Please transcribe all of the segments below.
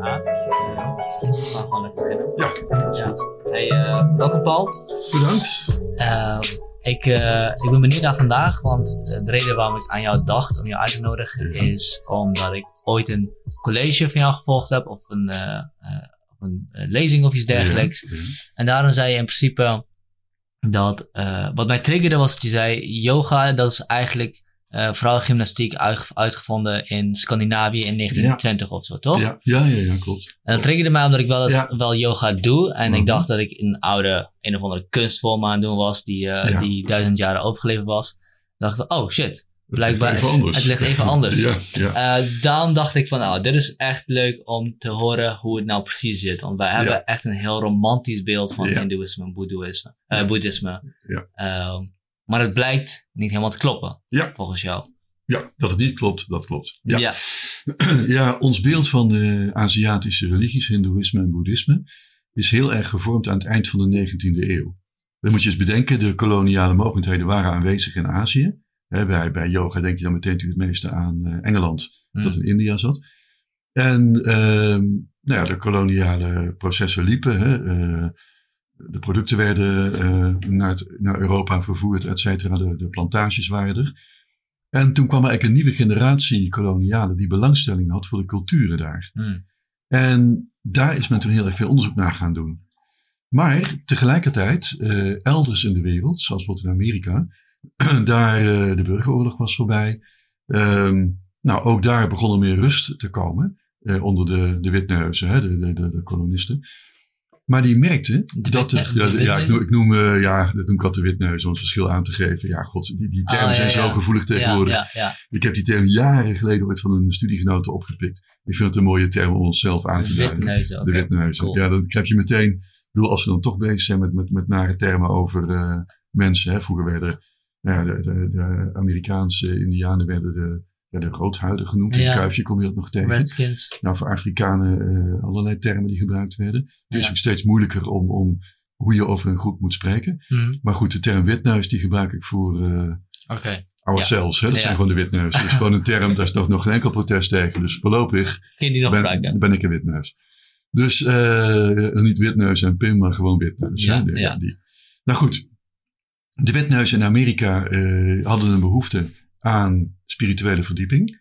We gaan gewoon lekker beginnen. Ja, Ja. Hey, eh, welkom Paul. bedankt. Ehm, ik, eh, ik ben benieuwd naar vandaag, want eh, de reden waarom ik aan jou dacht om jou uit te nodigen Ja. is omdat ik ooit een college van jou gevolgd heb of een, eh, eh, een eh, lezing of iets dergelijks. Ja, ja. En daarom zei je in principe dat, eh, wat mij triggerde was dat je zei, yoga dat is eigenlijk eh vrouwengymnastiek uit, uitgevonden in Scandinavië in 1920 of zo, toch? Ja, ja, ja, ja, klopt. En dat triggerde mij omdat ik wel, eens, Ja. wel yoga doe. En Mhm. ik dacht dat ik een oude, een of andere kunstvorm aan het doen was, die, eh, die duizend jaren overgeleverd was. Dan dacht ik van, oh shit, Het blijkbaar ligt even anders. het ligt even anders. ja, ja. Eh, daarom dacht ik van, nou, dit is echt leuk om te horen hoe het nou precies zit. Want wij hebben echt een heel romantisch beeld van hindoeïsme en boeddhisme. Ja. boeddhisme. Ja. Maar het blijkt niet helemaal te kloppen, Ja. volgens jou. ja, dat het niet klopt, dat klopt. Ja, ja. ja ons beeld van de Aziatische religies, Hindoeïsme en Boeddhisme, is heel erg gevormd aan het eind van de 19e eeuw. Dan moet je eens bedenken, de koloniale mogelijkheden waren aanwezig in Azië. Bij, bij yoga denk je dan meteen natuurlijk het meeste aan eh, Engeland, Hm. dat in India zat. En ehm, nou ja, de koloniale processen liepen. Hè, eh, de producten werden eh, naar, het- naar Europa vervoerd, et cetera. De, de plantages waren er. En toen kwam er eigenlijk een nieuwe generatie kolonialen die belangstelling had voor de culturen daar. Hm. En daar is men toen heel erg veel onderzoek naar gaan doen. Maar tegelijkertijd, eh, elders in de wereld, zoals bijvoorbeeld in Amerika, daar eh, de burgeroorlog was voorbij. Ehm, nou, ook daar begon er meer rust te komen onder de, de witneuzen, hè, de, de, de kolonisten. Maar die merkten De dat de ja, ik noem, witneuzen? ik noem eh, ja, dat noem ik altijd witneuzen om het verschil aan te geven. Ja, god, die, die termen Ah, ja, zijn zo gevoelig tegenwoordig. Ik heb die term jaren geleden ooit van een studiegenote opgepikt. Ik vind het een mooie term om onszelf aan te De duiden. witneuzen. De witneuzen. Cool. Ja, dan krijg je meteen. Ik bedoel, als we dan toch bezig zijn met, met, met nare termen over eh, mensen. Hè. Vroeger werden nou ja, de, de, de Amerikaanse Indianen werden de, ja, de roodhuiden genoemd. In Ja. Kuifje kom je dat nog tegen. Redskins. Nou, voor Afrikanen eh, allerlei termen die gebruikt werden. Het is ook steeds moeilijker om, om hoe je over een groep moet spreken. Hm. Maar goed, de term witneus die gebruik ik voor eh Oké. ourselves. Hè? Dat zijn gewoon de witneus. Dat is gewoon een term, daar is nog, nog geen enkel protest tegen. Dus voorlopig die nog ben, gebruiken? ben ik een witneus. Dus eh, niet witneus en Pim, maar gewoon witneus. Ja? De- ja. Die. Nou goed, de witneus in Amerika eh, hadden een behoefte aan spirituele verdieping.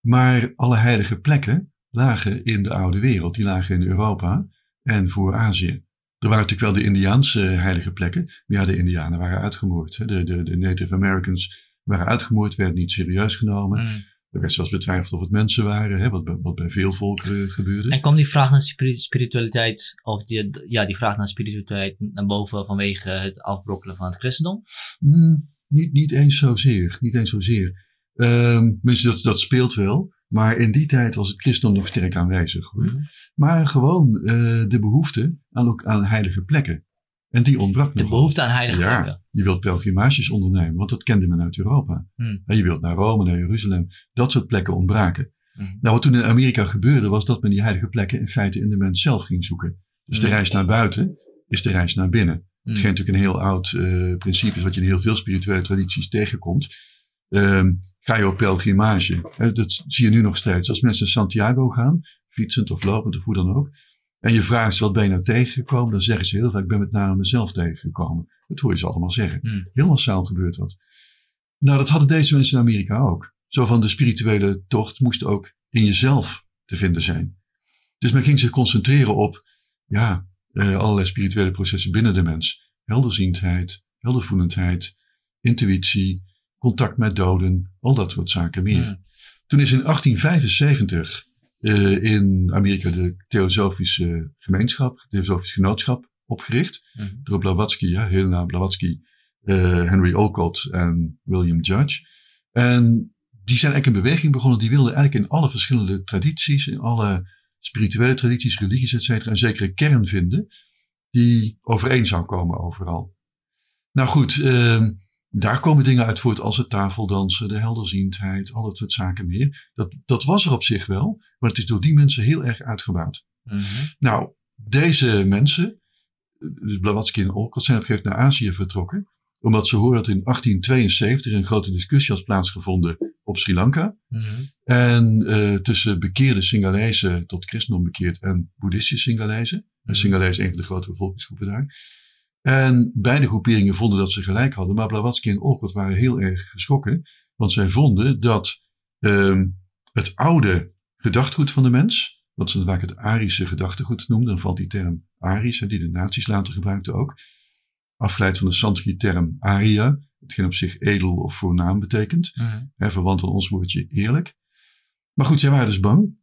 Maar alle heilige plekken lagen in de oude wereld. Die lagen in Europa en voor Azië. Er waren natuurlijk wel de Indiaanse heilige plekken. Maar ja, de Indianen waren uitgemoord. De, de, de Native Americans waren uitgemoord, werden niet serieus genomen. Hm. Er werd zelfs betwijfeld of het mensen waren, hè? Wat, bij- wat bij veel volkeren gebeurde. En kwam die vraag naar spiri- spiritualiteit, of die, ja, die vraag naar spiritualiteit naar boven vanwege het afbrokkelen van het christendom? Hmm, niet, niet eens zozeer. Niet eens zozeer. Ehm mensen, dat, dat speelt wel. Maar in die tijd was het christendom nog sterk aanwezig. Hoor. Hm. Maar gewoon eh, de behoefte aan, ook aan heilige plekken. En die ontbrak De nog. behoefte aan heilige Ja. plekken. Je wilt pelgrimages ondernemen, want dat kende men uit Europa. Hmm. En je wilt naar Rome, naar Jeruzalem. Dat soort plekken ontbraken. Hm. Nou, wat toen in Amerika gebeurde, was dat men die heilige plekken in feite in de mens zelf ging zoeken. Dus de reis naar buiten is de reis naar binnen. Hm. Hetgeen natuurlijk een heel oud eh, principe is, wat je in heel veel spirituele tradities tegenkomt. Ehm, ga je op pelgrimage. Dat zie je nu nog steeds. Als mensen naar Santiago gaan, fietsend of lopend of hoe dan ook. En je vraagt ze wat ben je nou tegengekomen, dan zeggen ze heel vaak, ik ben met name mezelf tegengekomen. Dat hoor je ze allemaal zeggen. Hm. Heel massaal gebeurt dat. Nou, dat hadden deze mensen in Amerika ook. Zo van de spirituele tocht moest ook in jezelf te vinden zijn. Dus men ging zich concentreren op ja, uh, allerlei spirituele processen binnen de mens. Helderziendheid, heldervoelendheid, intuïtie, contact met doden, al dat soort zaken meer. Hmm. Toen is in 1875 uh, in Amerika de Theosofische Gemeenschap, Theosofisch Genootschap opgericht. Mm. Door Blavatsky, ja, Helena Blavatsky, uh, Henry Olcott en William Judge. En die zijn eigenlijk een beweging begonnen. Die wilden eigenlijk in alle verschillende tradities, in alle spirituele tradities, religies, et cetera, een zekere kern vinden. Die overeen zou komen overal. Nou goed, uh, daar komen dingen uit voort als het tafeldansen, de helderziendheid, al dat soort zaken meer. Dat, dat was er op zich wel, maar het is door die mensen heel erg uitgebouwd. Mm -hmm. Nou, deze mensen, dus Blavatsky en Olcott, zijn op een gegeven moment naar Azië vertrokken. Omdat ze horen dat in 1872 een grote discussie had plaatsgevonden op Sri Lanka. Mm -hmm. En uh, tussen bekeerde Singalezen tot christendom bekeerd en boeddhistische Singalezen. Mm -hmm. Singalezen is een van de grote bevolkingsgroepen daar. En beide groeperingen vonden dat ze gelijk hadden. Maar Blavatsky en Olcott waren heel erg geschrokken. Want zij vonden dat um, het oude gedachtegoed van de mens, wat ze vaak het Arische gedachtegoed noemden, dan valt die term Arisch, die de nazi's later gebruikten ook, afgeleid van de Sanskriet term Arya, hetgeen op zich edel of voornaam betekent, mm hè, verwant aan ons woordje eerlijk. Maar goed, zij waren dus bang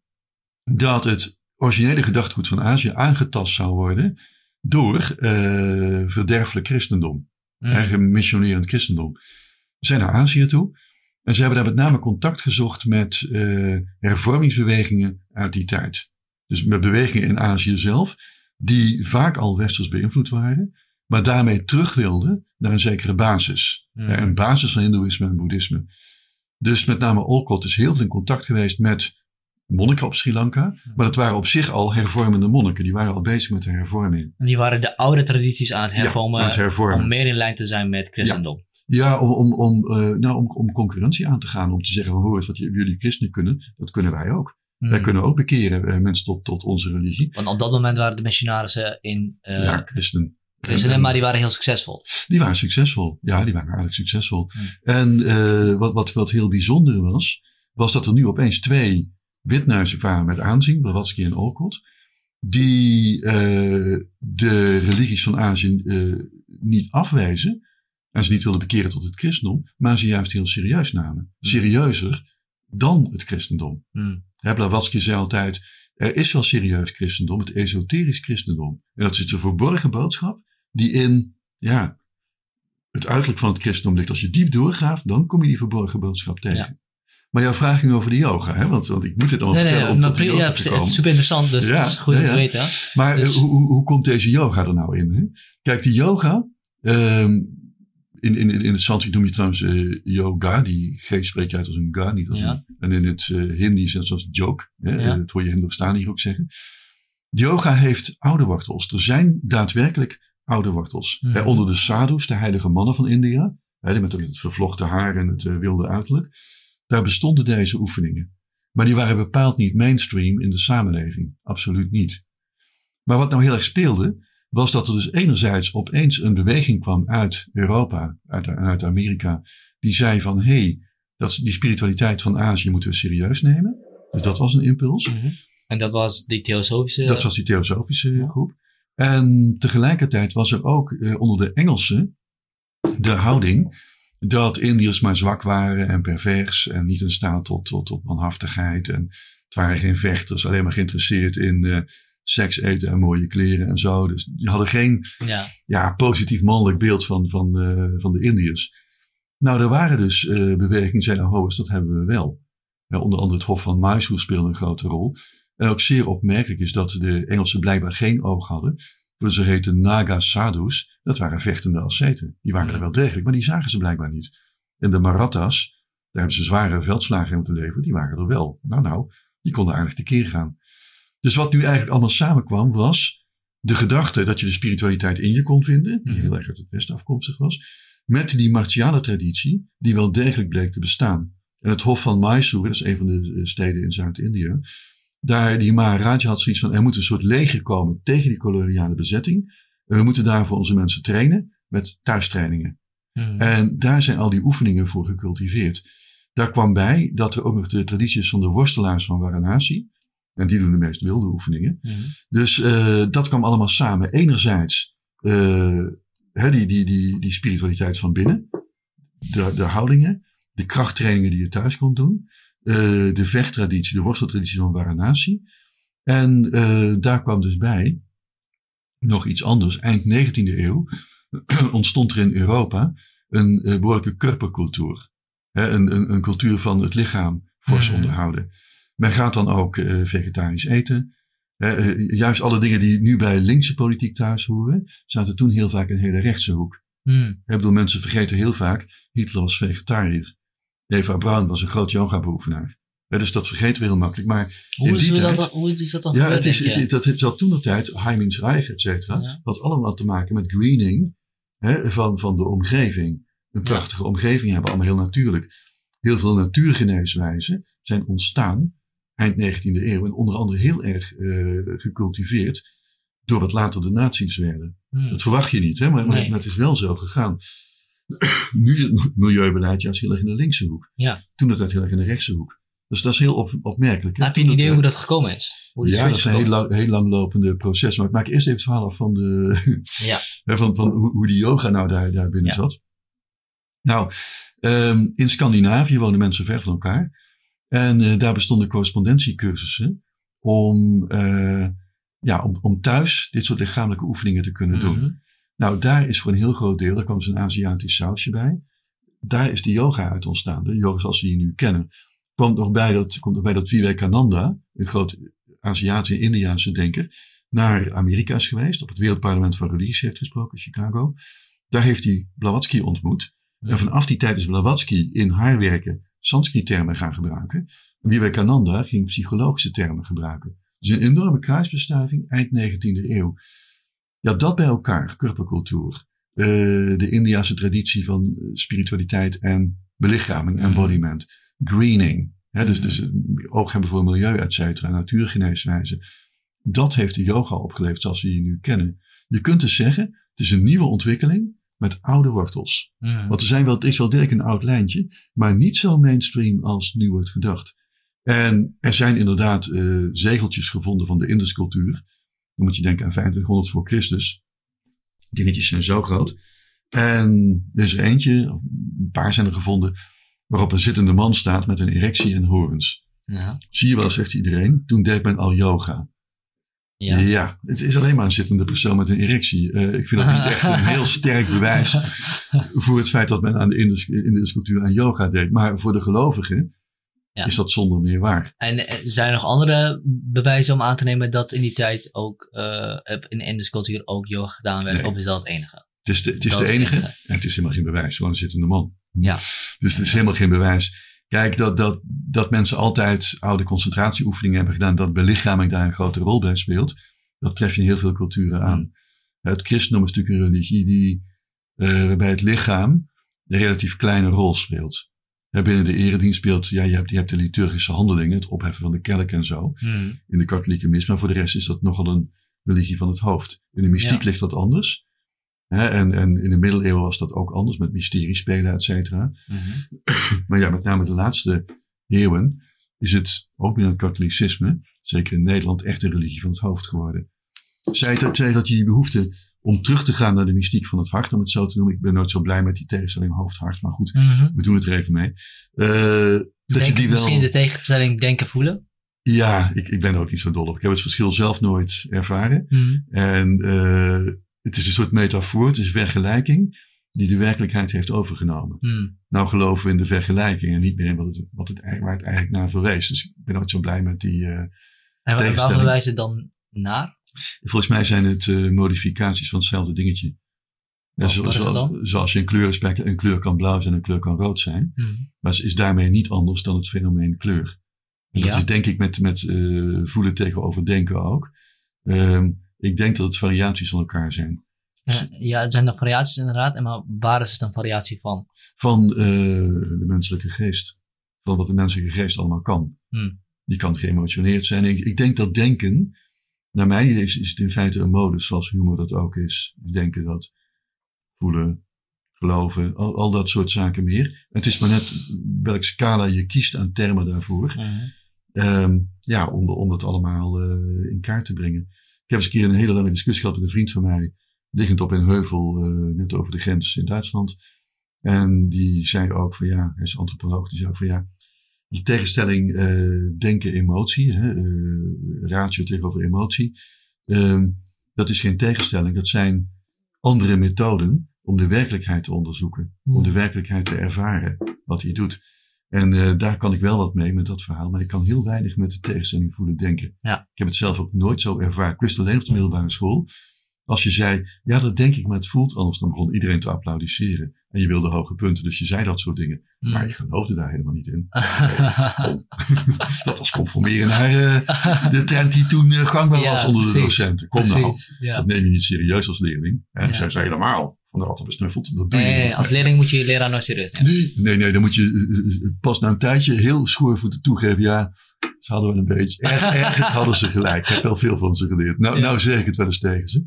dat het originele gedachtegoed van Azië aangetast zou worden door uh, verderfelijk christendom. Mm. Eigen missionerend christendom. Ze zijn naar Azië toe. En ze hebben daar met name contact gezocht met uh, hervormingsbewegingen uit die tijd. Dus met bewegingen in Azië zelf, die vaak al westers beïnvloed waren, maar daarmee terug wilden naar een zekere basis. Mm. Een basis van Hindoeïsme en Boeddhisme. Dus met name Olcott is heel veel in contact geweest met monniken op Sri Lanka. Maar dat waren op zich al hervormende monniken. Die waren al bezig met de hervorming. En die waren de oude tradities aan het hervormen. Ja, het hervormen. Om meer in lijn te zijn met christendom. Ja, om, om, om, uh, nou, om, om concurrentie aan te gaan. Om te zeggen, hoor eens wat jullie christenen kunnen. Dat kunnen wij ook. Hmm. Wij kunnen ook bekeren uh, mensen tot, tot onze religie. Want op dat moment waren de missionarissen in... Uh, ja, christen. Christenen, maar die waren heel succesvol. Die waren succesvol. Ja, die waren eigenlijk succesvol. Hmm. En wat, wat, wat heel bijzonder was, was dat er nu opeens twee witneuzen kwamen met aanzien, Blavatsky en Olcott, die uh, de religies van Azië uh, niet afwijzen en ze niet wilden bekeren tot het christendom, maar ze juist heel serieus namen. Hmm. Serieuzer dan het christendom. Hmm. Blavatsky zei altijd, er is wel serieus christendom, het esoterisch christendom. En dat is de verborgen boodschap die in ja, het uiterlijk van het christendom ligt. Als je diep doorgaat, dan kom je die verborgen boodschap tegen. Ja. Maar jouw vraag ging over de yoga, hè? Want, want ik moet het allemaal nee, vertellen nee, om tot ja, Het is super interessant, dus ja, het is goed om te weten. Maar dus. hoe, hoe komt deze yoga er nou in? Hè? Kijk, die yoga, um, in, in, in het Sanskriet noem je trouwens uh, yoga, die G spreek je uit als een ga, niet als een... En in het uh, Hindi is het zoals joke, hè? dat hoor je Hindustani ook zeggen. Yoga heeft oude wortels. Er zijn daadwerkelijk oude wortels. Mm -hmm. onder de sadhus, de heilige mannen van India, hè, met het vervlochten haar en het uh, wilde uiterlijk daar bestonden deze oefeningen. Maar die waren bepaald niet mainstream in de samenleving. Absoluut niet. Maar wat nou heel erg speelde, was dat er dus enerzijds opeens een beweging kwam uit Europa, uit, uit Amerika, die zei van hé, hey, dat, die spiritualiteit van Azië moeten we serieus nemen. Dus dat was een impuls. Mm -hmm. En dat was die theosofische... Dat was die theosofische groep. En tegelijkertijd was er ook eh, onder de Engelsen de houding dat Indiërs maar zwak waren en pervers en niet in staat tot, tot, tot manhaftigheid. En het waren geen vechters, alleen maar geïnteresseerd in uh, seks, eten en mooie kleren en zo. Dus die hadden geen ja. Ja, positief mannelijk beeld van, van, uh, van de Indiërs. Nou, er waren dus uh, bewegingen die zeiden, oh, dat hebben we wel. Ja, onder andere het Hof van Mysore speelde een grote rol. En ook zeer opmerkelijk is dat de Engelsen blijkbaar geen oog hadden ze heten Naga Sadhus, dat waren vechtende asceten. Die waren er wel degelijk, maar die zagen ze blijkbaar niet. En de Marathas, daar hebben ze zware veldslagen in moeten leveren, die waren er wel. Nou, nou, die konden aardig tekeer gaan. Dus wat nu eigenlijk allemaal samenkwam, was de gedachte dat je de spiritualiteit in je kon vinden, die mhm. heel erg uit het Westen afkomstig was, met die martiale traditie, die wel degelijk bleek te bestaan. En het Hof van Mysore, dat is een van de eh, steden in Zuid-Indië, daar die Maharaja had zoiets van, er moet een soort leger komen tegen die koloniale bezetting. We moeten daarvoor onze mensen trainen met thuistrainingen. Hmm. En daar zijn al die oefeningen voor gecultiveerd. Daar kwam bij dat er ook nog de traditie is van de worstelaars van Varanasi. En die doen de meest wilde oefeningen. Mhm. Dus eh, dat kwam allemaal samen. Enerzijds eh, die, die, die, die spiritualiteit van binnen. De, de houdingen. De krachttrainingen die je thuis kon doen. Eh, de vechttraditie, de worsteltraditie van Varanasi. En eh, daar kwam dus bij nog iets anders. Eind 19e eeuw ontstond er in Europa een eh, behoorlijke körpercultuur. Hè, een, een, een cultuur van het lichaam fors Mhm. onderhouden. Men gaat dan ook vegetarisch eten. Juist alle dingen die nu bij linkse politiek thuis horen, zaten toen heel vaak in een hele rechtse hoek. Mhm. Ik bedoel, mensen vergeten heel vaak, Hitler was vegetariër. Eva Braun was een groot yoga-beoefenaar. Dus dat vergeten we heel makkelijk. Maar Hoe, in is die dat tijd, dan, hoe is dat dan ja, gebeurd, het is, het, dat het zat toen de tijd, Heimins Reich, et cetera, Ja. had allemaal te maken met greening hè, van, van de omgeving. Een prachtige omgeving hebben, allemaal heel natuurlijk. Heel veel natuurgeneeswijzen zijn ontstaan eind 19e eeuw en onder andere heel erg eh, gecultiveerd door wat later de nazi's werden. Mhm. Dat verwacht je niet, hè? Maar, maar Nee. dat is wel zo gegaan. Nu zit het milieubeleid juist heel erg in de linkse hoek. Ja. Toen dat heel erg in de rechtse hoek. Dus dat is heel op, opmerkelijk. Heb je een idee dat, hoe dat gekomen is? Hoe ja, dat is een heel, lang, heel langlopende proces. Maar ik maak eerst even het verhaal af van, de, Ja. van, van hoe, hoe die yoga nou daar, daar binnen Ja. zat. Nou, ehm, in Scandinavië wonen mensen ver van elkaar. En eh, daar bestonden correspondentiecursussen om, eh, ja, om, om thuis dit soort lichamelijke oefeningen te kunnen doen. Nou, daar is voor een heel groot deel, daar kwam dus een Aziatisch sausje bij. Daar is de yoga uit ontstaan. De yoga zoals we die nu kennen. Komt nog bij dat, komt nog bij dat Vivekananda, een groot Aziatische Indiaanse denker, naar Amerika is geweest. Op het Wereldparlement van Religies heeft gesproken, in Chicago. Daar heeft hij Blavatsky ontmoet. En vanaf die tijd is Blavatsky in haar werken Sanskrit-termen gaan gebruiken. En Vivekananda ging psychologische termen gebruiken. Dus een enorme kruisbestuiving eind 19e eeuw. Ja, dat bij elkaar, körpercultuur, eh, de Indiase traditie van eh, spiritualiteit en belichaming, Mhm. embodiment, greening, hè, dus, Mhm. dus eh, oog hebben voor milieu, et cetera, natuurgeneeswijze. Dat heeft de yoga opgeleverd zoals we die nu kennen. Je kunt dus zeggen, het is een nieuwe ontwikkeling met oude wortels. Want er zijn wel, het is wel direct een oud lijntje, maar niet zo mainstream als nu wordt gedacht. En er zijn inderdaad eh, zegeltjes gevonden van de Induscultuur. Dan moet je denken aan 2500 voor Christus. Dingetjes zijn zo groot. En er is er eentje, of een paar zijn er gevonden, waarop een zittende man staat met een erectie en horens. Ja. Zie je wel, zegt iedereen. Toen deed men al yoga. Ja. Ja, het is alleen maar een zittende persoon met een erectie. Eh, ik vind dat niet echt een heel sterk bewijs voor het feit dat men aan de Indische cultuur aan yoga deed. Maar voor de gelovigen Ja. is dat zonder meer waar. En eh, zijn er nog andere bewijzen om aan te nemen dat in die tijd ook eh, in de Indische cultuur ook yoga gedaan werd? Nee. Of is dat het enige? Het is de, het is de enige enige. en het is helemaal geen bewijs. Gewoon een zittende man. Ja. Dus het is helemaal geen bewijs. Kijk, dat, dat, dat mensen altijd oude concentratieoefeningen hebben gedaan, dat belichaming daar een grote rol bij speelt, dat tref je in heel veel culturen aan. Het christendom is natuurlijk een religie die, eh, waarbij het lichaam een relatief kleine rol speelt. Binnen de eredienst speelt, ja, je hebt, je hebt de liturgische handelingen, het opheffen van de kelk en zo, Mhm. in de katholieke mis, maar voor de rest is dat nogal een religie van het hoofd. In de mystiek Ja. ligt dat anders. Hè, en, en in de middeleeuwen was dat ook anders, met mysterie spelen, et cetera. Mhm. Maar ja, met name de laatste eeuwen is het ook binnen het katholicisme, zeker in Nederland, echt een religie van het hoofd geworden. Zij dat, zij dat je die behoefte om terug te gaan naar de mystiek van het hart, om het zo te noemen. Ik ben nooit zo blij met die tegenstelling hoofd-hart, maar goed, Mhm. we doen het er even mee. Eh, dat je die wel, misschien de tegenstelling denken voelen? Ja, ik, ik ben er ook niet zo dol op. Ik heb het verschil zelf nooit ervaren. Mhm. En eh, het is een soort metafoor, het is vergelijking die de werkelijkheid heeft overgenomen. Mhm. Nou geloven we in de vergelijking en niet meer in wat het, wat het, waar het eigenlijk naar verwees. Dus ik ben nooit zo blij met die... eh, En waar- verwijzen ze dan naar? Volgens mij zijn het eh, modificaties van hetzelfde dingetje. Ja, zo- het zoals, je een kleurenspectrum, een kleur kan blauw zijn en een kleur kan rood zijn. Mhm. Maar ze is daarmee niet anders dan het fenomeen kleur. En dat is denk ik met, met eh, voelen tegenover denken ook. Ehm, ik denk dat het variaties van elkaar zijn. Eh, ja, het zijn dan variaties inderdaad. Maar waar is het een variatie van? Van de menselijke geest. Van wat de menselijke geest allemaal kan. Hmm. Die kan geëmotioneerd zijn. Ik, ik denk dat denken, naar mijn idee is, is het in feite een modus, zoals humor dat ook is. Denken dat voelen, geloven, al, al dat soort zaken meer. Het is maar net welke scala je kiest aan termen daarvoor. Mhm. Ehm, ja, om, om dat allemaal eh, in kaart te brengen. Ik heb eens een keer een hele lange discussie gehad met een vriend van mij, liggend op een heuvel, eh, net over de grens in Duitsland. En die zei ook van ja, hij is antropoloog, die zei ook van ja, die tegenstelling eh, denken-emotie, hè, eh, ratio tegenover emotie, ehm, dat is geen tegenstelling, dat zijn andere methoden om de werkelijkheid te onderzoeken, Hmm. om de werkelijkheid te ervaren, wat hij doet. En eh, daar kan ik wel wat mee met dat verhaal, maar ik kan heel weinig met de tegenstelling voelen denken. Ja. Ik heb het zelf ook nooit zo ervaren. Ik wist alleen op de middelbare school. Als je zei, ja dat denk ik, maar het voelt anders, dan begon iedereen te applaudisseren. En je wilde hoge punten, dus je zei dat soort dingen. Maar Mhm. ik geloofde daar helemaal niet in. Dat was conformeren naar eh, de trend die toen eh, gangbaar Ja, was onder de docenten. Kom nou, ja. dat neem je niet serieus als leerling. Hè? Ja. Zij zei helemaal, van de altijd besnuffeld, dat doe je Nee, als leerling moet je je leraar nooit serieus nemen. Nee, nee, nee, dan moet je eh, pas na een tijdje heel schoorvoeten toegeven. Ja, ze hadden wel een beetje. Er, ergens hadden ze gelijk. Ik heb wel veel van ze geleerd. Nou, nou zeg ik het wel eens tegen ze.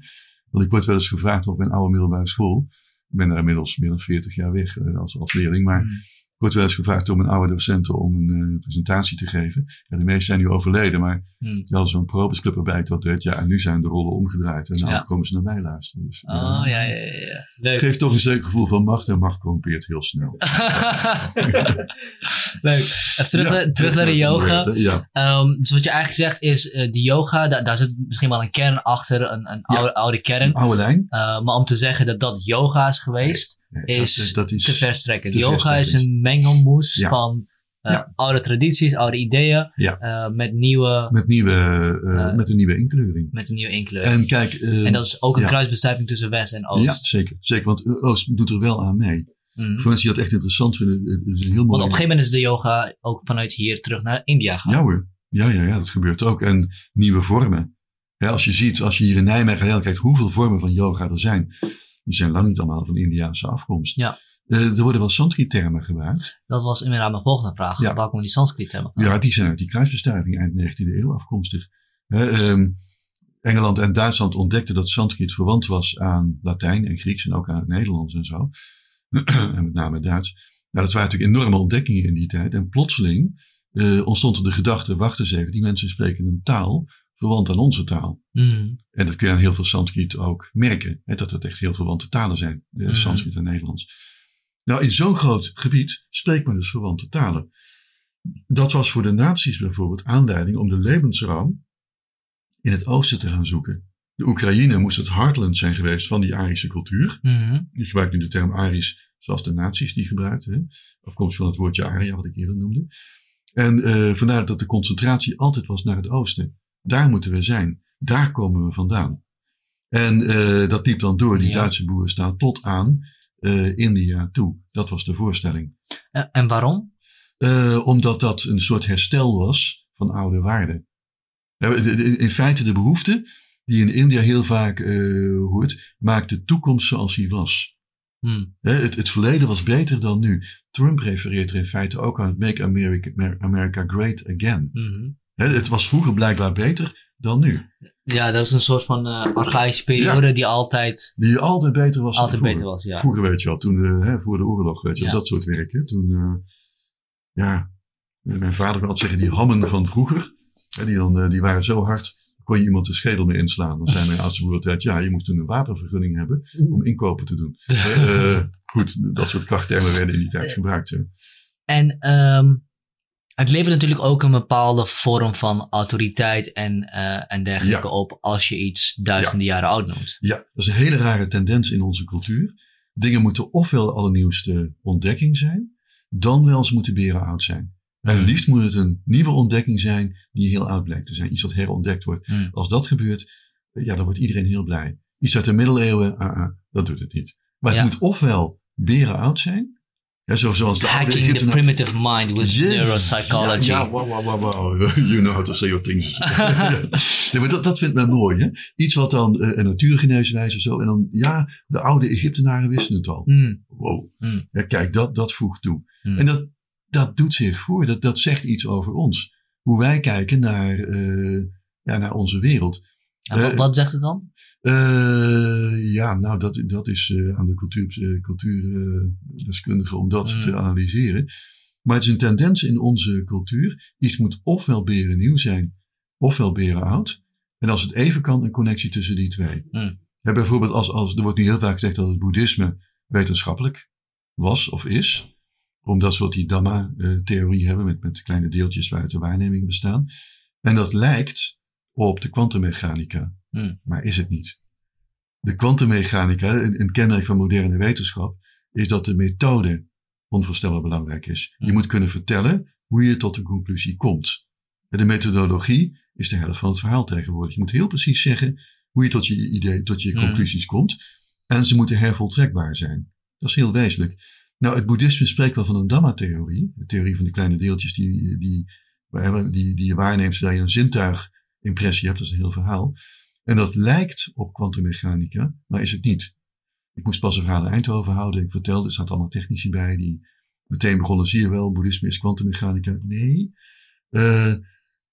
Want ik word wel eens gevraagd op mijn oude middelbare school. Ik ben daar inmiddels meer dan 40 jaar weg eh, als, als leerling. Maar Mhm. Ik word wel eens gevraagd door mijn oude docenten om een eh, presentatie te geven. Ja, de meesten zijn nu overleden, maar Mhm. die hadden zo'n probesclub ik dat deed. Ja, en nu zijn de rollen omgedraaid. En nou Ja. komen ze naar mij luisteren. Dus, Oh, ja, ja, ja. ja. Leuk. Geeft toch een zeker gevoel van macht. En macht corrompeert heel snel. Leuk. Even terug, Ja, naar- terug naar de yoga. Ja, Ehm, dus wat je eigenlijk zegt is, eh die yoga, da- daar zit misschien wel een kern achter, een, een oude, oude kern. oude lijn. Eh, maar om te zeggen dat dat yoga is geweest, Nee, is, dat, dat is te verstrekkend. te yoga is een mengelmoes Ja. van eh, Ja. oude tradities, oude ideeën, Ja. eh, met, nieuwe, Met, nieuwe, eh, met een nieuwe inkleuring. met een nieuwe inkleuring. En, En kijk, eh, dat is ook een kruisbestuiving tussen West en Oost. ja, zeker, zeker. Want Oost doet er wel aan mee. Mhm. Voor mensen die dat echt interessant vinden, het is een heel mooi. Want op een gegeven moment is de yoga ook vanuit hier terug naar India gegaan. Ja hoor. Ja, ja, ja, dat gebeurt ook. En nieuwe vormen. Als je ziet, als je hier in Nijmegen heel kijkt hoeveel vormen van yoga er zijn. Die zijn lang niet allemaal van Indiaanse afkomst. Ja. Eh, er worden wel Sanskrit-termen gebruikt. Dat was inderdaad mijn volgende vraag. Ja. Waar komen die Sanskriet termen van? Ja, die zijn uit die kruisbestuiving eind 19e eeuw afkomstig. Ehm, Engeland en Duitsland ontdekten dat Sanskriet verwant was aan Latijn en Grieks en ook aan het Nederlands en zo. en met name Duits. Nou, dat waren natuurlijk enorme ontdekkingen in die tijd. En plotseling eh, ontstond er de gedachte, wacht eens even, die mensen spreken een taal verwant aan onze taal. Mhm. En dat kun je aan heel veel Sanskriet ook merken. Hè, dat het echt heel verwante talen zijn, de Mhm. Sanskriet en Nederlands. Nou, in zo'n groot gebied spreekt men dus verwante talen. Dat was voor de naties bijvoorbeeld aanleiding om de levensruim in het oosten te gaan zoeken. De Oekraïne moest het heartland zijn geweest van die Arische cultuur. Mhm. Ik gebruik nu de term Arisch zoals de naties die gebruikten. hè. Afkomstig van het woordje Aria, wat ik eerder noemde. En eh, vandaar dat de concentratie altijd was naar het oosten. Daar moeten we zijn. Daar komen we vandaan. En eh, dat liep dan door die Ja. Duitse boerenstaat tot aan eh, India toe. Dat was de voorstelling. Eh, En waarom? Omdat dat een soort herstel was van oude waarden. De- de- In feite de behoefte die in India heel vaak hoort, maakt de toekomst zoals die was. Hm. Hè, het, het verleden was beter dan nu. Trump refereert er in feite ook aan het Make America, America Great Again. Mhm. Het was vroeger blijkbaar beter dan nu. Ja, dat is een soort van eh archaïsche periode die altijd, Die altijd beter was altijd vroeger. beter was. Ja. Vroeger weet je wel, toen, eh, hè, voor de oorlog, weet je wel, Ja. dat soort werk. Hè, toen, eh, ja, mijn vader altijd zeggen, die hammen van vroeger, hè, die, dan, eh, die waren zo hard, kon je iemand de schedel mee inslaan. Dan zei mijn oudste broer altijd, ja, je moest toen een wapenvergunning hebben om inkopen te doen. Goed, dat soort krachttermen werden in die tijd gebruikt. hè. En ehm, het levert natuurlijk ook een bepaalde vorm van autoriteit en, eh, en dergelijke Ja. op als je iets duizenden jaren oud noemt. Ja, dat is een hele rare tendens in onze cultuur. Dingen moeten ofwel de allernieuwste ontdekking zijn, dan wel ze moeten beren oud zijn. En het liefst moet het een nieuwe ontdekking zijn die heel oud blijkt te zijn. Iets wat herontdekt wordt. Hmm. Als dat gebeurt, ja, dan wordt iedereen heel blij. Iets uit de middeleeuwen, ah, ah, dat doet het niet. Maar het Ja. moet ofwel beren oud zijn, zo, zoals de Hacking the primitive mind with Yes. neuropsychology. Ja, ja wow, wow, wow, wow. You know how to say your things. nee, maar dat, dat vindt men mooi, hè? Iets wat dan uh, een natuurgeneeswijze of zo. En dan, ja, de oude Egyptenaren wisten het al. Hmm. Wow. Hmm. Ja, kijk, dat, dat voegt toe. Hmm. En dat, dat doet zich voor. Dat, dat zegt iets over ons. Hoe wij kijken naar, uh, ja, naar onze wereld. En wat, Eh, wat zegt het dan? Eh, ja, nou, dat, dat is eh, aan de cultuurdeskundigen cultuur, deskundigen om dat Mm. te analyseren. Maar het is een tendens in onze cultuur. Iets moet ofwel berennieuw zijn, ofwel berenoud. En als het even kan, een connectie tussen die twee. Mm. Ja, bijvoorbeeld, als, als, er wordt nu heel vaak gezegd dat het boeddhisme wetenschappelijk was of is. Omdat ze wat die Dhamma-theorie hebben met, met kleine deeltjes waaruit de waarnemingen bestaan. En dat lijkt op de kwantummechanica. Hmm. Maar is het niet. De kwantummechanica, een, een kenmerk van moderne wetenschap, is dat de methode onvoorstelbaar belangrijk is. Je Hmm. moet kunnen vertellen hoe je tot een conclusie komt. En de methodologie is de helft van het verhaal tegenwoordig. Je moet heel precies zeggen hoe je tot je idee, tot je Hmm. conclusies komt. En ze moeten hervoltrekbaar zijn. Dat is heel wezenlijk. Nou, het boeddhisme spreekt wel van een Dhamma-theorie. De theorie van die kleine deeltjes die, die, die, die je waarneemt zodat je een zintuigimpressie hebt. Dat is een heel verhaal. En dat lijkt op kwantummechanica, maar is het niet. Ik moest pas een verhaal in Eindhoven houden. Ik vertelde, er zaten allemaal technici bij die meteen begonnen. Zie je wel, boeddhisme is kwantummechanica. Nee. Eh,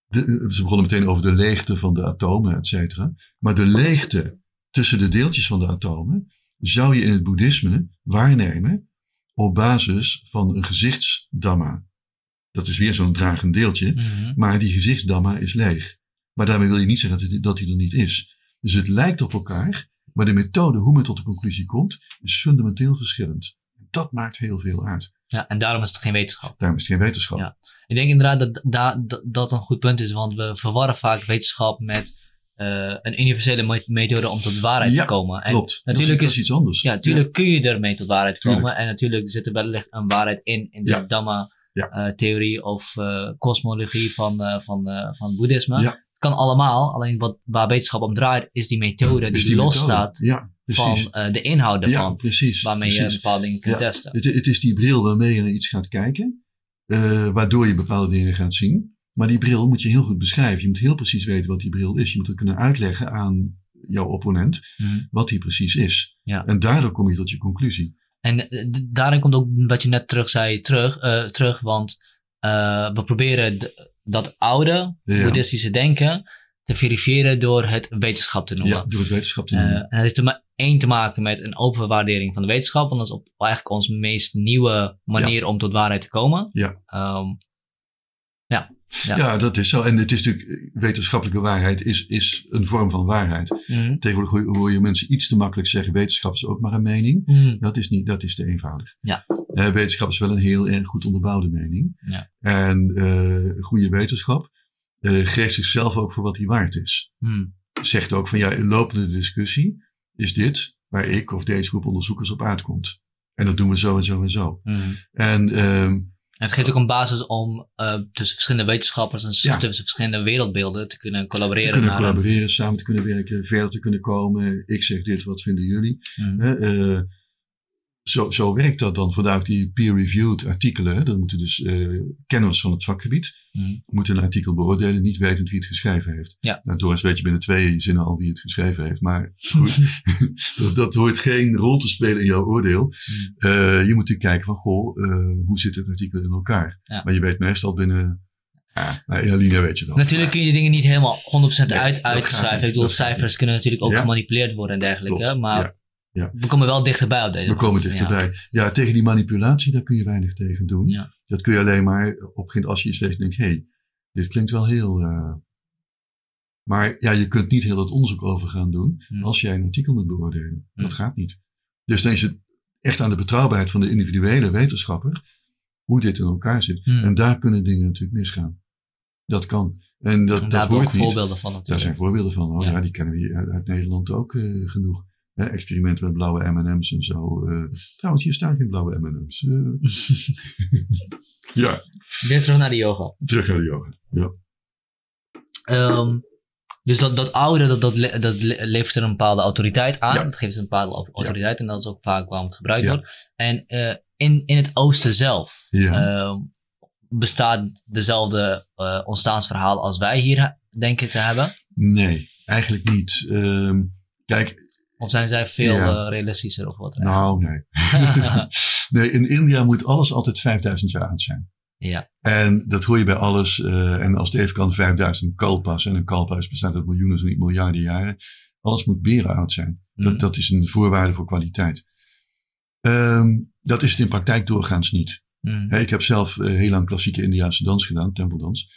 de, ze begonnen meteen over de leegte van de atomen, et cetera. Maar de leegte tussen de deeltjes van de atomen zou je in het boeddhisme waarnemen op basis van een gezichtsdhamma. Dat is weer zo'n dragend deeltje. Mhm. Maar die gezichtsdamma is leeg. Maar daarmee wil je niet zeggen dat hij, dat hij er niet is. Dus het lijkt op elkaar, maar de methode hoe men tot de conclusie komt, is fundamenteel verschillend. Dat maakt heel veel uit. Ja, en daarom is het geen wetenschap. Daarom is het geen wetenschap. Ja. Ik denk inderdaad dat, da- dat dat een goed punt is, want we verwarren vaak wetenschap met eh, een universele me- methode om tot waarheid Ja, te komen. En Klopt. natuurlijk dat is, is- iets anders. Ja, natuurlijk kun je ermee tot waarheid komen. Tuurlijk. En natuurlijk zit er wellicht een waarheid in, in de Ja. Dhamma-theorie Ja. of eh, kosmologie van, eh, van, eh, van boeddhisme. Ja. Kan allemaal, alleen wat, waar wetenschap om draait, is die methode die, methode. losstaat Ja, van eh, de inhoud ja, ervan. precies. waarmee je bepaalde dingen kunt Ja. testen. Het, het is die bril waarmee je naar iets gaat kijken, eh, waardoor je bepaalde dingen gaat zien. Maar die bril moet je heel goed beschrijven. Je moet heel precies weten wat die bril is. Je moet het kunnen uitleggen aan jouw opponent Mhm. wat die precies is. Ja. En daardoor kom je tot je conclusie. En eh, daarin komt ook wat je net terug zei terug, terug want we proberen dat oude Ja. boeddhistische denken te verifiëren door het wetenschap te noemen. Ja, door het wetenschap te Eh, noemen. en dat heeft er maar één te maken met een overwaardering van de wetenschap, want dat is op, eigenlijk onze meest nieuwe manier om tot waarheid te komen. Ja. Ehm, ja. Ja. ja. dat is zo. En het is natuurlijk, eh, wetenschappelijke waarheid is, is een vorm van waarheid. Mhm. Tegenwoordig hoor- je mensen iets te makkelijk zeggen, wetenschap is ook maar een mening. Mhm. Dat is, niet, dat is te eenvoudig. Ja. Eh, wetenschap is wel een heel erg goed onderbouwde mening. Ja. En eh, goede wetenschap geeft zichzelf ook voor wat hij waard is. Mhm. Zegt ook van ja, in lopende discussie is dit waar ik of deze groep onderzoekers op uitkomt. En dat doen we zo en zo en zo. En ehm, En het geeft ook een basis om eh, tussen verschillende wetenschappers en Ja. tussen verschillende wereldbeelden te kunnen te collaboreren. kunnen naar een- collaboreren, samen te kunnen werken, verder te kunnen komen. Ik zeg dit, wat vinden jullie? Mhm. Eh, zo, zo werkt dat dan. Vandaar ook die peer-reviewed artikelen. Dan moeten dus eh, kenners van het vakgebied Mhm. moeten een artikel beoordelen, niet wetend wie het geschreven heeft. Ja. Nou, Doris weet je binnen twee zinnen al wie het geschreven heeft. Maar goed, dat, dat hoort geen rol te spelen in jouw oordeel. Eh, je moet natuurlijk kijken van, goh, eh, hoe zit het artikel in elkaar? Ja. Maar je weet meestal binnen, ja, nou, weet je dat. Natuurlijk kun je die dingen niet helemaal 100% Nee, uit, uitschrijven. Ik bedoel, cijfers kunnen natuurlijk ook Ja. gemanipuleerd worden en dergelijke. Klopt, Maar ja. Ja. we komen wel dichterbij op deze We komen dichterbij. Ja. tegen die manipulatie, daar kun je weinig tegen doen. Ja. Dat kun je alleen maar op als je steeds denkt, hé, hey, dit klinkt wel heel... eh, Maar ja, je kunt niet heel dat onderzoek over gaan doen als jij een artikel moet beoordelen. Dat gaat niet. Dus dan is het echt aan de betrouwbaarheid van de individuele wetenschapper hoe dit in elkaar zit. En daar kunnen dingen natuurlijk misgaan. Dat kan. En dat, En daar dat ook niet. voorbeelden van Daar natuurlijk. zijn voorbeelden van. Oh Ja. ja, die kennen we uit Nederland ook eh, genoeg. Hè, experimenten met blauwe M&M's en zo. eh. trouwens, hier staan geen blauwe M&M's. eh. ja, Weer terug naar de yoga. terug naar de yoga. Ja. Ehm, dus dat, dat oude, dat, dat, le- dat le- levert er een bepaalde autoriteit aan. Ja. Dat geeft een bepaalde au- autoriteit. En dat is ook vaak waarom het gebruikt Ja. wordt. En eh, in, in het oosten zelf ehm, bestaat dezelfde ontstaansverhaal als wij hier denken te hebben. Nee, eigenlijk niet. Ehm, kijk, Of zijn zij veel Ja. eh, realistischer of wat? nou nee. nee, in India moet alles altijd 5000 jaar oud zijn. Ja. En dat hoor je bij alles. eh, en als het even kan, 5000 kalpas. En een kalpas bestaat uit miljoenen, zo niet miljarden jaren. Alles moet berenoud zijn. Mm. Dat, dat is een voorwaarde voor kwaliteit. Ehm, dat is het in praktijk doorgaans niet. Mm. Hè, ik heb zelf eh, heel lang klassieke Indiaanse dans gedaan, tempeldans.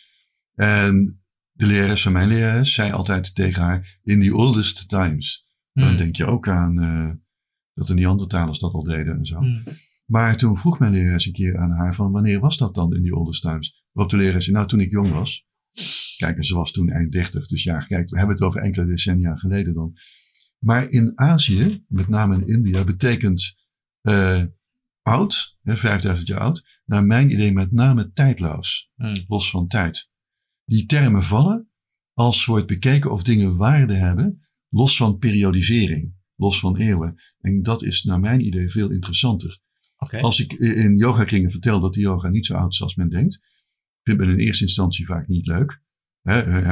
En de lerares van mijn lerares zei altijd tegen haar, in the oldest times. Dan Mm. denk je ook aan eh, dat de Neandertalers dat al deden en zo. Mm. Maar toen vroeg mijn lerares een keer aan haar van wanneer was dat dan in die oldest times? Waarop de lerares zei, nou toen ik jong was. Kijk, en ze was toen eind 30. Dus ja, kijk, we hebben het over enkele decennia geleden dan. Maar in Azië, met name in India, betekent eh, oud, hè, 5000 jaar oud, naar mijn idee met name tijdloos, Mm. los van tijd. Die termen vallen als wordt bekeken of dingen waarde hebben, los van periodisering, los van eeuwen. En dat is naar mijn idee veel interessanter. Als ik in yoga-kringen vertel dat de yoga niet zo oud is als men denkt, vindt men in eerste instantie vaak niet leuk.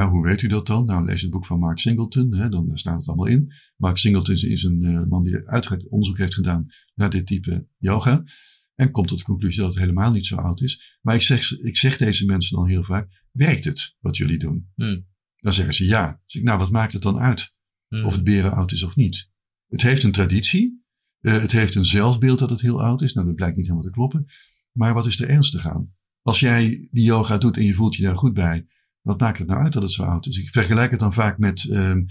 Hoe weet u dat dan? Nou, lees het boek van Mark Singleton, hè, dan staat het allemaal in. Mark Singleton is een eh, man die uitgebreid onderzoek heeft gedaan naar dit type yoga. En komt tot de conclusie dat het helemaal niet zo oud is. Maar ik zeg, ik zeg deze mensen dan heel vaak, werkt het wat jullie doen? Hmm. Dan zeggen ze ja. Zeg ik, nou, wat maakt het dan uit? Mm. of het beren oud is of niet. Het heeft een traditie. eh, het heeft een zelfbeeld dat het heel oud is. Nou, dat blijkt niet helemaal te kloppen. Maar wat is er ernstig aan? Als jij die yoga doet en je voelt je daar goed bij, wat maakt het nou uit dat het zo oud is? Ik vergelijk het dan vaak met ehm,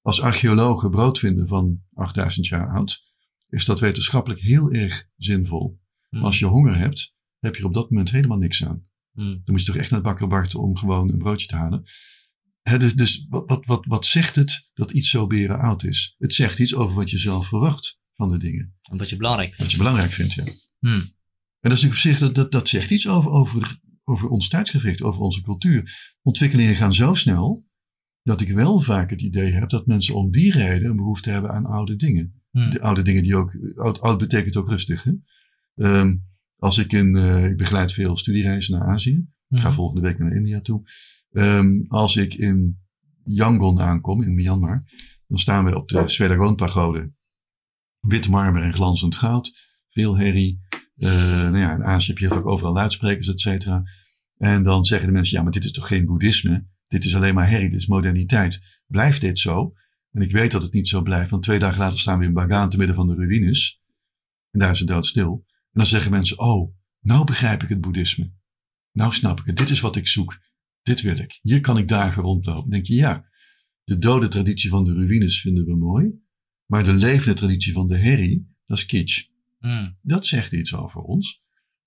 als archeologen brood vinden van 8000 jaar oud, is dat wetenschappelijk heel erg zinvol. Mm. Maar als je honger hebt, heb je er op dat moment helemaal niks aan. Mm. Dan moet je toch echt naar het bakker wachten om gewoon een broodje te halen. Hè, dus dus wat, wat, wat, wat zegt het dat iets zo beren oud is? Het zegt iets over wat je zelf verwacht van de dingen. En Wat je belangrijk Wat vindt. je belangrijk vindt, ja. Hmm. En dat is op zich, dat, dat, dat zegt iets over, over, over ons tijdsgewicht, over onze cultuur. Ontwikkelingen gaan zo snel, dat ik wel vaak het idee heb dat mensen om die reden een behoefte hebben aan oude dingen. Hmm. De oude dingen die ook, oud, oud betekent ook rustig. Hè? Ehm, als ik in, eh, ik begeleid veel studiereizen naar Azië. Ik ga Mhm. volgende week naar India toe. Ehm, als ik in Yangon aankom, in Myanmar, dan staan we op de Swedergon pagode. Wit marmer en glanzend goud. Veel herrie. Eh, nou ja, in Azië heb je vaak overal luidsprekers, et cetera. En dan zeggen de mensen, ja, maar dit is toch geen boeddhisme? Dit is alleen maar herrie, dit is moderniteit. Blijft dit zo? En ik weet dat het niet zo blijft, want twee dagen later staan we in Bagaan te midden van de ruïnes. En daar is het doodstil. En dan zeggen mensen, oh, nou begrijp ik het boeddhisme. Nou snap ik het, dit is wat ik zoek. Dit wil ik. Hier kan ik dagen rondlopen. Dan denk je, ja, de dode traditie van de ruïnes vinden we mooi. Maar de levende traditie van de herrie, dat is kitsch. Mm. Dat zegt iets over ons.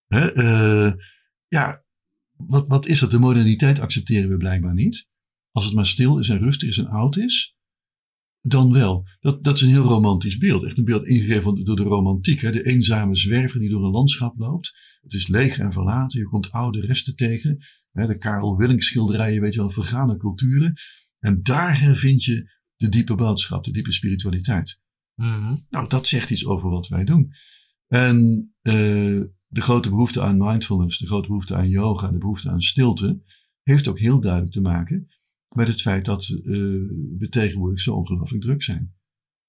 Hè, eh, ja, wat, wat is dat? De moderniteit accepteren we blijkbaar niet. Als het maar stil is en rustig is en oud is, dan wel. Dat, dat is een heel romantisch beeld. Echt een beeld ingegeven door de romantiek. Hè? De eenzame zwerver die door een landschap loopt. Het is leeg en verlaten. Je komt oude resten tegen. Hè? De Karel Willink schilderijen, weet je wel, vergane culturen. En daar vind je de diepe boodschap, de diepe spiritualiteit. Mhm. Nou, dat zegt iets over wat wij doen. En eh, de grote behoefte aan mindfulness, de grote behoefte aan yoga, de behoefte aan stilte, heeft ook heel duidelijk te maken met het feit dat eh, we tegenwoordig zo ongelooflijk druk zijn.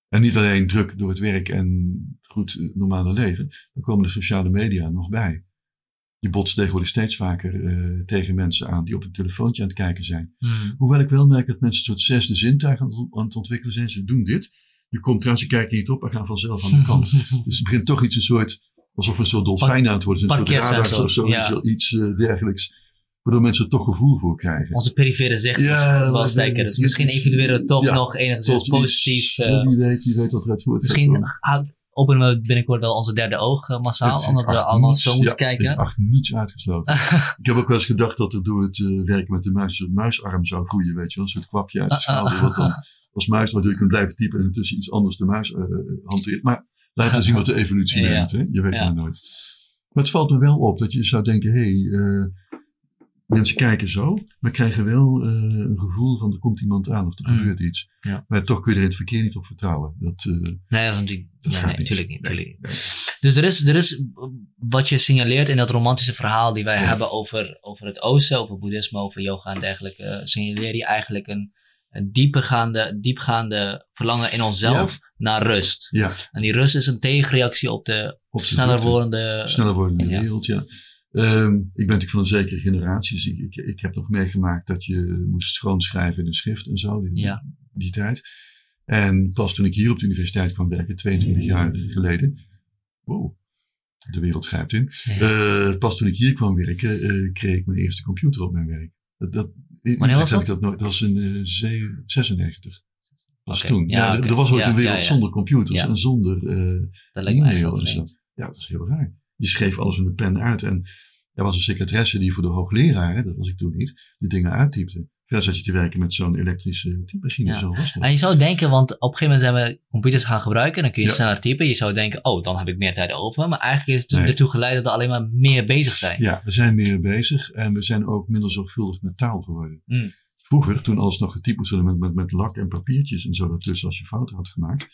En niet alleen druk door het werk en goed eh, normale leven, dan komen de sociale media nog bij. Je botst tegenwoordig steeds vaker eh, tegen mensen aan die op een telefoontje aan het kijken zijn. Mm. Hoewel ik wel merk dat mensen een soort zesde zintuig aan het, aan het ontwikkelen zijn. Ze doen dit. Je komt eraan, ze kijken niet op en gaan vanzelf aan de kant. dus het begint toch iets een soort, alsof een soort dolfijn aan het worden. Een soort radar of zo, ja. iets, wel eh, dergelijks. Waardoor mensen er toch gevoel voor krijgen. Onze perifere zicht Ja, maar- sterker. Dus misschien evalueren we toch ja, nog enigszins positief. iets, eh, wie weet, wie weet wat eruit misschien openen we binnenkort wel onze derde oog eh, massaal. Omdat we allemaal niets- zo moeten ja, kijken. Ik acht niets uitgesloten. ik heb ook wel eens gedacht dat er door het eh, werken met de muis een muisarm zou groeien, weet je wel. Een soort kwapje uit de schouder. Wat dan als muis, waardoor je kunt blijven typen en intussen iets anders de muis eh, hanteert. Maar laten we zien wat de evolutie Ja. brengt. Hè? Je weet maar nooit. Maar het valt me wel op dat je zou denken, hé, hey, mensen kijken zo, maar krijgen wel eh, een gevoel van er komt iemand aan of er Mm. gebeurt iets. Ja. Maar toch kun je er in het verkeer niet op vertrouwen. Dat, eh, Nee, dat is natuurlijk, dat nee, gaat nee, natuurlijk niet. Nee. Dus er is, er is wat je signaleert in dat romantische verhaal die wij Ja. hebben over, over het oosten, over boeddhisme, over yoga en dergelijke, eh, signaleer je eigenlijk een, een diepergaande, diepgaande verlangen in onszelf naar rust. Ja, En die rust is een tegenreactie op de of de sneller wordende... sneller wordende wereld, ja. Ehm, ik ben natuurlijk van een zekere generatie, dus ik, ik, ik heb nog meegemaakt dat je moest schoonschrijven in een schrift en zo, die, Ja. die tijd. En pas toen ik hier op de universiteit kwam werken, 22 jaar geleden, wow, de wereld grijpt in. Eh, pas toen ik hier kwam werken, eh, kreeg ik mijn eerste computer op mijn werk. Dat, dat, in Wanneer Utrecht was dat? ik dat nooit, dat was in eh, ze- 96. Was Oké, toen. ja. Er was ooit Ja, een wereld zonder computers en zonder eh, e-mail en zo. Ja, dat is heel raar. Je schreef alles met een pen uit. En er was een secretaresse die voor de hoogleraren, dat was ik toen niet, die dingen uittypte. Verder zat je te werken met zo'n elektrische typemachine. Ja. Zo was dat. En je zou denken, want op een gegeven moment zijn we computers gaan gebruiken, dan kun je Ja. sneller typen. Je zou denken, oh, dan heb ik meer tijd over. Maar eigenlijk is het Nee. ertoe geleid dat we alleen maar meer bezig zijn. Ja, we zijn meer bezig en we zijn ook minder zorgvuldig met taal geworden. Mm. Vroeger, toen alles nog getypt moest worden met, met, met lak en papiertjes en zo daartussen als je fouten had gemaakt.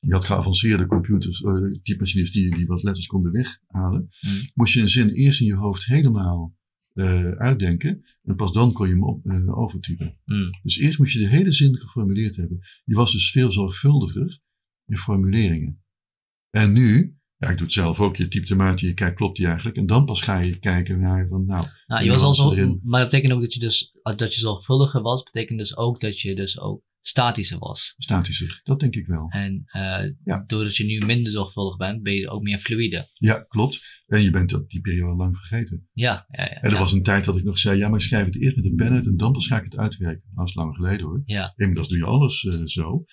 Je had geavanceerde computers, eh typemachines die, die wat letters konden weghalen. Mm. Moest je een zin eerst in je hoofd helemaal eh, uitdenken. En pas dan kon je hem op, eh, overtypen. Mm. Dus eerst moest je de hele zin geformuleerd hebben. Je was dus veel zorgvuldiger in formuleringen. En nu, ja, ik doe het zelf ook. Je typt hem uit en je kijkt, klopt die eigenlijk? En dan pas ga je kijken naar van, nou, Nou, je was al zo, maar dat betekent ook dat je dus, dat je zorgvuldiger was, betekent dus ook dat je dus ook statischer was. statischer. Dat denk ik wel. En eh, Ja. doordat je nu minder zorgvuldig bent, ben je ook meer fluide. Ja, klopt. En je bent dat die periode lang vergeten. Ja, ja, ja. En er was een tijd dat ik nog zei, ja, maar ik schrijf het eerst met een pen uit en dan pas ga ik het uitwerken. Nou, dat is lang geleden hoor. ja. Inmiddels doe je alles eh, zo.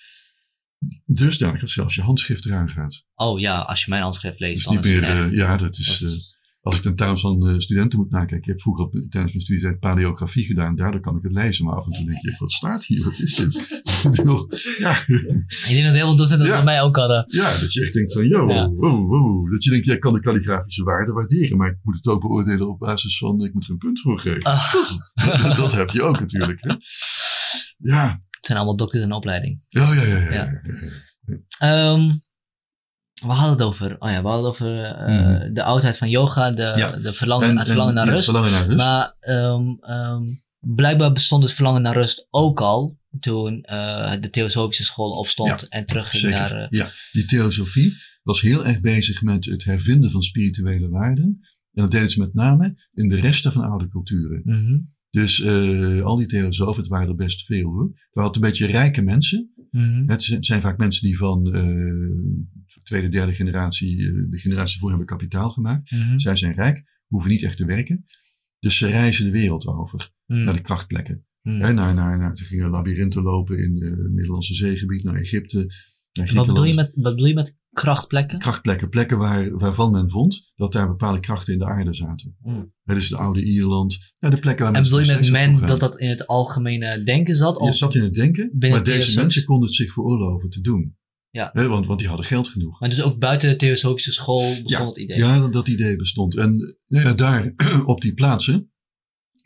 Dus daar dat zelfs je handschrift eraan gaat. Oh ja, als je mijn handschrift leest, Dus dan niet is het meer, echt... eh, ja, dat is, dat is- als ik tentamens van eh, studenten moet nakijken. Ik heb vroeger op, tijdens mijn studietijd paleografie gedaan. Daardoor kan ik het lezen. Maar af en toe denk je, wat staat hier? Wat is dit? Ja, Ik denk dat heel veel docenten dat Ja. bij mij ook hadden. ja, dat je echt denkt van, yo, Ja. wow, wow. Dat je denkt, jij kan de kalligrafische waarde waarderen. Maar ik moet het ook beoordelen op basis van, ik moet er een punt voor geven. Ah. Dat, dat heb je ook natuurlijk. Hè? Ja, Het zijn allemaal dokters in opleiding. ja, ja, ja. ja, Ja. ja. We hadden het over, oh ja, we hadden het over eh, Mhm. de oudheid van yoga, de, Ja. de verlangen, En- het verlangen en- naar rust. Verlangen naar rust. Maar ehm, ehm, blijkbaar bestond het verlangen naar rust ook al toen eh, de Theosofische school opstond en terugging Zeker. naar... eh, Ja, die theosofie was heel erg bezig met het hervinden van spirituele waarden. En dat deden ze met name in de resten van oude culturen. mhm, Dus al die theosofen, het waren er best veel hoor. We hadden een beetje rijke mensen. mhm, Het zijn, het zijn vaak mensen die van tweede, derde generatie, eh, de generatie voor hebben kapitaal gemaakt. mhm, Zij zijn rijk, hoeven niet echt te werken. Dus ze reizen de wereld over, mhm, naar de krachtplekken. Hè, naar, naar, naar, ze gingen labyrinthen lopen in het Middellandse zeegebied, naar Egypte, naar Wat bedoel, je met, wat bedoel je met krachtplekken? Krachtplekken, plekken waar, waarvan men vond dat daar bepaalde krachten in de aarde zaten. Mm. Hè, dus de oude Ierland, ja, de plekken waar En mensen bedoel je met men dat dat in het algemene denken zat? Je Of, zat in het denken, maar het deze mensen konden het zich veroorloven te doen. Ja. Want, want die hadden geld genoeg. maar dus ook buiten de Theosofische school bestond het idee? Ja, dat, dat idee bestond. En nou ja, daar op die plaatsen,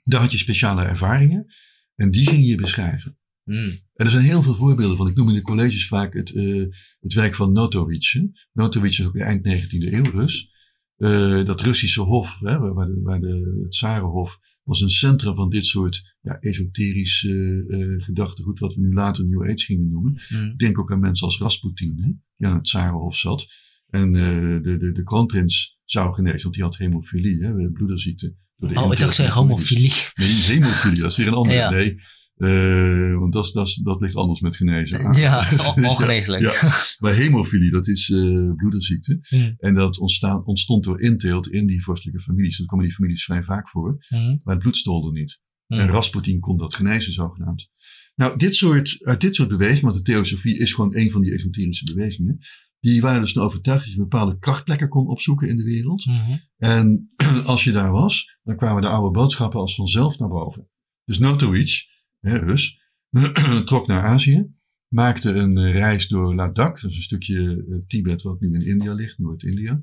daar had je speciale ervaringen. En die ging je beschrijven. Mm. En er zijn heel veel voorbeelden van. Ik noem in de colleges vaak het, eh, het werk van Notovitch. hè. Notovitch is ook eind 19e eeuw Rus. Eh, dat Russische hof, hè, waar, de, waar de, het Tsarenhof, was een centrum van dit soort ja, esoterisch eh, eh, gedachtegoed, wat we nu later New Age gingen noemen. Mm. Ik denk ook aan mensen als Rasputin, hè, die aan het Tsarenhof zat. En eh, de, de, de kroonprins zou genezen, want die had hemofilie, hè, bloederziekte. Door de Oh, ik dacht, zei homofilie. Nee, hemofilie, dat is weer een andere. Ja. Nee, eh, want dat, dat, dat ligt anders met genezen. Ja, ongeneeslijk. Ja. Maar hemofilie, dat is eh bloederziekte. Mm. En dat ontstaan, ontstond door inteelt in die vorstelijke families. Dat komen die families vrij vaak voor. Mm. Maar het bloed stolde niet. Mm. En Rasputin kon dat genezen, zogenaamd. Nou, dit soort, uit dit soort bewegingen, want de theosofie is gewoon een van die esoterische bewegingen. Die waren dus van overtuigd dat je bepaalde krachtplekken kon opzoeken in de wereld. Mhm. En als je daar was, dan kwamen de oude boodschappen als vanzelf naar boven. Dus Notovitch, hè, Rus, trok naar Azië, maakte een eh, reis door Ladakh, dat is een stukje eh, Tibet wat nu in India ligt, Noord-India.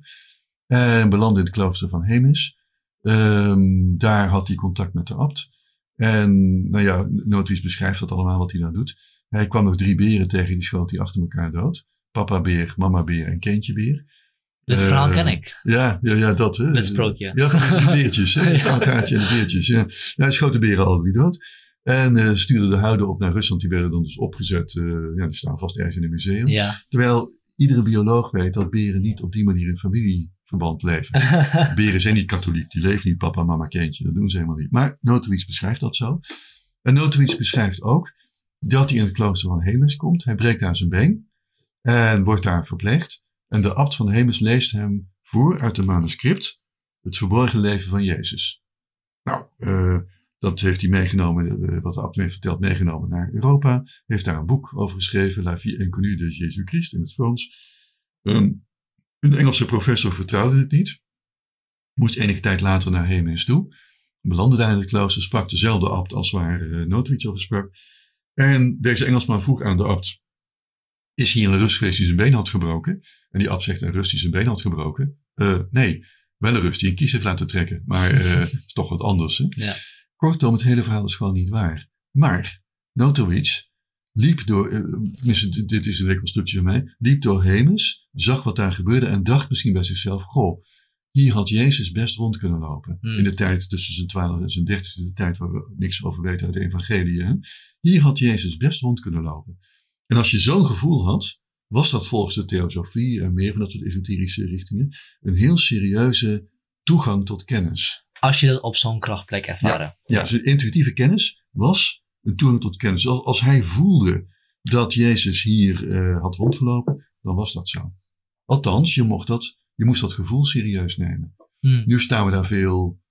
En belandde in het klooster van Hemis. Ehm, daar had hij contact met de abt. En nou ja, Notovitch beschrijft dat allemaal wat hij daar doet. Hij kwam nog drie beren tegen, die schoot hij achter elkaar dood. Papa beer, mama beer en kindje beer. Dit Eh, verhaal ken ik. Ja, ja, ja dat hè. Dat sprookje. Ja, van die drie beertjes. hè. Het oudhaartje en de beertjes. Ja. Ja, hij schoot de beren alle drie dood. En eh, stuurde de huiden op naar Rusland. Die werden dan dus opgezet. eh, ja, die staan vast ergens in een museum. Ja. Terwijl iedere bioloog weet dat beren niet op die manier in familie verband leven. Beren zijn niet katholiek, die leven niet papa, mama, kindje. Dat doen ze helemaal niet. Maar Notowitz beschrijft dat zo. En Notowitz beschrijft ook dat hij in het klooster van Hemes komt. Hij breekt daar zijn been en wordt daar verpleegd. En de abt van Hemes leest hem voor uit een manuscript het verborgen leven van Jezus. Nou, uh, dat heeft hij meegenomen, uh, wat de abt heeft verteld, meegenomen naar Europa. Heeft daar een boek over geschreven, La vie inconnue de Jésus Christ in het Frans. Um, een Engelse professor vertrouwde het niet. Moest enige tijd later naar Hemes toe. Belandde daar in het klooster, sprak dezelfde abt als waar uh, Notwitz over sprak. En deze Engelsman vroeg aan de abt, is hier een rust geweest die zijn been had gebroken? En die abt zegt, een rust die zijn been had gebroken? Uh, nee, wel een rust die een kies heeft laten trekken. Maar uh, is toch wat anders. Hè? Ja. Kortom, het hele verhaal is gewoon niet waar. Maar Notowitz liep door, uh, dit is een reconstructie van mij, liep door Hemes, zag wat daar gebeurde en dacht misschien bij zichzelf, goh, hier had Jezus best rond kunnen lopen. Hmm. In de tijd tussen zijn 12 en zijn 30, de tijd waar we niks over weten uit de evangelie. Hè? Hier had Jezus best rond kunnen lopen. En als je zo'n gevoel had, was dat volgens de theosofie en meer van dat soort esoterische richtingen een heel serieuze toegang tot kennis. Als je dat op zo'n krachtplek ervaren. Ja, zijn intuïtieve kennis was een toegang tot kennis. Als, als hij voelde dat Jezus hier uh, had rondgelopen, dan was dat zo. Althans, je, mocht dat, je moest dat gevoel serieus nemen. Hmm. Nu staan we daar veel,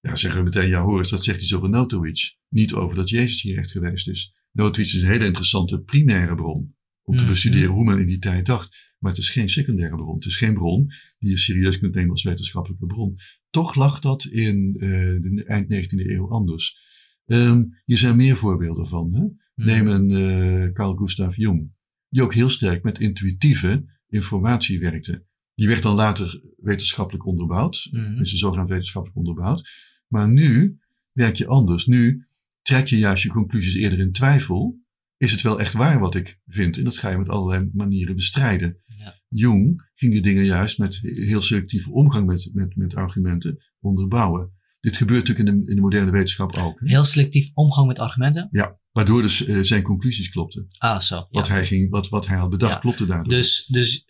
ja, zeggen we meteen, ja hoor eens, dat zegt iets over Notowitz. Niet over dat Jezus hier echt geweest is. Notowitz is een hele interessante primaire bron om te Hmm. bestuderen hoe men in die tijd dacht. Maar het is geen secundaire bron. Het is geen bron die je serieus kunt nemen als wetenschappelijke bron. Toch lag dat in uh, de eind 19e eeuw anders. Um, hier zijn meer voorbeelden van. Hè? Hmm. Neem een uh, Carl Gustav Jung, die ook heel sterk met intuïtieve informatie werkte. Die werd dan later wetenschappelijk onderbouwd, is zogenaamd wetenschappelijk onderbouwd. Maar nu werk je anders. Nu trek je juist je conclusies eerder in twijfel. Is het wel echt waar wat ik vind? En dat ga je met allerlei manieren bestrijden. Ja. Jung ging die dingen juist met heel selectieve omgang met, met, met argumenten onderbouwen. Dit gebeurt natuurlijk in de, in de moderne wetenschap ook. Hè? Heel selectief omgang met argumenten. Ja, waardoor dus uh, zijn conclusies klopten. Ah, zo. Wat, hij ging, wat, wat hij had bedacht Ja. klopte daardoor. Dus, dus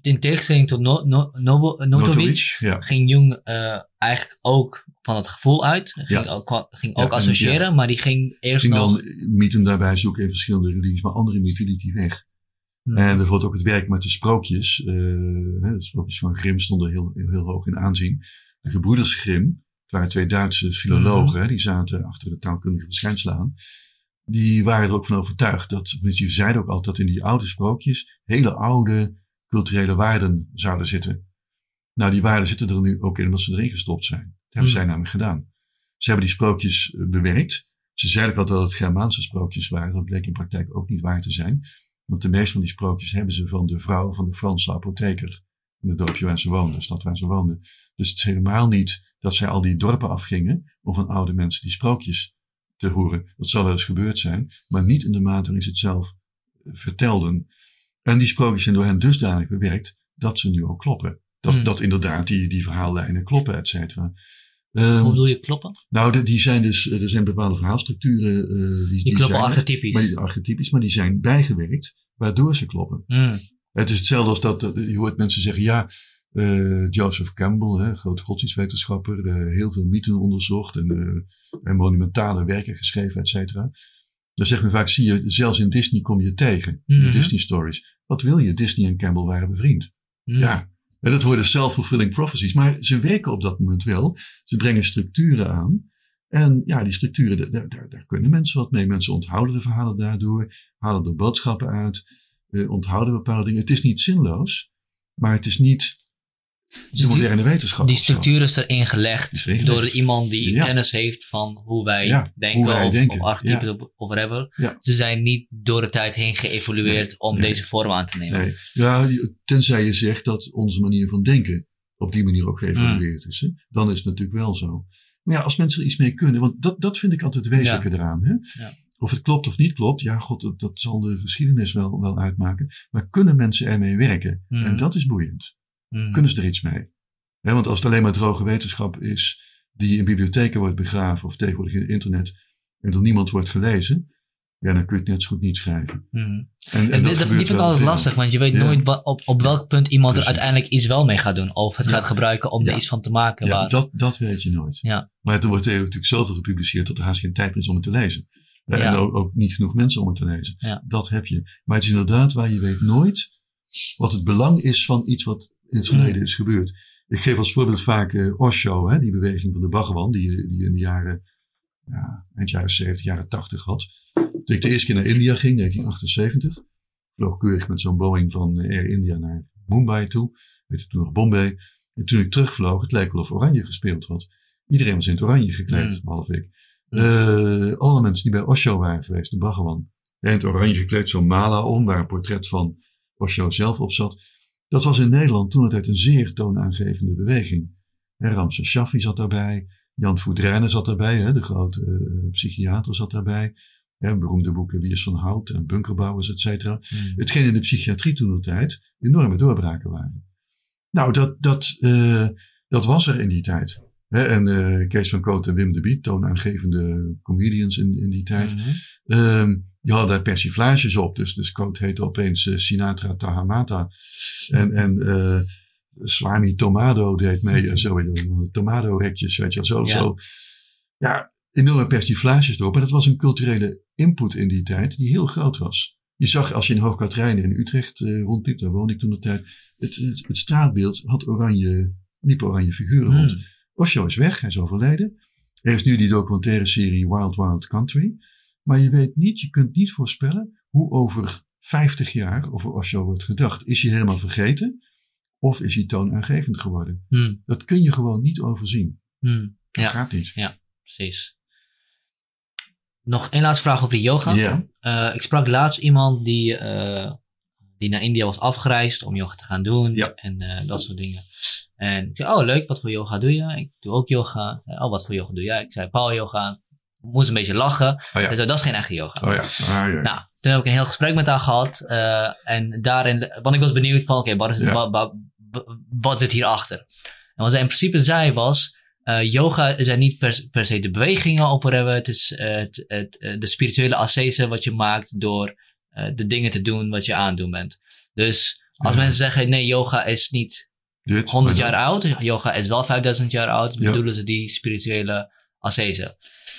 in tegenstelling tot no, no, ja. ging Jung uh, eigenlijk ook van het gevoel uit. Ging Ja. ook, ging ook en- associëren, maar die ging eerst ging nog... dan mythen daarbij zoeken in verschillende religies, maar andere mythen liet hij weg. Hmm. En bijvoorbeeld ook het werk met de sprookjes. Uh, hè, de sprookjes van Grimm stonden heel, heel, heel hoog in aanzien. De gebroeders Grimm, het waren twee Duitse filologen, hè, die zaten achter de taalkundige verschijnselen aan. Die waren er ook van overtuigd dat, die zeiden ook altijd dat in die oude sprookjes hele oude culturele waarden zouden zitten. Nou, die waarden zitten er nu ook in omdat ze erin gestopt zijn. Dat hebben Hmm. zij namelijk gedaan. Ze hebben die sprookjes eh, bewerkt. Ze zeiden ook altijd dat het Germaanse sprookjes waren. Dat bleek in praktijk ook niet waar te zijn. Want de meeste van die sprookjes hebben ze van de vrouw van de Franse apotheker. In het dorpje waar ze woonden, de stad waar ze woonden. Dus het is helemaal niet dat zij al die dorpen afgingen om van oude mensen die sprookjes te horen. Dat zal wel eens gebeurd zijn, maar niet in de mate waarin ze het zelf eh, vertelden. En die sprookjes zijn door hen dusdanig bewerkt dat ze nu ook kloppen. Dat, Hmm. dat inderdaad die, die verhaallijnen kloppen, et cetera. Ehm, Hoe bedoel je kloppen? nou, de- die zijn dus, er zijn bepaalde verhaalstructuren. eh, die, Die kloppen zijn archetypisch. Maar die, archetypisch, maar die zijn bijgewerkt, waardoor ze kloppen. Hmm. Het is hetzelfde als dat, eh, je hoort mensen zeggen, ja, eh, Joseph Campbell, hè, grote godsdienstwetenschapper, eh, heel veel mythen onderzocht en, eh, en monumentale werken geschreven, et cetera. Dan zegt men vaak, zie je, zelfs in Disney kom je tegen, Mhm. de Disney stories. Wat wil je? Disney en Campbell waren bevriend. Hmm. Ja, en dat worden self-fulfilling prophecies. Maar ze werken op dat moment wel. Ze brengen structuren aan. En ja, die structuren, daar- daar, daar, kunnen mensen wat mee. Mensen onthouden de verhalen daardoor, halen er boodschappen uit, eh, onthouden bepaalde dingen. Het is niet zinloos, maar het is niet de Dus die, moderne wetenschap. die structuur is erin gelegd Is erin gelegd. door iemand die Ja. kennis heeft van hoe wij Ja, denken, hoe wij of, denken, of archetypen of, of whatever. Ze zijn niet door de tijd heen geëvolueerd Nee, om nee. deze vorm aan te nemen. Nee. Ja, tenzij je zegt dat onze manier van denken op die manier ook geëvalueerd is. Hè? Dan is het natuurlijk wel zo. Maar ja, als mensen er iets mee kunnen, want dat, dat vind ik altijd het wezenlijke eraan. Hè? Of het klopt of niet klopt, ja, god, dat, dat zal de geschiedenis wel, wel uitmaken. Maar kunnen mensen ermee werken? En dat is boeiend. Hmm. Kunnen ze er iets mee? Want als het alleen maar droge wetenschap is, die in bibliotheken wordt begraven of tegenwoordig in het internet, en door niemand wordt gelezen, ja, dan kun je het net zo goed niet schrijven. Mhm. En, En, dat, vind ik altijd veel. lastig, want je weet Ja. nooit op, op welk punt iemand Precies. er uiteindelijk iets wel mee gaat doen. Of het Ja. gaat gebruiken om Ja. er iets van te maken. Ja, waar- dat, dat weet je nooit. Ja. Maar er wordt natuurlijk zoveel gepubliceerd dat er haast geen tijd is om het te lezen. Ja. En ook, ook niet genoeg mensen om het te lezen. Ja. Dat heb je. Maar het is inderdaad waar je weet nooit wat het belang is van iets wat in het verleden Mm. is gebeurd. Ik geef als voorbeeld vaak eh, Osho, hè, die beweging van de Bhagawan, die, die in de jaren, ja, eind jaren 70, jaren 80 had. Toen ik de eerste keer naar India ging, 1978, vloog keurig met zo'n Boeing van Air India naar Mumbai toe. Weet toen nog Bombay. En toen ik terugvloog, het leek wel of Oranje gespeeld had. Iedereen was in het oranje gekleed, Mm. behalve ik. Mm. Eh, alle mensen die bij Osho waren geweest, de Bhagawan. In het oranje gekleed, zo'n mala om, waar een portret van Osho zelf op zat. Dat was in Nederland toen het uit een zeer toonaangevende beweging. Hè, Ramses Shaffi zat daarbij. Jan Voudrijnen zat daarbij, hè, de grote eh, psychiater zat daarbij. Hè, beroemde boeken Wiers van Hout en Bunkerbouwers, et cetera. Mhm. Hetgeen in de psychiatrie toen de tijd enorme doorbraken waren. Nou, dat, dat, eh, dat was er in die tijd. Hè, en eh, Kees van Koot en Wim de Biet, toonaangevende comedians in, in die tijd. Mhm. Ehm, die hadden daar persiflages op. Dus, dus Coat heette opeens eh, Sinatra Tahamata. En, en eh Swami Tomado deed mee. en zo, weet je wel, Tomado-rekjes, weet je wel. Zo, Ja. zo. Ja, enorme persiflages erop. En dat was een culturele input in die tijd die heel groot was. Je zag als je in Hoogkaterijnen in Utrecht eh, rondliep, daar woonde ik toen de tijd. Het, het, het straatbeeld had oranje, liep oranje figuren rond. Mhm. Osho is weg, hij is overleden. Er is nu die documentaire serie Wild Wild Country. Maar je weet niet, je kunt niet voorspellen hoe over 50 jaar over Osho wordt gedacht. Is hij helemaal vergeten? Of is hij toonaangevend geworden? Mhm. Dat kun je gewoon niet overzien. Mhm. Dat Ja. gaat niet. Precies. Nog één laatste vraag over de yoga. Ja. Eh, ik sprak laatst iemand die, eh, die naar India was afgereisd om yoga te gaan doen. Ja. En eh, dat soort dingen. En ik zei, oh leuk, wat voor yoga doe je? Ik doe ook yoga. Oh, wat voor yoga doe jij? Ik zei, power yoga. Moest een beetje lachen. Oh ja. Dat is geen echte yoga. Oh ja. Ah, ja. Nou, toen heb ik een heel gesprek met haar gehad. eh, en daarin, want ik was benieuwd van, oké, wat, is Ja. wat, wat, wat zit hierachter? En wat zij in principe zei was, eh, yoga zijn niet per, per se de bewegingen of whatever. Het is eh, het, het, de spirituele ascese wat je maakt door de dingen te doen wat je aan het doen bent. Dus als Ja. mensen zeggen, nee, yoga is niet Dit, 100 maar jaar oud, yoga is wel 5000 jaar oud, Ja. bedoelen ze die spirituele ascese.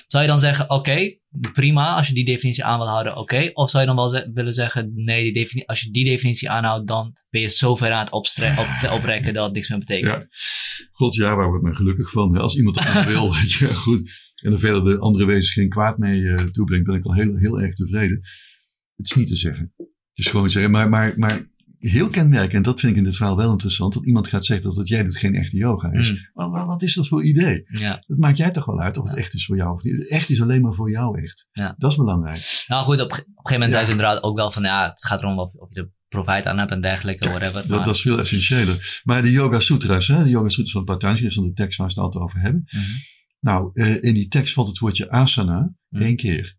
Zou je dan zeggen, oké, prima, als je die definitie aan wil houden, oké. Of zou je dan wel ze- willen zeggen, nee, die als je die definitie aanhoudt, dan ben je zo ver aan het op te oprekken dat het niks meer betekent. Ja. God, ja, waar wordt men gelukkig van? Als iemand dat niet wil, goed. En er verder de andere wezens geen kwaad mee eh, toebrengt, ben ik al heel, heel erg tevreden. Het is niet te zeggen. Het is gewoon zeggen, maar, maar, maar heel kenmerkend, en dat vind ik in dit verhaal wel interessant, dat iemand gaat zeggen dat wat jij doet geen echte yoga is. Mm. Wat, wat, wat is dat voor idee? Ja. Dat maakt jij toch wel uit of het echt is voor jou of niet. Echt is alleen maar voor jou echt. Ja. Dat is belangrijk. Nou goed, op, op een gegeven moment zei ze inderdaad ook wel van, ja, het gaat erom of, of je er profijt aan hebt en dergelijke, whatever. Dat, dat is veel essentiëler. Maar de Yoga Sutras, hè, de Yoga Sutras van Patanjali, is dan de tekst waar ze het altijd over hebben. Mhm. Nou, eh, in die tekst valt het woordje asana Mm. één keer.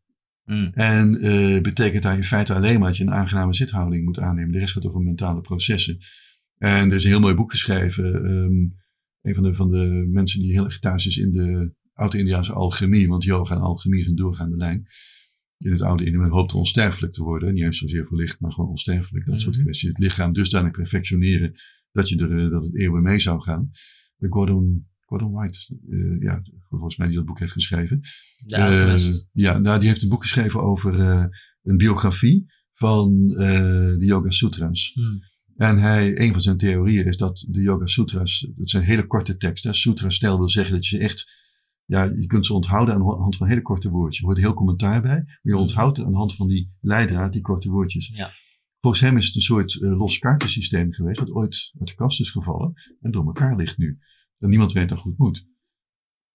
Mm. En eh, betekent daar in feite alleen maar dat je een aangename zithouding moet aannemen. De rest gaat over mentale processen. En er is een heel mooi boek geschreven. ehm, een van de, van de mensen die heel erg thuis is in de oude-Indiaanse alchemie. Want yoga en alchemie is een doorgaande lijn. In het oude Indië men hoopte onsterfelijk te worden. Niet eens zozeer verlicht, maar gewoon onsterfelijk. Dat soort Mhm. kwesties. Het lichaam dusdanig perfectioneren dat, je er, eh, dat het eeuwen mee zou gaan. De Gordon, Gordon White, eh, ja, volgens mij die dat boek heeft geschreven. Eh, ja, nou, die heeft een boek geschreven over eh, een biografie van eh, de Yoga Sutras. Mm. En hij, een van zijn theorieën is dat de Yoga Sutras, dat zijn hele korte teksten. Sutra-stijl wil zeggen dat je ze echt, ja, je kunt ze onthouden aan de hand van hele korte woordjes. Er hoort heel commentaar bij, maar je onthoudt het aan de hand van die leidraad, die korte woordjes. Ja. Volgens hem is het een soort eh, los kaartensysteem geweest, wat ooit uit de kast is gevallen en door elkaar ligt nu. En niemand weet hoe het moet.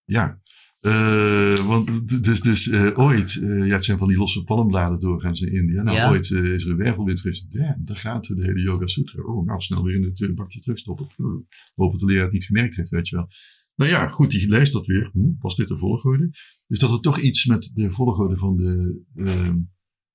Ja, eh, want dus, dus eh, ooit, eh, ja, het zijn van die losse palmbladen doorgaans in India. Nou, Ja. ooit is er een wervelwind geweest. Ja, daar gaat de hele Yoga Sutra. Oh, nou, snel weer in het bakje terugstoppen. Uh, hoop dat de leraar het niet gemerkt heeft, weet je wel. Nou ja, goed, die leest dat weer. Hm, was dit de volgorde? Dus dat er toch iets met de volgorde van de ehm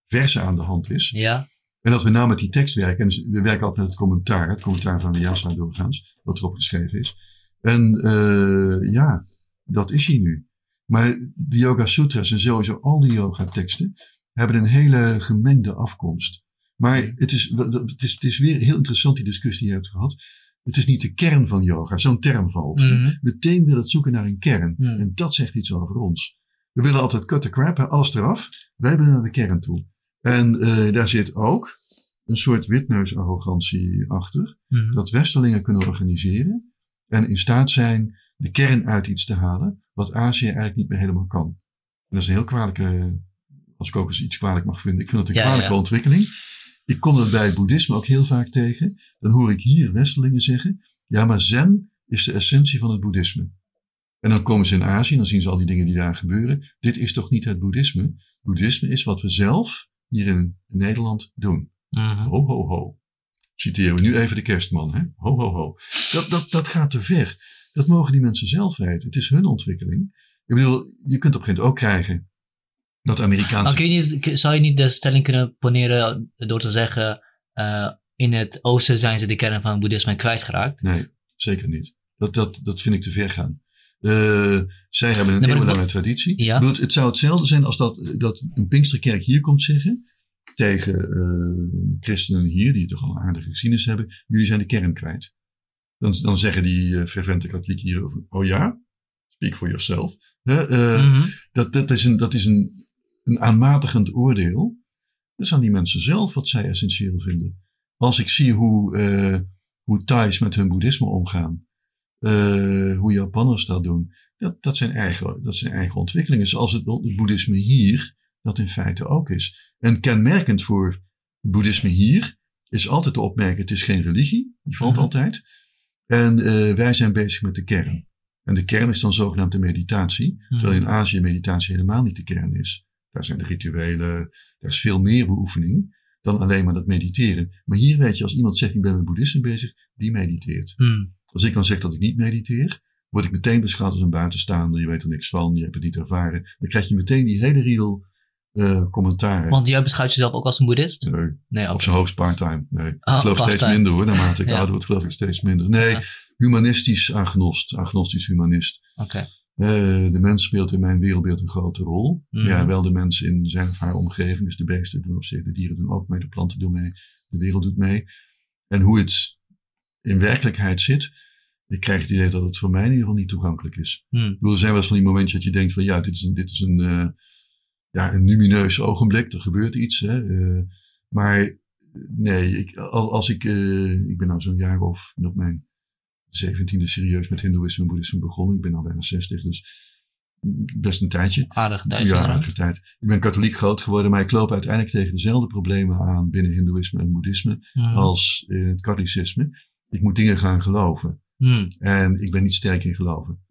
versen aan de hand is. Ja. En dat we nou met die tekst werken. En dus we werken altijd met het commentaar. Het commentaar van Vyasa doorgaans. Wat erop geschreven is. En eh, ja, dat is hij nu. Maar de Yoga Sutras en sowieso al die yoga teksten. hebben een hele gemengde afkomst. Maar het is, het, is, het is weer heel interessant die discussie die je hebt gehad. Het is niet de kern van yoga. Zo'n term valt. Mhm. Meteen wil het zoeken naar een kern. Mhm. En dat zegt iets over ons. We willen altijd cut the crap, alles eraf. Wij willen naar de kern toe. En eh, daar zit ook een soort witneusarrogantie achter. Mhm. Dat westerlingen kunnen organiseren. En in staat zijn de kern uit iets te halen. Wat Azië eigenlijk niet meer helemaal kan. En dat is een heel kwalijke, als ik ook eens iets kwalijk mag vinden. Ik vind het een Ja, kwalijke ja. ontwikkeling. Ik kom dat bij het boeddhisme ook heel vaak tegen. Dan hoor ik hier westerlingen zeggen. Ja, maar zen is de essentie van het boeddhisme. En dan komen ze in Azië en dan zien ze al die dingen die daar gebeuren. Dit is toch niet het boeddhisme? Boeddhisme is wat we zelf hier in Nederland doen. Mhm. Ho, ho, ho. Citeren we nu even de kerstman, hè? Ho, ho, ho. Dat, dat, dat gaat te ver. Dat mogen die mensen zelf weten. Het is hun ontwikkeling. Ik bedoel, je kunt op een gegeven moment ook krijgen dat Amerikaanse... Maar je zou je niet de stelling kunnen poneren door te zeggen, eh, in het oosten zijn ze de kern van het boeddhisme kwijtgeraakt? Nee, zeker niet. Dat, dat, dat vind ik te ver gaan. Eh, zij hebben een Nee, ik eeuwenlange traditie. Ja. Ik bedoel, het, zou hetzelfde zijn als dat, dat een Pinksterkerk hier komt zeggen tegen eh, christenen hier, die toch al een aardige geschiedenis hebben, jullie zijn de kern kwijt. Dan, dan zeggen die eh, fervente katholieken hier over, oh ja, speak for yourself. Hè, eh, Mhm. dat, dat is, een, dat is een, een aanmatigend oordeel. Dat zijn die mensen zelf wat zij essentieel vinden. Als ik zie hoe, eh hoe Thais met hun boeddhisme omgaan, hoe Japanners dat doen, dat, dat, zijn eigen, dat zijn eigen ontwikkelingen. Zoals het, het boeddhisme hier, dat in feite ook is. En kenmerkend voor het boeddhisme hier is altijd te opmerken, het is geen religie, die valt Mhm. altijd. En eh, wij zijn bezig met de kern. En de kern is dan zogenaamd de meditatie. Terwijl in Azië meditatie helemaal niet de kern is. Daar zijn de rituelen, daar is veel meer beoefening dan alleen maar dat mediteren. Maar hier weet je, als iemand zegt ik ben met boeddhisme bezig, die mediteert. Mhm. Als ik dan zeg dat ik niet mediteer, word ik meteen beschouwd als een buitenstaander. Je weet er niks van, je hebt het niet ervaren. Dan krijg je meteen die hele riedel commentaren. Want jij beschouwt jezelf ook als een boeddhist? Nee, Nee, ook op zijn hoogst part-time. Nee, Oh, ik geloof steeds minder hoor. Naarmate ik Ja. ouder word, geloof ik steeds minder. Nee, Ja. humanistisch agnost. Agnostisch humanist. Oké. Eh, de mens speelt in mijn wereldbeeld een grote rol. Mhm. Ja, wel de mensen in zijn of haar omgeving. Dus de beesten doen op zich, de dieren doen ook mee, de planten doen mee, de wereld doet mee. En hoe het in werkelijkheid zit, ik krijg het idee dat het voor mij in ieder geval niet toegankelijk is. Mhm. Ik bedoel, er zijn wel eens van die momentjes dat je denkt van ja, dit is een, dit is een, eh, ja, een lumineus ogenblik, er gebeurt iets. Hè, eh, maar nee, ik, al- als ik, eh, ik ben nou zo'n jaar of op mijn zeventiende serieus met hindoeïsme en boeddhisme begonnen. Ik ben al bijna 60, dus best een tijdje. Aardig Ja, Duitsland. aardige tijd. Ik ben katholiek groot geworden, maar ik loop uiteindelijk tegen dezelfde problemen aan binnen hindoeïsme en boeddhisme als in het katholicisme. Ik moet dingen gaan geloven. Mhm. En ik ben niet sterk in geloven.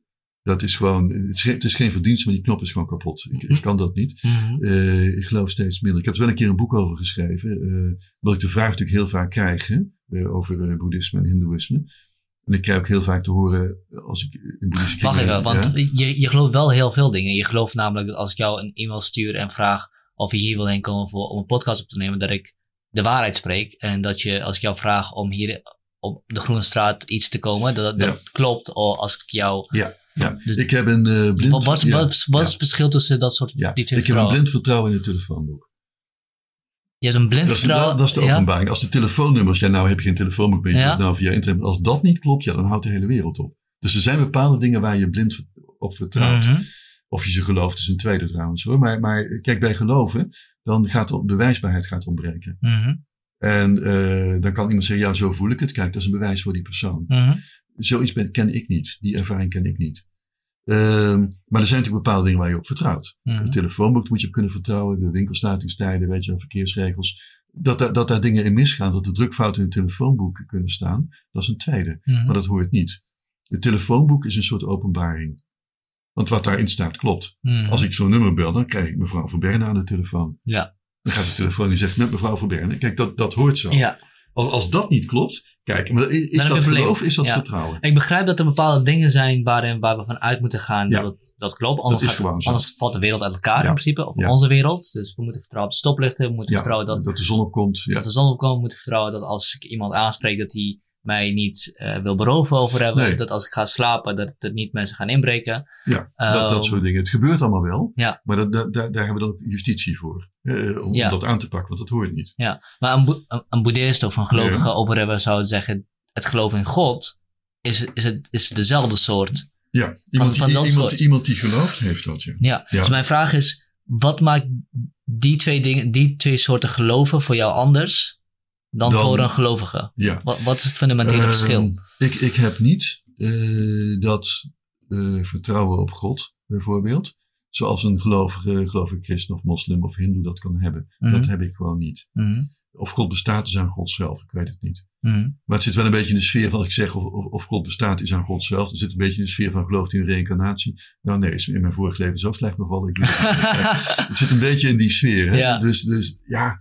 Dat is gewoon, het is, het is geen verdienst, maar die knop is gewoon kapot. Ik, ik kan dat niet. Mhm. Eh, ik geloof steeds minder. Ik heb er wel een keer een boek over geschreven. eh omdat ik de vraag natuurlijk heel vaak krijg hè, eh, over boeddhisme en hindoeïsme. En ik krijg ook heel vaak te horen als ik in boeddhistische Wacht even, want ja. je, je gelooft wel heel veel dingen. Je gelooft namelijk dat als ik jou een e-mail stuur en vraag of je hier wil heen komen voor, om een podcast op te nemen, dat ik de waarheid spreek. En dat je, als ik jou vraag om hier op de Groene Straat iets te komen, dat, dat Ja. klopt. Of als ik jou... Ja, ja. Dus- ik heb een eh, blind... Wat, wat, wat, wat is het verschil tussen dat soort Ja, die twee ik heb een blind vertrouwen in het telefoonboek. Je hebt een blind Dat is, vertrouwen. dat, is de openbaring. Als de telefoonnummers, ja nou heb je geen telefoonboek meer, je Ja. nou via internet. Als dat niet klopt, ja dan houdt de hele wereld op. Dus er zijn bepaalde dingen waar je blind op vertrouwt. Mhm. Of je ze gelooft is een tweede trouwens hoor. Maar, maar kijk, bij geloven, dan gaat de bewijsbaarheid gaat ontbreken. Mhm. En eh, dan kan iemand zeggen, ja zo voel ik het. Kijk, dat is een bewijs voor die persoon. Mhm. Zoiets ben, ken ik niet. Die ervaring ken ik niet. Ehm, maar er zijn natuurlijk bepaalde dingen waar je op vertrouwt. Mhm. Het telefoonboek moet je op kunnen vertrouwen. De winkelsluitingstijden, weet je, verkeersregels. Dat, daar- dat daar dingen in misgaan, dat er drukfouten in het telefoonboek kunnen staan. Dat is een tweede. Mhm. Maar dat hoort niet. Het telefoonboek is een soort openbaring. Want wat daarin staat klopt. Mhm. Als ik zo'n nummer bel, dan krijg ik mevrouw Verberne aan de telefoon. Ja. Dan gaat de telefoon die zegt met mevrouw Verberne. Kijk, dat, dat hoort zo. ja. Als, als dat niet klopt, kijk, maar is, dat geloof, is dat Ja. vertrouwen? Ik begrijp dat er bepaalde dingen zijn waarin, waar we van uit moeten gaan Ja. dat het, dat klopt. Anders, valt de wereld uit elkaar Ja. in principe. Of onze wereld. Dus we moeten vertrouwen op de stoplichten. We moeten vertrouwen dat, dat de zon opkomt. Ja. dat de zon opkomt. We moeten vertrouwen dat als ik iemand aanspreek dat hij mij niet eh, wil beroven over hebben. Nee. Dat als ik ga slapen, dat er niet mensen gaan inbreken. Ja, dat, dat Ehm, soort dingen. Het gebeurt allemaal wel. Ja. Maar dat, dat, daar, daar hebben we dan justitie voor. eh, om Ja. dat aan te pakken, want dat hoort niet. Ja, maar een, boe- een, een boeddhist of een gelovige Ja. over hebben zou zeggen, het geloof in God is, is, het, is dezelfde soort. Ja, iemand, van die, dat iemand, soort. iemand die gelooft heeft dat, ja. Ja. Ja. Dus mijn vraag is, wat maakt die twee dingen, die twee soorten geloven voor jou anders dan, Dan- voor een gelovige? ja. Wat, wat is het fundamentele Ehm, verschil? Ik, ik heb niet eh, dat eh, vertrouwen op God, bijvoorbeeld. Zoals een gelovige, gelovige christen of moslim of hindoe dat kan hebben. Mhm. Dat heb ik gewoon niet. Mhm, Of God bestaat is aan God zelf, ik weet het niet. mhm. Maar het zit wel een beetje in de sfeer van als ik zeg of, of, of God bestaat is aan God zelf. Het zit een beetje in de sfeer van gelooft u in reïncarnatie. Nou nee, is in mijn vorig leven zo slecht bevallen. Ik het zit een beetje in die sfeer. Hè? Ja. Dus, dus ja,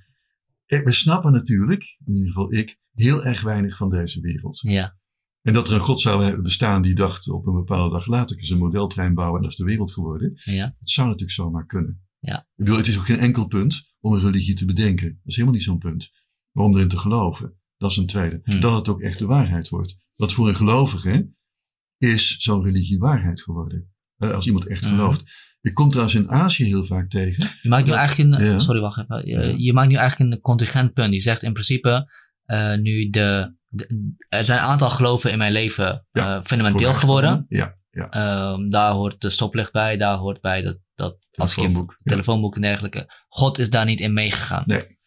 we snappen natuurlijk, in ieder geval ik, heel erg weinig van deze wereld. ja, En dat er een God zou hebben bestaan die dacht op een bepaalde dag later ik eens een modeltrein bouwen en dat is de wereld geworden. ja, Het zou natuurlijk zomaar kunnen. Ja. Ik bedoel, het is ook geen enkel punt om een religie te bedenken. Dat is helemaal niet zo'n punt. Maar om erin te geloven, dat is een tweede. Hmm. Dat het ook echt de waarheid wordt. Want voor een gelovige is zo'n religie waarheid geworden. Als iemand echt Hmm. gelooft. Ik kom trouwens in Azië heel vaak tegen. Je maakt nu eigenlijk een, ja. sorry wacht even, je, Ja. je maakt nu eigenlijk een contingent punt. Je zegt in principe, eh, nu de, de- er zijn een aantal geloven in mijn leven Ja, eh, fundamenteel geworden. Ja, ja. Ehm, daar hoort de stoplicht bij, daar hoort bij dat, dat als ik in Telefoonboek. En dergelijke. God is daar niet in meegegaan. Nee.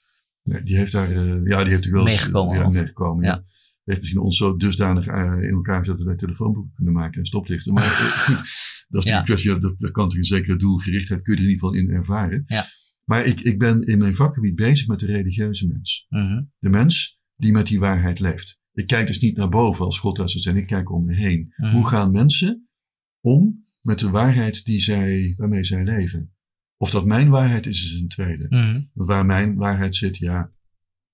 Nee, die heeft daar, eh, ja, die heeft er wel Meegekomen, Ja, meegekomen. Ja. Heeft misschien ons zo dusdanig in elkaar gezet dat wij telefoonboeken kunnen maken en stoplichten. Maar goed, dat is Ja. een kwestie, dat, dat kan natuurlijk een zekere doelgerichtheid, kun je er in ieder geval in ervaren. Ja. Maar ik, ik ben in mijn vakgebied bezig met de religieuze mens. Mhm, De mens die met die waarheid leeft. Ik kijk dus niet naar boven als God daar zou zijn, ik kijk om me heen. mhm. Hoe gaan mensen om met de waarheid die zij, waarmee zij leven? Of dat mijn waarheid is, is een tweede. Mhm, Want waar mijn waarheid zit, ja,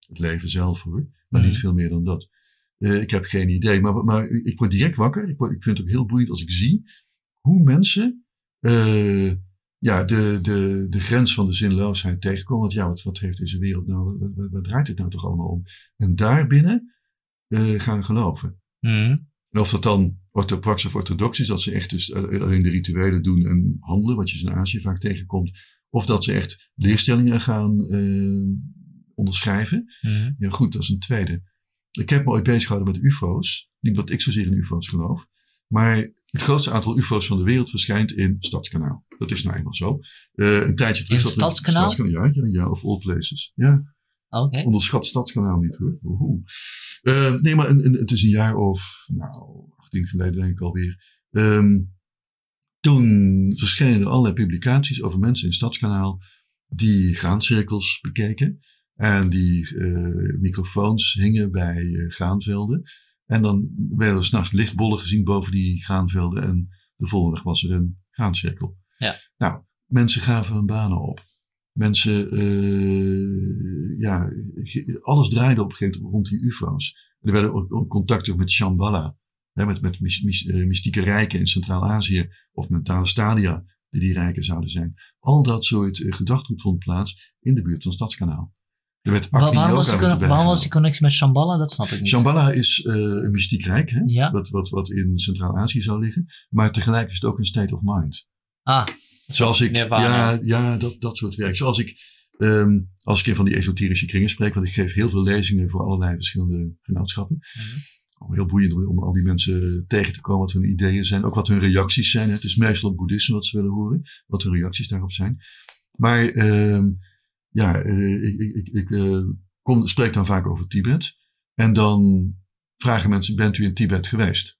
het leven zelf hoor. Maar niet veel meer dan dat. Eh, ik heb geen idee. Maar, maar ik word direct wakker. Ik, word- ik vind het ook heel boeiend als ik zie hoe mensen eh, ja, de, de, de grens van de zinloosheid tegenkomen. Want ja, wat, wat heeft deze wereld nou, wat, draait het nou toch allemaal om? En daarbinnen eh, gaan geloven. mhm. En of dat dan orthoprax of orthodox is, dat ze echt dus eh, alleen de rituelen doen en handelen, wat je in Azië vaak tegenkomt. Of dat ze echt leerstellingen gaan onderschrijven. mhm. Ja, goed, dat is een tweede. Ik heb me ooit bezig gehouden met UFO's. Niet dat ik zozeer in UFO's geloof. Maar het grootste aantal UFO's van de wereld verschijnt in Stadskanaal. Dat is nou eenmaal zo. Eh, een tijdje terug. In er- Stadskanaal? Ja, ja, ja, of all places. Ja, Oké. onderschat Stadskanaal niet hoor. Eh, nee, maar een, een- het is een jaar of, nou, 18 geleden denk ik alweer. Ehm, toen verschenen er allerlei publicaties over mensen in Stadskanaal die graancirkels bekeken. En die eh, microfoons hingen bij graanvelden. En dan werden er s'nachts lichtbollen gezien boven die graanvelden. En de volgende dag was er een graancirkel. Ja. Nou, mensen gaven hun banen op. Mensen, eh, ja, alles draaide op een gegeven moment rond die UFO's. Er werden ook, ook contacten met Shambhala. Hè, met, met eh, mystieke rijken in Centraal-Azië. Of mentale stadia die die rijken zouden zijn. Al dat soort eh, gedachtegoed vond plaats in de buurt van Stadskanaal. Werd Wa- Agni waarom, was die, waarom was connectie met Shambhala? Dat snap ik niet. Shambhala is eh, een mystiek rijk, hè? Ja. Wat, wat, wat in Centraal-Azië zou liggen. Maar tegelijk is het ook een state of mind. Ah, Zoals ik, Nirvana. ja, ja dat, dat soort werk. Zoals ik, ehm, als ik in van die esoterische kringen spreek, want ik geef heel veel lezingen voor allerlei verschillende genootschappen. Mhm. Heel boeiend om, om al die mensen tegen te komen, wat hun ideeën zijn, ook wat hun reacties zijn. hè. Het is meestal het boeddhisme wat ze willen horen, wat hun reacties daarop zijn. Maar ehm, ja, eh, ik, ik, ik, eh, kom, spreek dan vaak over Tibet. En dan vragen mensen, bent u in Tibet geweest?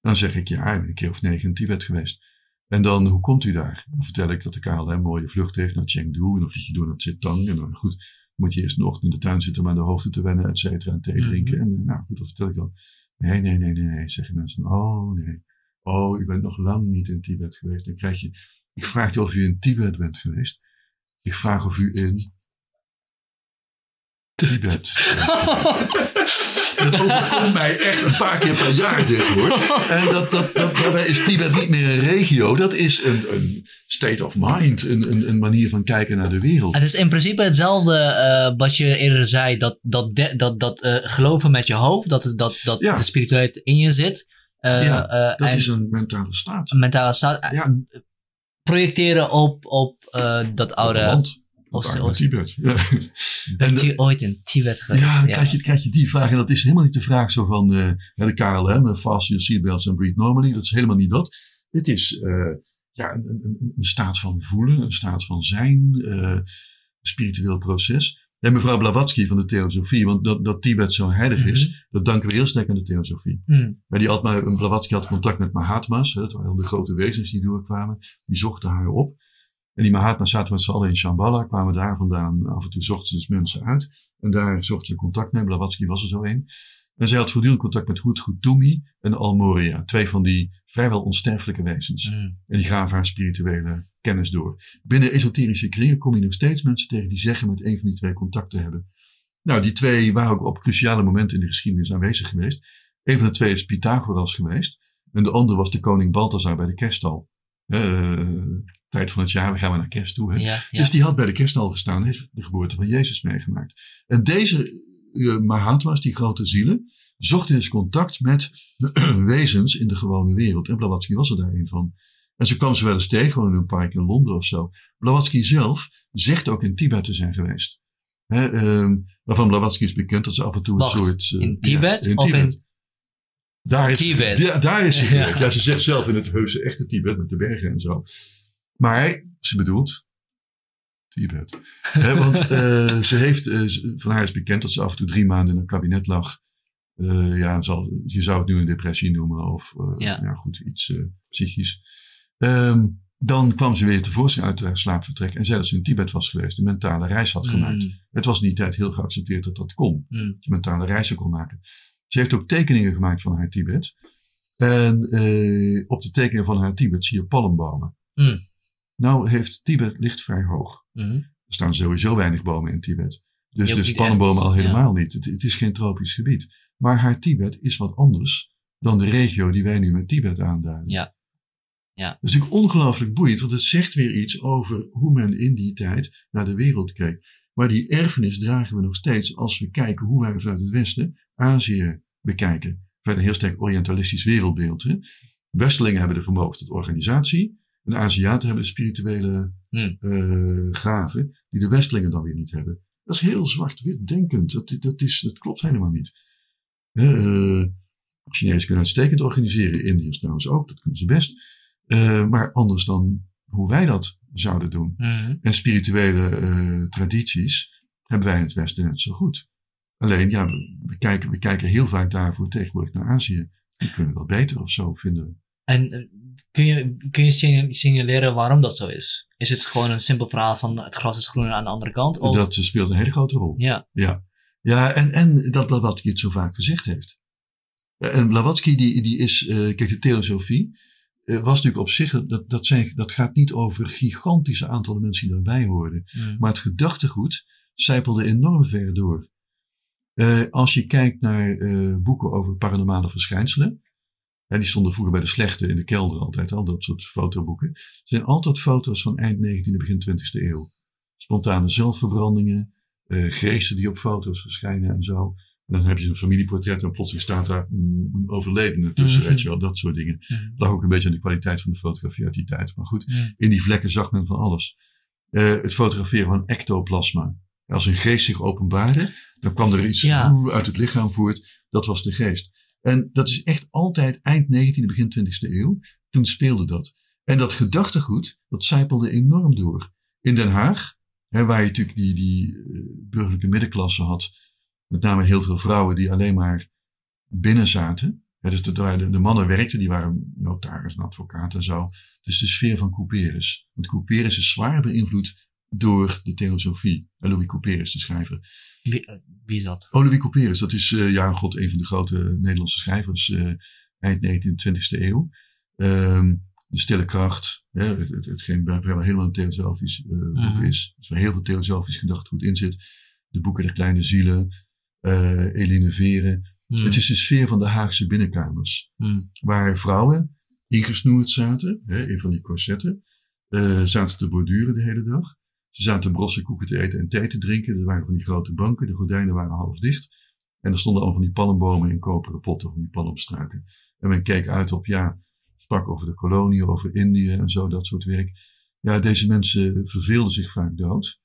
Dan zeg ik, ja, ik ben een keer of negen in Tibet geweest. En dan, hoe komt u daar? Dan vertel ik dat de KLM een mooie vlucht heeft naar Chengdu. En dan vlieg je door naar Zitang. En dan, goed, moet je eerst een ochtend in de tuin zitten om aan de hoogte te wennen, et cetera. En thee Mhm. drinken. En eh, nou goed, dat vertel ik dan. Nee, nee, nee, nee, nee, zeggen mensen. Oh, nee. Oh, u bent nog lang niet in Tibet geweest. Dan krijg je, ik vraag je of u in Tibet bent geweest. Ik vraag of u in Tibet. dat overkomt mij echt een paar keer per jaar dit hoor. En dat, dat, dat, daarbij is Tibet niet meer een regio. Dat is een, een state of mind. Een, een, een manier van kijken naar de wereld. Het is in principe hetzelfde uh, wat je eerder zei. Dat, dat, de, dat, dat uh, geloven met je hoofd. Dat, dat, dat Ja. de spiritualiteit in je zit. Uh, Ja, Dat en is een mentale staat. een mentale staat. Ja. Projecteren op, op uh, dat oude... Of of, Tibet. Ja. bent En, u ooit in Tibet geweest? Ja, dan krijg je, krijg je die vraag. En dat is helemaal niet de vraag zo van uh, de KLM, uh, fast your seatbelts and breathe normally. Dat is helemaal niet dat. Het is uh, ja, een, een, een, staat van voelen, een staat van zijn, een spiritueel proces. En mevrouw Blavatsky van de Theosofie, want dat, dat Tibet zo heilig mm -hmm. is, dat danken we heel sterk aan de Theosofie. Mm. Die had maar, Blavatsky had contact met Mahatma's, hè, dat waren de grote wezens die doorkwamen. Die zochten haar op. En die Mahatma's zaten met z'n allen in Shambhala, kwamen daar vandaan. Af en toe zochten ze dus mensen uit. En daar zochten ze contact mee. Blavatsky was er zo een. En zij had voortdurend contact met Hutgutumi en Almoria. Twee van die vrijwel onsterfelijke wezens. Mm. En die gaven haar spirituele kennis door. Binnen esoterische kringen kom je nog steeds mensen tegen die zeggen met een van die twee contact te hebben. Nou, die twee waren ook op cruciale momenten in de geschiedenis aanwezig geweest. Een van de twee is Pythagoras geweest. En de andere was de koning Balthasar bij de kerststal. Uh, tijd van het jaar, we gaan we naar kerst toe. Hè? Ja, ja. Dus die had bij de kerststal gestaan en heeft de geboorte van Jezus meegemaakt. En deze Mahatma's, die grote zielen, zochten dus contact met wezens in de gewone wereld. En Blavatsky was er daar een van. En ze kwam ze wel eens tegen, gewoon in een park in Londen of zo. Blavatsky zelf zegt ook in Tibet te zijn geweest. Hè, um, waarvan Blavatsky is bekend dat ze af en toe Wacht, een soort... Uh, in Tibet? Ja, in of Tibet. in daar is, Tibet? Ja, daar is ze geweest. Ja. Ja. ze zegt zelf in het heuse echte Tibet met de bergen en zo. Maar ze bedoelt Tibet. He, want uh, ze heeft, uh, van haar is bekend dat ze af en toe drie maanden in een kabinet lag. Uh, ja, zal, je zou het nu een depressie noemen of ja. ja. goed, iets psychisch. Um, dan kwam ze weer tevoorschijn uit haar slaapvertrek en zei dat ze in Tibet was geweest, een mentale reis had gemaakt. Mm. Het was in die tijd heel geaccepteerd dat dat kon. Mm. Dat je mentale reizen kon maken. Ze heeft ook tekeningen gemaakt van haar Tibet. En op de tekeningen van haar Tibet zie je palmbomen. Mm. Nou heeft Tibet ligt vrij hoog. Mm. Er staan sowieso weinig bomen in Tibet. Dus, Ja, dus echt, al helemaal ja. niet. Het, het, is geen tropisch gebied. Maar haar Tibet is wat anders dan de regio die wij nu met Tibet aanduiden. Ja. Ja. Dat is natuurlijk ongelooflijk boeiend, want het zegt weer iets over hoe men in die tijd naar de wereld keek. Maar die erfenis dragen we nog steeds als we kijken hoe wij vanuit het Westen Azië bekijken. We hebben een heel sterk orientalistisch wereldbeeld. Hè? Westelingen hebben de vermogens tot organisatie. En de Aziaten hebben de spirituele Hmm. uh, gaven die de Westelingen dan weer niet hebben. Dat is heel zwart-wit denkend. Dat, dat, is, dat klopt helemaal niet. Uh, Chinezen kunnen uitstekend organiseren. Indiërs trouwens ook. Dat kunnen ze best. Uh, maar anders dan hoe wij dat zouden doen. Mm. En spirituele tradities hebben wij in het Westen net zo goed. Alleen, ja, we kijken, we kijken heel vaak daarvoor tegenwoordig naar Azië. Die kunnen dat beter of zo, vinden we. En uh, kun je, kun je signaleren waarom dat zo is? Is het gewoon een simpel verhaal van het gras is groener aan de andere kant? Of? Dat speelt een hele grote rol. Ja. Ja, ja en, en dat Blavatsky het zo vaak gezegd heeft. En Blavatsky, die, die is, uh, kijk, de theosofie uh, was natuurlijk op zich, dat, dat, zijn, dat gaat niet over gigantische aantallen mensen die daarbij hoorden. Mm. Maar het gedachtegoed zijpelde enorm ver door. Uh, als je kijkt naar boeken over paranormale verschijnselen. Hè, die stonden vroeger bij de slechte in de kelder altijd, al dat soort fotoboeken. Er zijn altijd foto's van eind 19e, begin 20e eeuw. Spontane zelfverbrandingen, uh, geesten die op foto's verschijnen en zo. En dan heb je een familieportret en plotseling staat daar een overledene tussen, Mhm. weet je wel, dat soort dingen. Mm. Lag ook een beetje aan de kwaliteit van de fotografie uit die tijd. Maar goed, Mm. in die vlekken zag men van alles. Uh, het fotograferen van ectoplasma. Als een geest zich openbaarde, dan kwam er iets Ja. uit het lichaam voort. Dat was de geest. En dat is echt altijd eind 19e, begin 20e eeuw. Toen speelde dat. En dat gedachtegoed, dat zijpelde enorm door. In Den Haag, hè, waar je natuurlijk die, die uh, burgerlijke middenklasse had. Met name heel veel vrouwen die alleen maar binnen zaten. Dus de, de, de, mannen werkten, die waren notaris en advocaat en zo. Dus de sfeer van Couperus. Want Couperus is zwaar beïnvloed door de theosofie. Louis Couperus, de schrijver. Wie, uh, wie is dat? Louis Couperus, dat is, uh, ja, god, een van de grote Nederlandse schrijvers uh, eind 19e, 20e eeuw. Um, de stille kracht, hè, het, het, hetgeen vrijwel helemaal een theosofisch uh, boek Mhm. is. Dus waar heel veel theosofisch gedachtegoed in zit. de boeken der kleine zielen, Eline Veren. Hmm. Het is de sfeer van de Haagse binnenkamers. Hmm. Waar vrouwen ingesnoerd zaten, hè, in van die corsetten, uh, zaten te borduren de hele dag. Ze zaten brosse koeken te eten en thee te drinken. Er waren van die grote banken, de gordijnen waren half dicht. En er stonden al van die palmbomen in koperen potten, van die palmstruiken. En men keek uit op, ja, sprak over de kolonie, over Indië en zo, dat soort werk. Ja, deze mensen verveelden zich vaak dood.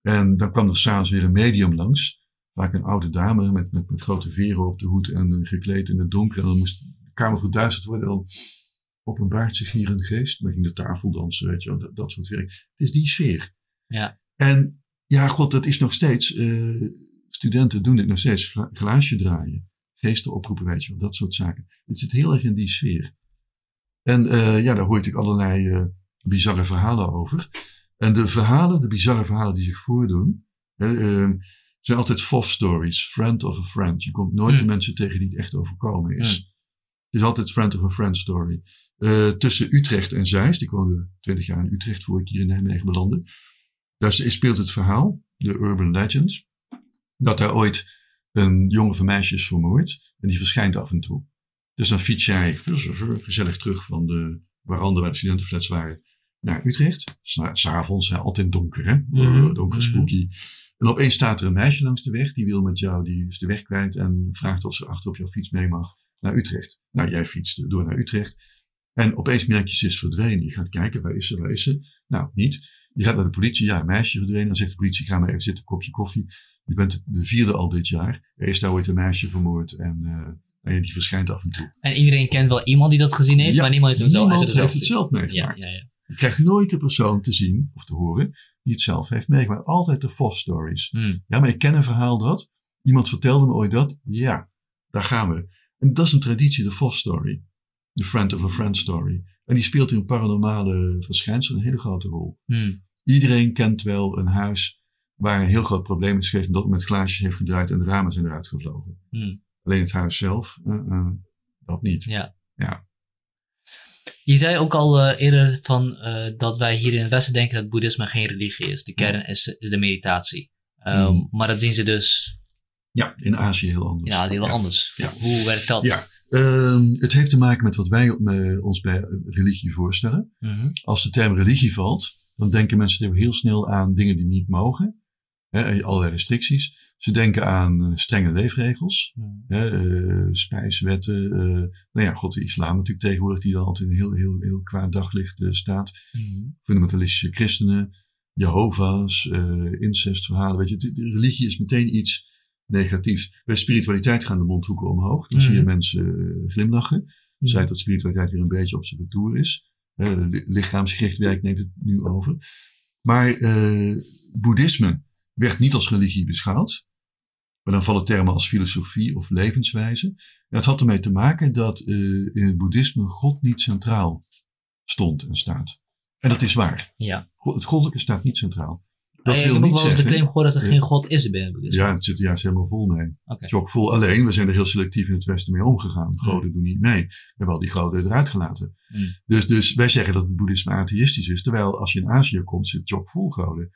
En dan kwam er s'avonds weer een medium langs. Vaak een oude dame met, met, met grote veren op de hoed en uh, gekleed in het donker. En dan moest de kamer verduisterd worden. Dan openbaart zich hier een geest. Dan ging de tafel dansen, weet je wel, dat, dat soort werk. Het is die sfeer. Ja. En ja, god, dat is nog steeds. Uh, studenten doen dit nog steeds. Glaasje draaien. Geesten oproepen, weet je wel, dat soort zaken. Het zit heel erg in die sfeer. En uh, ja, daar hoor je natuurlijk allerlei uh, bizarre verhalen over. En de verhalen, de bizarre verhalen die zich voordoen, uh, zijn altijd FOF stories. Friend of a friend. Je komt nooit Hmm. de mensen tegen die het echt overkomen is. Hmm. Het is altijd friend of a friend story. Tussen Utrecht en Zeist, ik woonde twintig jaar in Utrecht voor ik hier in Nijmegen belandde. Daar speelt het verhaal, de urban legend, dat daar ooit een jongen van meisje is vermoord. En die verschijnt af en toe. Dus dan fiets jij gezellig terug van de warande waar de studentenflats waren naar Utrecht. S'avonds, altijd donker, hè? Mhm. Donker, spooky. En opeens staat er een meisje langs de weg. Die wil met jou, die is de weg kwijt. En vraagt of ze achter op jouw fiets mee mag naar Utrecht. Nou, jij fietst door naar Utrecht. En opeens merk je, ze is verdwenen. Je gaat kijken, waar is ze, waar is ze? Nou, niet. Je gaat naar de politie. Ja, een meisje verdwenen. Dan zegt de politie, ga maar even zitten, kopje koffie. Je bent de vierde al dit jaar. Er is daar ooit een meisje vermoord. En... Uh, en die verschijnt af en toe. En iedereen kent wel iemand die dat gezien heeft, ja, maar niemand heeft, hem zelf, heeft, heeft het zelf meegemaakt. Ja, ja, ja. Je krijgt nooit de persoon te zien of te horen die het zelf heeft meegemaakt. Altijd de FOF stories. Hmm. Ja, maar ik ken een verhaal dat. Iemand vertelde me ooit dat. Ja, daar gaan we. En dat is een traditie, de FOF story. De friend of a friend story. En die speelt in paranormale verschijnselen een hele grote rol. Hmm. Iedereen kent wel een huis waar een heel groot probleem is geweest. Dat met glaasjes heeft gedraaid en de ramen zijn eruit gevlogen. Hmm. Alleen het huis zelf, uh, uh, dat niet. Ja. ja. Je zei ook al uh, eerder van, dat wij hier in het Westen denken dat boeddhisme geen religie is. De kern is, is de meditatie. Um, Hmm. Maar dat zien ze dus Ja, in Azië heel anders. Azië heel ja. anders. Ja. Hoe werkt dat? Ja, um, het heeft te maken met wat wij uh, ons bij religie voorstellen. Mm -hmm. Als de term religie valt, dan denken mensen heel snel aan dingen die niet mogen. Hè, allerlei restricties. Ze denken aan uh, strenge leefregels, mm. hè, uh, spijswetten. Uh, nou ja, god, de islam natuurlijk tegenwoordig, die dan altijd in een heel, heel, heel kwaad daglicht staat. Mm. Fundamentalistische christenen, Jehovah's, incestverhalen. Weet je, de, de, religie is meteen iets negatiefs. Bij spiritualiteit gaan de mondhoeken omhoog. Dan Mm. zie je mensen uh, glimlachen. Zij dat spiritualiteit weer een beetje op zijn retour is. Uh, lichaamsgericht werk neemt het nu over. Maar uh, boeddhisme werd niet als religie beschouwd. Maar dan vallen termen als filosofie of levenswijze. En dat had ermee te maken dat uh, in het boeddhisme God niet centraal stond en staat. En dat is waar. Ja. Het goddelijke staat niet centraal. Dat wil niet wel eens de claim gehoord dat er geen God is binnen het boeddhisme. Ja, het zit er juist helemaal vol mee. Okay. Vol. Alleen, we zijn er heel selectief in het Westen mee omgegaan. Goden mm. doen niet mee. We hebben al die goden eruit gelaten. Mm. Dus, dus wij zeggen dat het boeddhisme atheïstisch is. Terwijl als je in Azië komt, zit chock vol goden.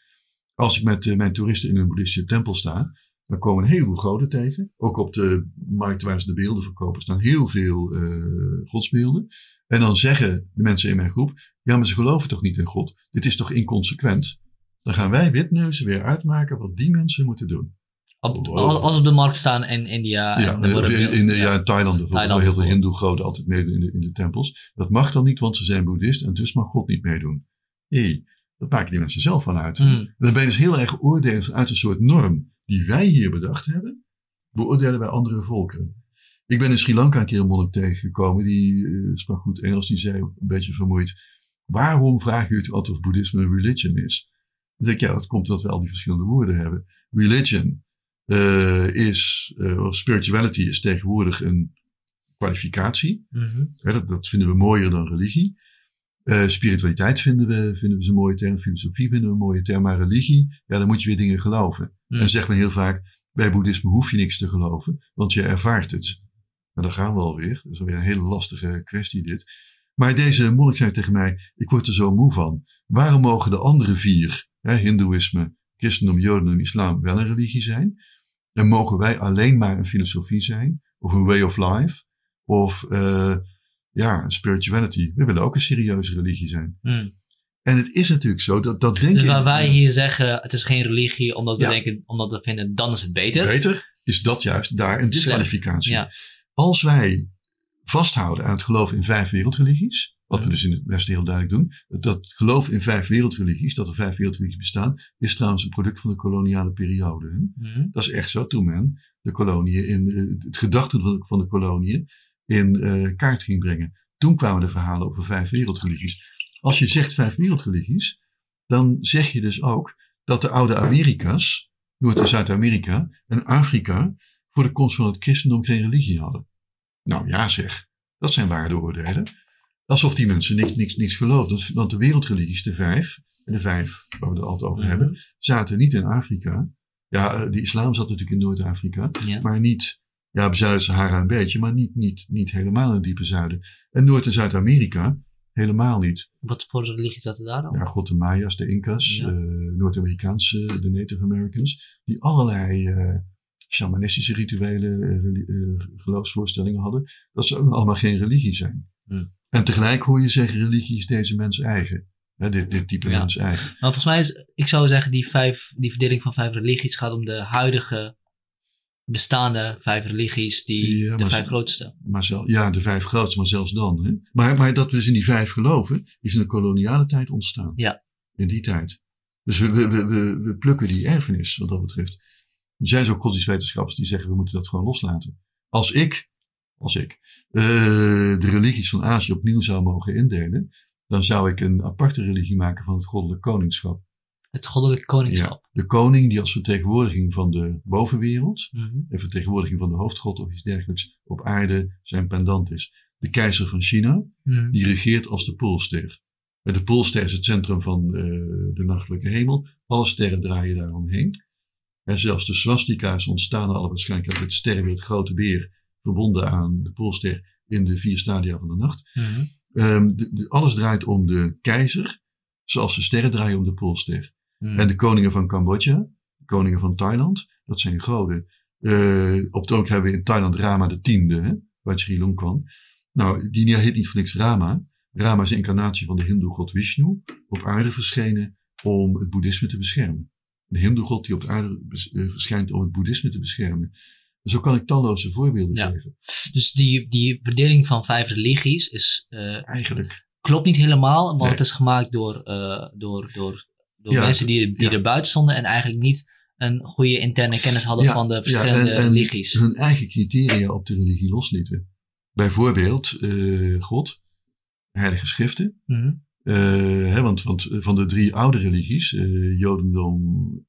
Als ik met uh, mijn toeristen in een boeddhistische tempel sta, dan komen een heleboel goden tegen. Ook op de markt waar ze de beelden verkopen staan heel veel uh, godsbeelden. En dan zeggen de mensen in mijn groep, ja, maar ze geloven toch niet in God? Dit is toch inconsequent? Dan gaan wij witneuzen weer uitmaken wat die mensen moeten doen. Op. Als op de markt staan in India. Ja, en in, in, ja. ja, Thailand bijvoorbeeld. Heel veel hindoe-goden altijd meedoen in de, in de tempels. Dat mag dan niet, want ze zijn boeddhist en dus mag God niet meedoen. Hé, dat maken die mensen zelf van uit. Mm. Dan ben je dus heel erg oordelend vanuit een soort norm die wij hier bedacht hebben, beoordelen wij andere volkeren. Ik ben in Sri Lanka een keer een monnik tegengekomen, die uh, sprak goed Engels, die zei een beetje vermoeid, waarom vragen jullie altijd of boeddhisme een religion is? Dan denk ik, ja, dat komt omdat we al die verschillende woorden hebben. Religion uh, is, uh, of spirituality is tegenwoordig een kwalificatie. Mm -hmm. ja, dat, dat, vinden we mooier dan religie. Uh, spiritualiteit vinden we, vinden we een mooie term. Filosofie vinden we een mooie term. Maar religie, ja, dan moet je weer dingen geloven. Mm. En zegt men heel vaak, bij boeddhisme hoef je niks te geloven, want je ervaart het. Nou, dan gaan we alweer. Dat is alweer een hele lastige kwestie dit. Maar deze monnik zei tegen mij, ik word er zo moe van. Waarom mogen de andere vier, hè, hindoeïsme, christendom, jodendom, islam wel een religie zijn? En mogen wij alleen maar een filosofie zijn? Of een way of life? Of uh, ja, een spirituality. We willen ook een serieuze religie zijn. Hmm. En het is natuurlijk zo dat dat denken... Dus waar wij hier zeggen, het is geen religie omdat we Ja. denken, omdat we vinden, dan is het beter. Beter is dat juist daar een disqualificatie. Ja. Als wij vasthouden aan het geloof in vijf wereldreligies, wat we dus in het Westen heel duidelijk doen, dat geloof in vijf wereldreligies, dat er vijf wereldreligies bestaan, is trouwens een product van de koloniale periode. Hè? Mhm. Dat is echt zo toen men de koloniën in, eh, het gedachtegoed van de, van de koloniën in eh, kaart ging brengen. Toen kwamen de verhalen over vijf wereldreligies. Als je zegt vijf wereldreligies, dan zeg je dus ook dat de oude Amerika's, Noord- en Zuid-Amerika en Afrika, voor de komst van het christendom geen religie hadden. Nou ja zeg, dat zijn waardeoordelen. Alsof die mensen niks, niks, niks geloofden. Want de wereldreligies, de vijf, en de vijf waar we het altijd over Mhm. hebben, zaten niet in Afrika. Ja, eh, de islam zat natuurlijk in Noord-Afrika, Ja. maar niet, ja, zuiden Sahara een beetje, maar niet, niet, niet helemaal in het diepe zuiden. En Noord- en Zuid-Amerika helemaal niet. Wat voor religie zat er daar dan? Ja, God de Maya's, de Incas, Ja. eh, Noord-Amerikaanse, de Native Americans, die allerlei eh, shamanistische rituelen, geloofsvoorstellingen hadden, dat ze ook allemaal geen religie zijn. Hmm. En tegelijk hoor je zeggen, religie is deze mens eigen. Hè, dit, dit type Ja. mens eigen. Maar volgens mij is, ik zou zeggen, die, vijf, die verdeling van vijf religies gaat om de huidige bestaande vijf religies, die, Ja, de vijf grootste. Maar zel, ja, de vijf grootste, maar zelfs dan. Hè? Maar, maar dat we dus in die vijf geloven, is in de koloniale tijd ontstaan. Ja. In die tijd. Dus we, we, we, we, we plukken die erfenis wat dat betreft. Er zijn zo godsdienstwetenschappers die zeggen we moeten dat gewoon loslaten. Als ik, als ik eh, de religies van Azië opnieuw zou mogen indelen, dan zou ik een aparte religie maken van het goddelijk koningschap. Het goddelijke koningschap. De koning die als vertegenwoordiging van de bovenwereld Mhm. en vertegenwoordiging van de hoofdgod of iets dergelijks op aarde zijn pendant is. De keizer van China, Mhm. die regeert als de Poolster. En de Poolster is het centrum van eh, de nachtelijke hemel. Alle sterren draaien daaromheen. En zelfs de swastika's ontstaan alle waarschijnlijk uit het sterrenbeeld grote beer, verbonden aan de Poolster in de vier stadia van de nacht. Mhm. Ehm, de- de- alles draait om de keizer, zoals de sterren draaien om de Poolster. Mhm. En de koningen van Cambodja, de koningen van Thailand, dat zijn goden. Eh, op het ogenblik hebben we in Thailand Rama de tiende, hè, uit Sri Lanka kwam. Nou, die heet niet voor niks Rama. Rama is een incarnatie van de hindoe god Vishnu, op aarde verschenen om het boeddhisme te beschermen. De hindoe god die op aarde eh, verschijnt om het boeddhisme te beschermen. En zo kan ik talloze voorbeelden Ja. geven. Dus die, die verdeling van vijf religies is, eh, Eigenlijk. klopt niet helemaal, want Nee. het is gemaakt door, eh, door, door, door Ja, mensen die, die ja. er buiten stonden en eigenlijk niet een goede interne kennis hadden Ja, van de ja, verschillende en- en religies. Hun eigen criteria op de religie loslieten. Bijvoorbeeld eh, God, heilige schriften. Eh, hè, want, want van de drie oude religies, Jodendom,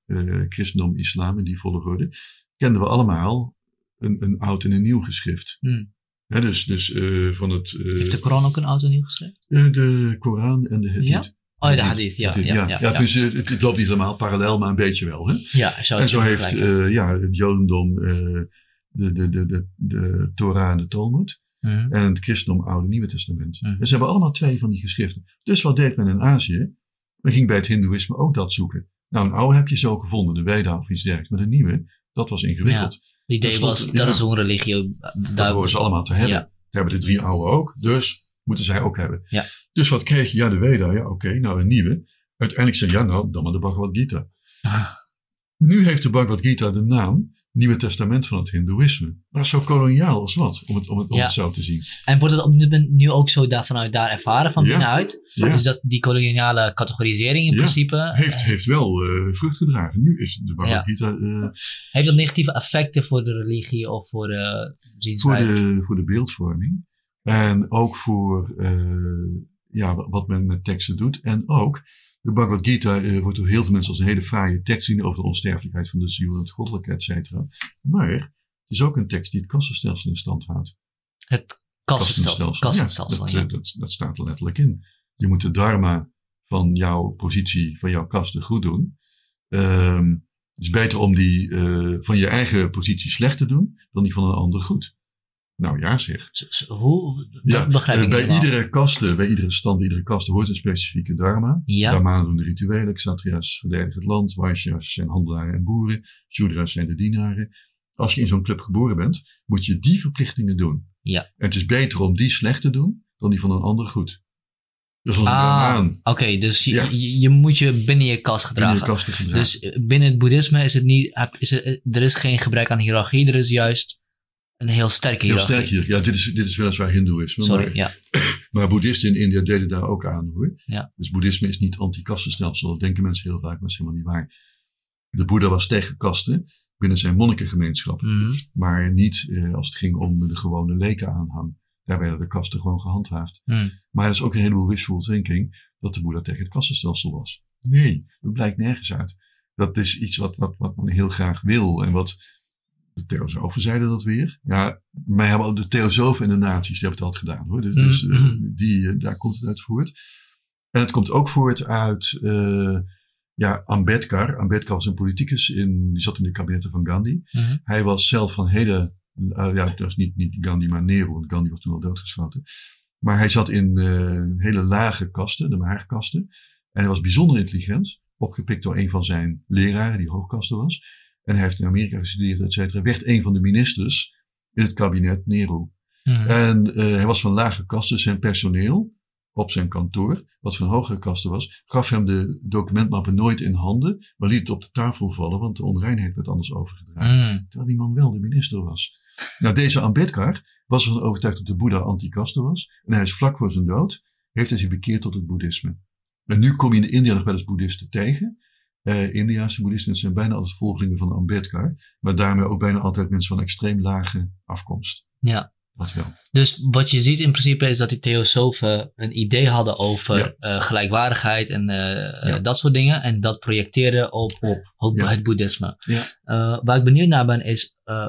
Christendom, Islam in die volgorde, kenden we allemaal een, een oud en een nieuw geschrift. Hmm. Dus dus eh, van het, eh, Heeft de Koran ook een oud en nieuw geschreven? eh, de Koran en de Hadith. Ja? Oh ja, de hadith, ja. Ja, ja, ja, ja, Dus het, het loopt niet helemaal parallel, maar een beetje wel. Hè? Ja, zou En zo heeft ja, het Jodendom de, de, de, de, de Torah en de Talmud. Mhm. En het christendom Oude Nieuwe Testament. Mhm. En ze hebben allemaal twee van die geschriften. Dus wat deed men in Azië? Men ging bij het Hindoeïsme ook dat zoeken. Nou, een oude heb je zo gevonden, de Veda of iets dergelijks. Maar een nieuwe, dat was ingewikkeld. Het idee dat was, dat ja. is hoe een religie ook Dat horen ze allemaal te hebben. Ja. Dat hebben de drie oude ook. Dus moeten zij ook hebben. Ja. Dus wat kreeg je? Ja, de Veda. Ja, oké. nou, een nieuwe. Uiteindelijk zei ja, nou, dan maar de Bhagavad Gita. nu heeft de Bhagavad Gita de naam Nieuwe Testament van het Hindoeïsme. Maar dat is zo koloniaal als wat, om het, om het, om Ja. het zo te zien. En wordt het op dit moment nu ook zo daar, vanuit daar ervaren, van Ja. binnenuit? Ja. Dus dat die koloniale categorisering in principe, heeft, heeft wel eh, vrucht gedragen. Nu is de Bhagavad Ja. Gita eh, heeft dat negatieve effecten voor de religie of voor de voor, de, voor de beeldvorming. En ook voor eh, ja, wa- wat men met teksten doet. En ook, de Bhagavad Gita eh, wordt door heel veel mensen als een hele fraaie tekst zien over de onsterfelijkheid van de ziel en het goddelijke, et cetera. Maar het is ook een tekst die het kastenstelsel in stand houdt. Het kastenstelsel. kastenstelsel, ja, ja. dat, dat, dat staat er letterlijk in. Je moet de dharma van jouw positie, van jouw kasten goed doen. Ehm, het is beter om die eh, van je eigen positie slecht te doen, dan die van een ander goed. Nou ja, zeg. Hoe? Dat Ja, begrijp eh, ik bij helemaal. iedere kaste, bij iedere stand, bij iedere kaste hoort een specifieke dharma. Ja. Brahmanen doen de rituelen, Kshatriyas verdedigen het land, Vaishyas zijn handelaren en boeren, Shudras zijn de dienaren. Als je in zo'n club geboren bent, moet je die verplichtingen doen. Ja. En het is beter om die slecht te doen, dan die van een ander goed. Dus als een Ah, Brahmaan Oké, dus je, Ja. je, je moet je binnen je kast binnen je gedragen. kasten gedragen. Dus eh, binnen het boeddhisme is het niet, is er, er is geen gebrek aan hiërarchie, er is juist een heel sterke Heel hiërarchie. sterk hier. Ja, dit is, dit is weliswaar hindoeïsme. Sorry, maar, ja. maar boeddhisten in India deden daar ook aan hoor. Ja. Dus boeddhisme is niet anti-kastenstelsel. Dat denken mensen heel vaak, maar dat is helemaal niet waar. De boeddha was tegen kasten binnen zijn monnikengemeenschap. Mhm. Maar niet eh, als het ging om de gewone lekenaanhang. Daar werden de kasten gewoon gehandhaafd. Mhm. Maar er is ook een heleboel wishful thinking dat de boeddha tegen het kastenstelsel was. Nee, dat blijkt nergens uit. Dat is iets wat, wat, wat men heel graag wil. En wat de theosofen zeiden dat weer. Ja, mij hebben al de theosofen en de naties, die hebben het altijd gedaan hoor. Dus, dus, Mhm. eh, die, eh, daar komt het uit voort. En het komt ook voort uit eh, ja, Ambedkar. Ambedkar was een politicus, in, die zat in de kabinetten van Gandhi. Mhm. Hij was zelf van hele, ja, dat was niet, niet Gandhi, maar Nehru, want Gandhi was toen al doodgeschoten. Maar hij zat in hele lage kasten, de maagkasten. En hij was bijzonder intelligent, opgepikt door een van zijn leraren, die hoogkasten was. En hij heeft in Amerika gestudeerd, et cetera. Werd een van de ministers in het kabinet Nehru. Mhm. En eh, hij was van lage kasten. Zijn personeel op zijn kantoor, wat van hogere kasten was, gaf hem de documentmappen nooit in handen, maar liet het op de tafel vallen, want de onreinheid werd anders overgedragen. Mhm. Terwijl die man wel de minister was. Nou, deze Ambedkar was ervan overtuigd dat de Boeddha anti-kaste was. En hij is vlak voor zijn dood, heeft hij zich bekeerd tot het boeddhisme. En nu kom je in India nog wel eens boeddhisten tegen. Eh, Indiaanse boeddhisten zijn bijna altijd volgelingen van Ambedkar. Maar daarmee ook bijna altijd mensen van extreem lage afkomst. Ja. Dat wel. Dus wat je ziet in principe is dat die theosofen een idee hadden over Ja. eh, gelijkwaardigheid en eh, Ja. dat soort dingen. En dat projecteerden op, Op. op Ja. het boeddhisme. Ja. Waar ik benieuwd naar ben is, eh,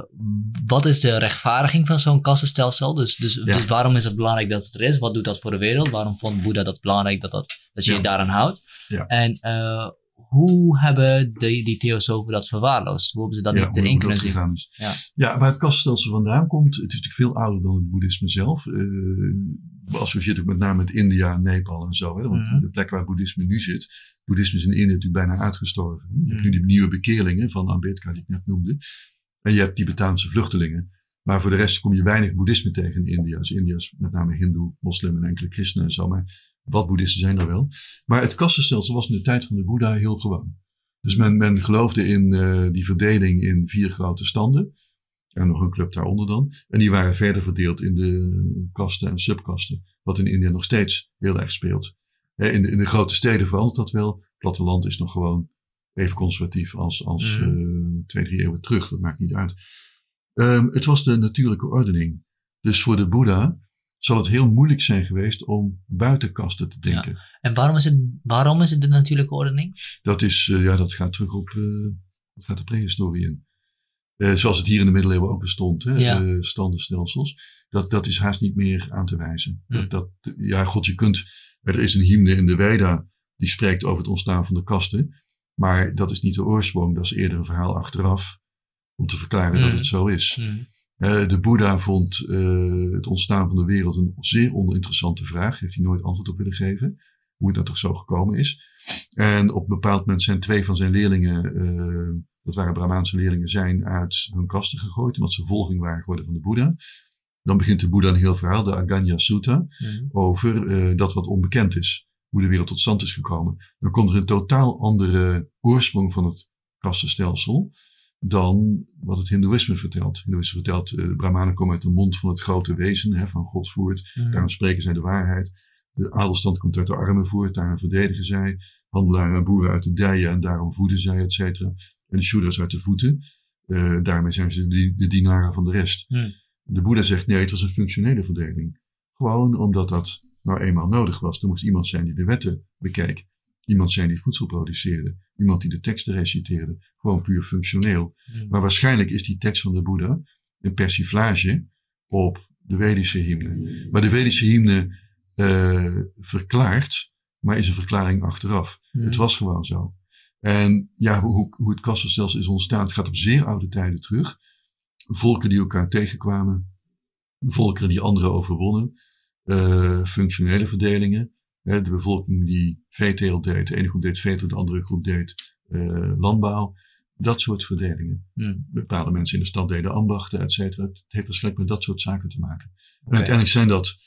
wat is de rechtvaardiging van zo'n kassenstelsel? Dus, dus, dus waarom is het belangrijk dat het er is? Wat doet dat voor de wereld? Waarom vond Boeddha dat belangrijk dat, dat, dat je je daaraan houdt? Ja. En eh, hoe hebben die, die theosofen dat verwaarloosd? Hoe hebben ze dat Ja, niet erin kunnen zien? Ja. ja, waar het kastenstelsel vandaan komt, het is natuurlijk veel ouder dan het boeddhisme zelf. Uh, associeert ook met name met India, Nepal en zo. Hè? Want Mhm. de plek waar het boeddhisme nu zit, boeddhisme is in India natuurlijk bijna uitgestorven. Je hebt Mhm. nu die nieuwe bekeerlingen van Ambedkar die ik net noemde. En je hebt Tibetaanse vluchtelingen. Maar voor de rest kom je weinig boeddhisme tegen in India. Dus India is met name hindoe, moslim en enkele christenen en zo. Maar wat boeddhisten zijn er wel. Maar het kastenstelsel was in de tijd van de Boeddha heel gewoon. Dus men, men geloofde in eh, die verdeling in vier grote standen. En nog een club daaronder dan. En die waren verder verdeeld in de kasten en subkasten. Wat in India nog steeds heel erg speelt. Hè, In de, in de grote steden verandert dat wel. Het platteland is nog gewoon even conservatief als, als Mhm. eh, twee, drie eeuwen terug. Dat maakt niet uit. Ehm, het was de natuurlijke ordening. Dus voor de Boeddha zal het heel moeilijk zijn geweest om buiten kasten te denken. En waarom is, het, waarom is het de natuurlijke ordening? Dat, is, eh, ja, dat gaat terug op, eh, dat gaat de prehistorie in. Eh, zoals het hier in de middeleeuwen ook bestond, hè, Ja. standenstelsels. Dat, dat is haast niet meer aan te wijzen. Hm. Dat, dat, ja, god, je kunt, er is een hymne in de Veda die spreekt over het ontstaan van de kasten. Maar dat is niet de oorsprong, dat is eerder een verhaal achteraf. Om te verklaren dat Hm. het zo is. Hmm. Eh, de Boeddha vond eh, het ontstaan van de wereld een zeer oninteressante vraag. Heeft hij nooit antwoord op willen geven. Hoe het nou toch zo gekomen is. En op een bepaald moment zijn twee van zijn leerlingen, eh, dat waren Brahmaanse leerlingen, zijn uit hun kasten gegooid. Omdat ze volging waren geworden van de Boeddha. Dan begint de Boeddha een heel verhaal, de Aganya Sutta, Hmm. over dat wat onbekend is. Hoe de wereld tot stand is gekomen. Dan komt er een totaal andere oorsprong van het kastenstelsel dan wat het Hindoeïsme vertelt. Het Hindoeïsme vertelt, eh, de Brahmanen komen uit de mond van het grote wezen, hè, van God voert. Hmm. Daarom spreken zij de waarheid. De adelstand komt uit de armen voort, daarom verdedigen zij. Handelaren en boeren uit de dijen en daarom voeden zij, et cetera. En de Shudras uit de voeten. Eh, daarmee zijn ze de, de dienaren van de rest. Hmm. De Boeddha zegt nee, het was een functionele verdeling. Gewoon omdat dat nou eenmaal nodig was. Er moest iemand zijn die de wetten bekeek. Iemand zijn die voedsel produceerde. Iemand die de teksten reciteerde. Gewoon puur functioneel. Hmm. Maar waarschijnlijk is die tekst van de Boeddha een persiflage op de Vedische hymne. Maar de Vedische hymne eh, verklaart, maar is een verklaring achteraf. Hmm. Het was gewoon zo. En ja, hoe, hoe het kastenstelsel is ontstaan, het gaat op zeer oude tijden terug. Volken die elkaar tegenkwamen, volkeren die anderen overwonnen, uh, functionele verdelingen. De bevolking die veeteelt deed, de ene groep deed veeteelt, de andere groep deed uh, landbouw. Dat soort verdelingen. Hmm. Bepaalde mensen in de stad deden ambachten, et cetera. Het heeft waarschijnlijk met dat soort zaken te maken. En uiteindelijk zijn dat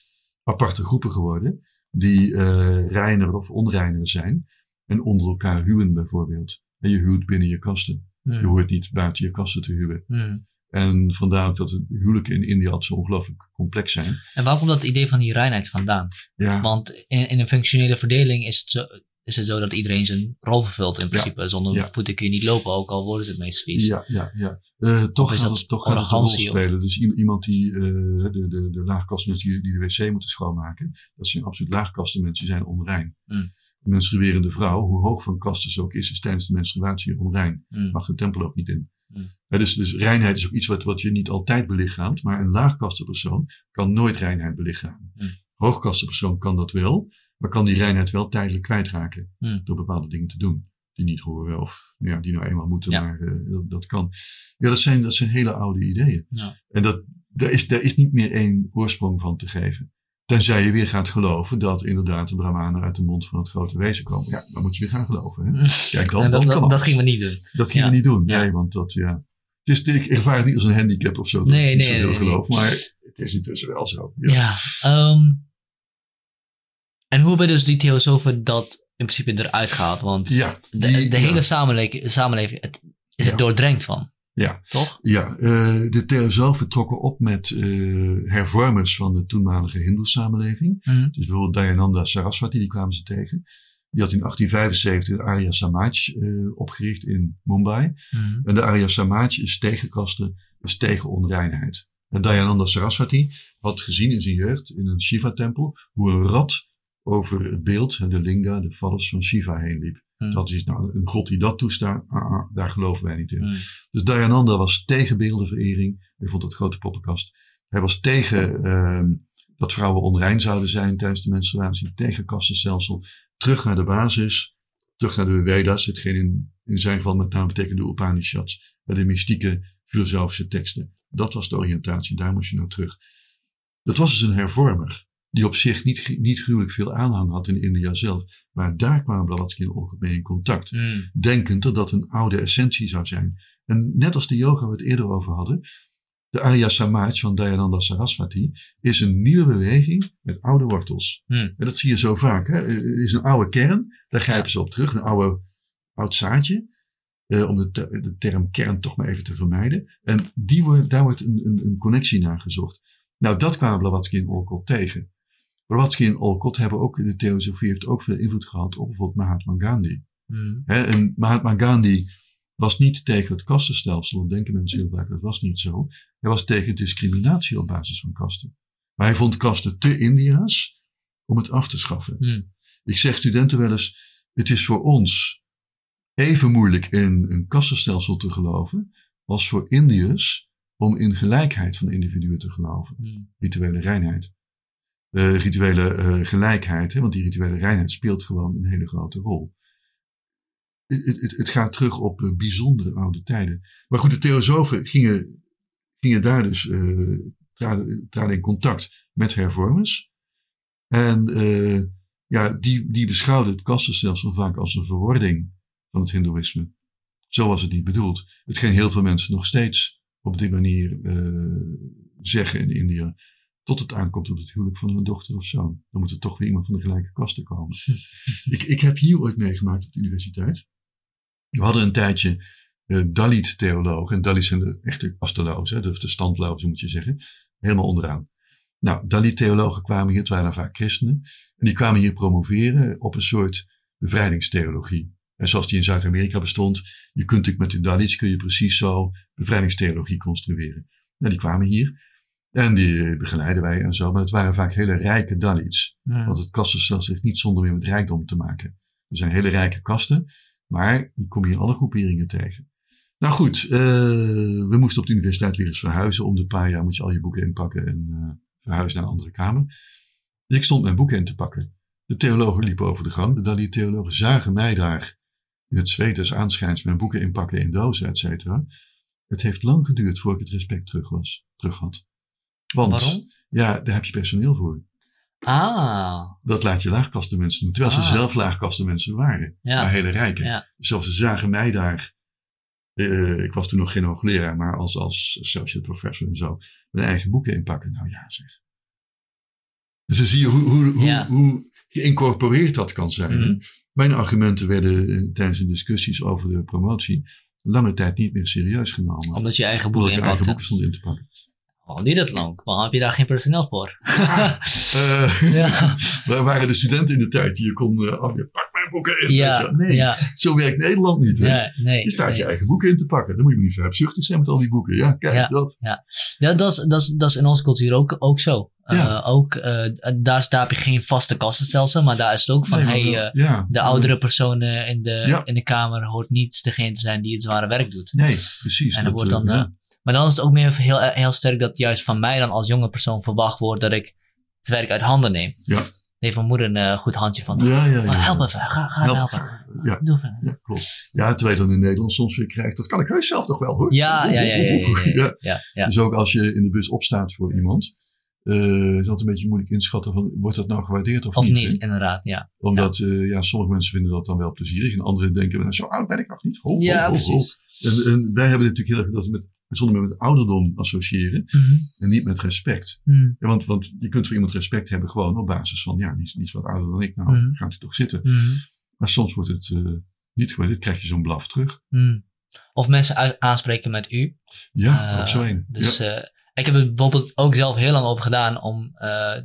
aparte groepen geworden, die uh, reiner of onreiner zijn. En onder elkaar huwen bijvoorbeeld. En je huwt binnen je kasten. Hmm. Je hoort niet buiten je kasten te huwen. Hmm. En vandaar ook dat de huwelijken in India zo ongelooflijk complex zijn. En waar komt dat idee van die reinheid vandaan? Ja, Want in, in een functionele verdeling is het, zo, is het zo dat iedereen zijn rol vervult in principe. Zonder Ja. voeten kun je niet lopen, ook al worden ze het meest vies. ja, ja. ja. Eh, toch is gaat dat het, toch gaat het een rol of- spelen. Dus iemand die, eh, de, de, de laagkastenmensen die, die de wc moeten schoonmaken, dat zijn absoluut laagkastenmensen, die zijn onrein. Hmm. Een menstruerende vrouw, hoe hoog van kasten ze ook is, is tijdens de menstruatie onrein. Hmm. Mag de tempel ook niet in. Hè, dus, dus reinheid is ook iets wat, wat je niet altijd belichaamt, maar een laagkastenpersoon kan nooit reinheid belichamen. Hmm. Hoogkastenpersoon kan dat wel, maar kan die reinheid wel tijdelijk kwijtraken Hmm. door bepaalde dingen te doen die niet horen of ja, die nou eenmaal moeten, Ja. maar eh, dat, dat kan. Ja, dat zijn, dat zijn hele oude ideeën. Ja. En dat, daar, is, daar is niet meer één oorsprong van te geven. Tenzij je weer gaat geloven dat inderdaad de Brahmanen uit de mond van het grote wezen komen. Ja, dan moet je weer gaan geloven. Hè? Dan, dat, dat, gingen we niet doen. Dat gingen Ja. we niet doen. Ja. Nee, want dat, ja. Dus ik ervaar het niet als een handicap of zo. dat Nee, nee, nee, nee. geloven. Maar het is intussen wel zo. Ja. Ehm, en hoe hebben dus die theosofen dat in principe eruit gehaald? Want Ja, de, de hele samenleving, samenleving het, is er doordrenkt van. Ja. Toch? Ja, eh, de theosofen trokken op met eh, hervormers van de toenmalige hindoe-samenleving. Mhm. Dus bijvoorbeeld Dayananda Saraswati, die kwamen ze tegen. Die had in 1875 de Arya Samaj eh, opgericht in Mumbai. Mhm. En de Arya Samaj is tegen kasten, is tegen onreinheid. En Dayananda Saraswati had gezien in zijn jeugd in een Shiva-tempel hoe een rat over het beeld, de linga, de vallers van Shiva heen liep. Mhm. Dat is nou een god die dat toestaat, ah, ah, daar geloven wij niet in. Mhm. Dus Dayananda was tegen beeldenverering. Hij vond dat grote poppenkast. Hij was tegen ehm, dat vrouwen onrein zouden zijn tijdens de menstruatie. Tegen kastenstelsel. Terug naar de basis. Terug naar de Veda's. Hetgeen in, in zijn geval met name betekent de Upanishads. De mystieke filosofische teksten. Dat was de oriëntatie. Daar moest je naar terug. Dat was dus een hervormer. Die op zich niet, niet gruwelijk veel aanhang had in India zelf. Maar daar kwamen Blavatsky en Olcott mee in contact Mhm. denkend dat dat een oude essentie zou zijn. En net als de yoga we het eerder over hadden, de Arya Samaj van Dayananda Saraswati is een nieuwe beweging met oude wortels. Hmm. En dat zie je zo vaak. Hè? Er is een oude kern, daar grijpen ze op terug, een oude, oud zaadje. eh, om de, te- de term kern toch maar even te vermijden. En die wordt, daar wordt een, een, een connectie naar gezocht. Nou, dat kwamen Blavatsky en Olcott tegen. Blavatsky en Olcott hebben ook, de theosofie heeft ook veel invloed gehad op bijvoorbeeld Mahatma Gandhi. Hè, en Mahatma Gandhi was niet tegen het kastenstelsel. Dat denken mensen heel vaak, dat was niet zo. Hij was tegen discriminatie op basis van kasten. Maar hij vond kasten te India's om het af te schaffen. Mhm. Ik zeg studenten wel eens, het is voor ons even moeilijk in een kastenstelsel te geloven als voor Indiërs om in gelijkheid van individuen te geloven. Mhm. Rituele reinheid. Eh, rituele eh, gelijkheid, hè, want die rituele reinheid speelt gewoon een hele grote rol. Het, gaat terug op eh, bijzondere oude tijden. Maar goed, de theosofen gingen, gingen daar dus, traden, traden in contact met hervormers. En ja, die, die beschouwden het kastenstelsel vaak als een verwording van het hindoeïsme. Zo was het niet bedoeld. Hetgeen heel veel mensen nog steeds op die manier zeggen in India. Tot het aankomt op het huwelijk van hun dochter of zoon. Dan moet er toch weer iemand van de gelijke kasten komen. ik, ik heb hier ooit meegemaakt op de universiteit. We hadden een tijdje eh, Dalit-theologen. En Dalits zijn de echte kastelozen, of de standlozen moet je zeggen. Helemaal onderaan. Nou, Dalit-theologen kwamen hier, het waren vaak christenen. En die kwamen hier promoveren op een soort bevrijdingstheologie. En zoals die in Zuid-Amerika bestond, je kunt natuurlijk met de Dalits kun je precies zo bevrijdingstheologie construeren. Nou, die kwamen hier. En die begeleiden wij en zo. Maar het waren vaak hele rijke Dalits. Want het kastenstelsel heeft niet zonder meer met rijkdom te maken. Er zijn hele rijke kasten, maar die kom je in alle groeperingen tegen. Nou goed, eh, we moesten op de universiteit weer eens verhuizen. Om de paar jaar moet je al je boeken inpakken en eh, verhuizen naar een andere kamer. Dus ik stond mijn boeken in te pakken. De theologen liepen over de gang. De Dalit-theologen zagen mij daar in het zweet des aanschijns mijn boeken inpakken in dozen, et cetera. Het heeft lang geduurd voordat ik het respect terug, was, terug had. Want Waarom? ja, daar heb je personeel voor. Ah, Dat laat je laagkaste mensen doen. Terwijl ze Ah. zelf laagkaste mensen waren. ja. Maar hele rijke. Ja. Zelfs ze zagen mij daar. eh, ik was toen nog geen hoogleraar, maar als, als associate professor en zo. Mijn eigen boeken inpakken. Nou ja, zeg. Dus dan zie je hoe, hoe, hoe, Ja. hoe geïncorporeerd dat kan zijn. Mhm. Mijn argumenten werden eh, tijdens de discussies over de promotie lange tijd niet meer serieus genomen. Omdat je eigen Omdat boeken ik mijn eigen boeken stond in te pakken. Waarom niet dat lang? Waarom heb je daar geen personeel voor? Eh, ja, Wij waren de studenten in de tijd die je kon. eh, oh, je pak mijn boeken in. ja. Nee, ja, zo werkt Nederland niet. hè. ja, nee. Je staat nee. je eigen boeken in te pakken. Dan moet je niet zo hebzuchtig zijn met al die boeken. Ja, kijk, Ja. dat. Ja, dat, is, dat, is, dat is in onze cultuur ook, ook zo. Ja. Eh, ook, eh, daar, daar heb je geen vaste kassenstelsel, maar daar is het ook van, Nee, hey, eh, ja, de oudere persoon in de, Ja. in de kamer hoort niet degene te zijn die het zware werk doet. Nee, precies. En dat wordt eh, dan, ja. eh, Maar dan is het ook meer heel, heel sterk dat juist van mij dan als jonge persoon verwacht wordt dat ik het werk uit handen neem. Ja. Heeft mijn moeder een eh, goed handje van. ja, ja, ja. Oh, help even, ga, ga Help. helpen. Ja. Doe even. Ja, klopt. Ja, terwijl je dan in Nederland soms weer krijgt. Dat kan ik heus zelf toch wel hoor. Ja, ja, ja, ja, ja, ja, ja, Ja. ja, ja. Dus ook als je in de bus opstaat voor iemand. eh is dat een beetje moeilijk inschatten van, wordt dat nou gewaardeerd of, Of niet? niet, hè? inderdaad, ja. Omdat eh, ja, sommige mensen vinden dat dan wel plezierig en anderen denken, nou, zo oud ben ik nog niet. Ho, ho, Ja, ho, precies. En, en wij hebben natuurlijk heel erg dat we met, bijzonder met ouderdom associëren Mhm. en niet met respect. Mhm. Ja, want, want je kunt voor iemand respect hebben gewoon op basis van, ja, die is, die is wat ouder dan ik. Nou, Mhm. gaat u toch zitten. Maar soms wordt het eh, niet gewaardeerd, krijg je zo'n blaf terug. Of mensen aanspreken met u. Ja, Eh, ook zo één. Dus ja. eh, ik heb er bijvoorbeeld ook zelf heel lang over gedaan om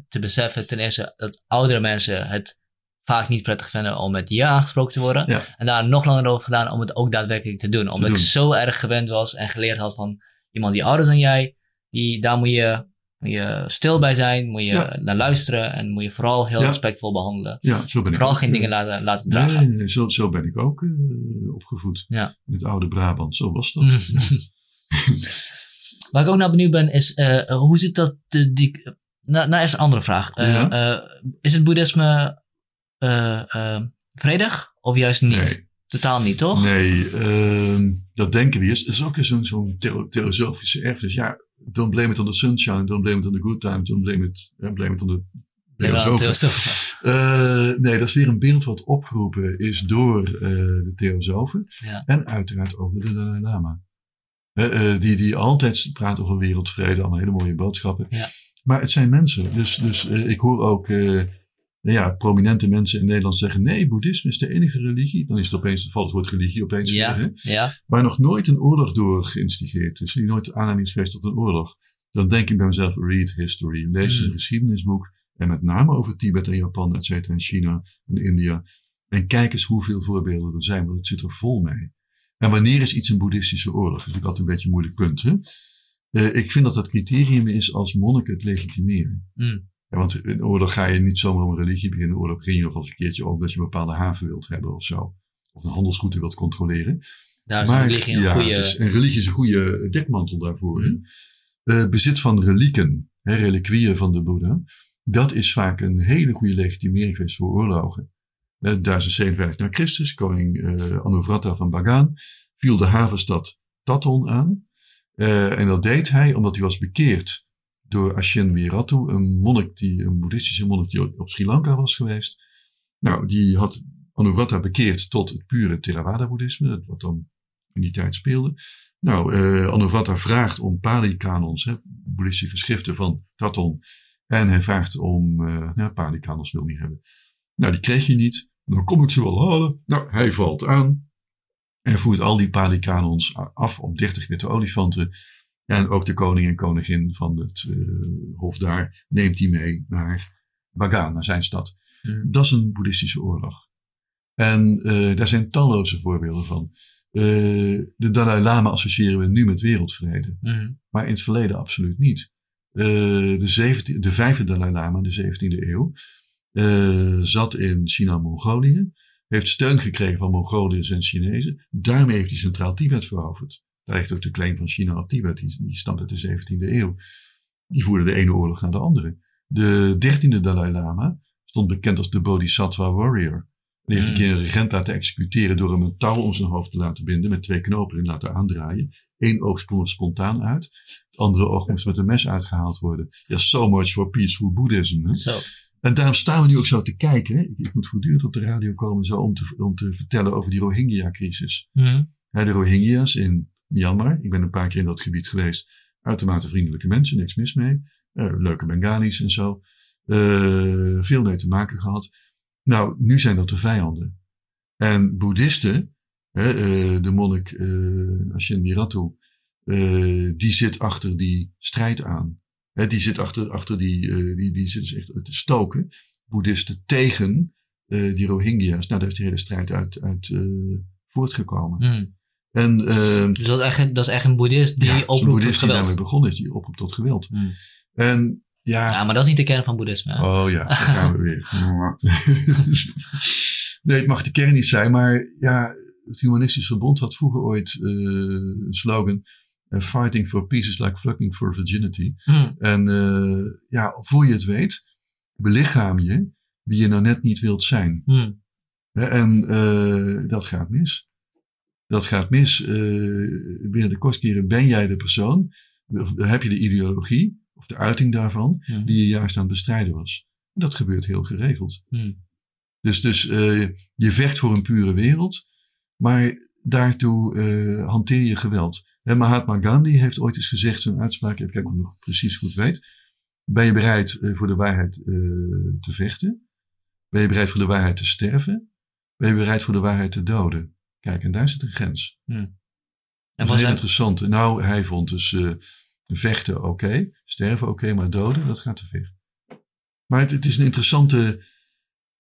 te beseffen ten eerste dat oudere mensen het vaak niet prettig vinden om met je aangesproken te worden. Ja. En daar nog langer over gedaan om het ook daadwerkelijk te doen. Omdat ik doen. zo erg gewend was en geleerd had van iemand die ouder is dan jij, die, daar moet je, moet je stil bij zijn, moet je Ja. naar luisteren en moet je vooral heel Ja. respectvol behandelen. ja, zo ben Vooral geen eh, dingen laten, laten dragen. Nee, zo, zo ben ik ook eh, opgevoed. In het oude Brabant, zo was dat. Waar ik ook naar benieuwd ben, is eh, hoe zit dat? Die, nou, nou, even een andere vraag. Eh, Ja. eh, is het boeddhisme eh, eh, vredig of juist niet? Nee. Totaal niet, toch? Nee, ehm, dat denken we eerst. Het is ook zo'n zo'n theo- theosofische erfenis. Ja, don't blame it on the sunshine, don't blame it on the good time, don't blame it, eh, blame it on the theosofen. Eh, nee, dat is weer een beeld wat opgeroepen is door eh, de theosofen. Ja. En uiteraard ook door de Dalai Lama. Eh, eh, die, die altijd praten over wereldvrede, allemaal hele mooie boodschappen. Ja. Maar het zijn mensen. Dus, dus eh, ik hoor ook eh, ja, prominente mensen in Nederland zeggen: nee, boeddhisme is de enige religie. Dan is het opeens, valt het woord religie opeens Ja. weer. Hè? Ja, Waar nog nooit een oorlog door geïnstigeerd is. Die nooit aanleiding is geweest tot een oorlog. Dan denk ik bij mezelf: read history. Lees Hmm. een geschiedenisboek. En met name over Tibet en Japan, et cetera, en China en India. En kijk eens hoeveel voorbeelden er zijn, want het zit er vol mee. En wanneer is iets een boeddhistische oorlog? Dat is natuurlijk altijd een beetje een moeilijk punt. Hè? Eh, ik vind dat dat criterium is als monniken het legitimeren. Mm. Ja, want in oorlog ga je niet zomaar om een religie beginnen. In oorlog begin je nog eens een keertje ook dat je een bepaalde haven wilt hebben of zo. Of een handelsroute wilt controleren. daar is religie een ja, goede... is- en religie is een goede dekmantel daarvoor. Eh, bezit van relieken, hè, reliquieën van de Boeddha, dat is vaak een hele goede legitimering geweest voor oorlogen. Eh, 1057 na Christus, koning Anuvrata van Bagan, viel de havenstad Taton aan. En dat deed hij omdat hij was bekeerd door Ashen Viratu, een monnik die, een boeddhistische monnik die op Sri Lanka was geweest. Nou, die had Anuvrata bekeerd tot het pure Theravada-boeddhisme, wat dan in die tijd speelde. Nou, eh vraagt om Pali-kanons, boeddhistische geschriften van Taton. En hij vraagt om, eh ja, Pali-kanons wil niet hebben. Nou, die kreeg je niet. Dan kom ik ze wel halen. Nou, hij valt aan. En voert al die Pali-kanons af op 30 witte olifanten. En ook de koning en koningin van het eh, hof daar neemt hij mee naar Bagan, naar zijn stad. Mm. Dat is een boeddhistische oorlog. En eh, daar zijn talloze voorbeelden van. Eh, de Dalai Lama associëren we nu met wereldvrede. Mhm. Maar in het verleden absoluut niet. De, 17, de vijfde Dalai Lama, de 17e eeuw, zat in China-Mongolië. Heeft steun gekregen van Mongoliërs en Chinezen. Daarmee heeft hij Centraal Tibet veroverd. Daar ligt ook de claim van China op Tibet. Die, die stamt uit de 17e eeuw. Die voerde de ene oorlog naar de andere. De 13e Dalai Lama stond bekend als de Bodhisattva Warrior. Die heeft een Mm. keer een regent laten executeren door hem een touw om zijn hoofd te laten binden met twee knopen in laten aandraaien. Eén oog sprong spontaan uit. Het andere oog moest met een mes uitgehaald worden. Ja, so much for peaceful Buddhism. En daarom staan we nu ook zo te kijken. Ik, ik moet voortdurend op de radio komen zo om te, om te vertellen over die Rohingya-crisis. Hè, de Rohingya's in Myanmar. Ik ben een paar keer in dat gebied geweest. Uitermate vriendelijke mensen, niks mis mee. Eh, leuke Bengalis en zo. Eh, veel mee te maken gehad. Nou, nu zijn dat de vijanden. En boeddhisten, hè, eh, de monnik eh Ashen Viratu, eh, die zit achter die strijd aan. Die zit achter, achter die, die, die zit dus echt te stoken. Boeddhisten tegen die Rohingya's. Nou, daar is die hele strijd uit, uit voortgekomen. Mhm. En eh, Dus dat is, echt, dat is echt een boeddhist die ja, oproept tot boeddhist die geweld. daarmee begonnen is, die oproept tot geweld. Mhm. En ja, Ja, maar dat is niet de kern van boeddhisme. hè? oh ja, daar gaan we weer. nee, het mag de kern niet zijn, maar ja, het Humanistisch Verbond had vroeger ooit eh, een slogan. eh, fighting for peace is like fucking for virginity. Mhm. En eh, ja, voor je het weet, belichaam je wie je nou net niet wilt zijn. Hè, En dat gaat mis. Dat gaat mis. eh, binnen de kostkeren ben jij de persoon, of heb je de ideologie, of de uiting daarvan, Mhm. die je juist aan het bestrijden was. Dat gebeurt heel geregeld. Mhm. Dus, dus eh, je vecht voor een pure wereld, maar daartoe eh, hanteer je geweld. En Mahatma Gandhi heeft ooit eens gezegd, zo'n uitspraak, even kijken of ik nog precies goed weet. Ben je bereid voor de waarheid te vechten? Ben je bereid voor de waarheid te sterven? Ben je bereid voor de waarheid te doden? Kijk, en daar zit een grens. En Dat was is heel interessant. Nou, hij vond dus eh, vechten oké, sterven oké, maar doden, dat gaat te ver. Maar het, het is een interessante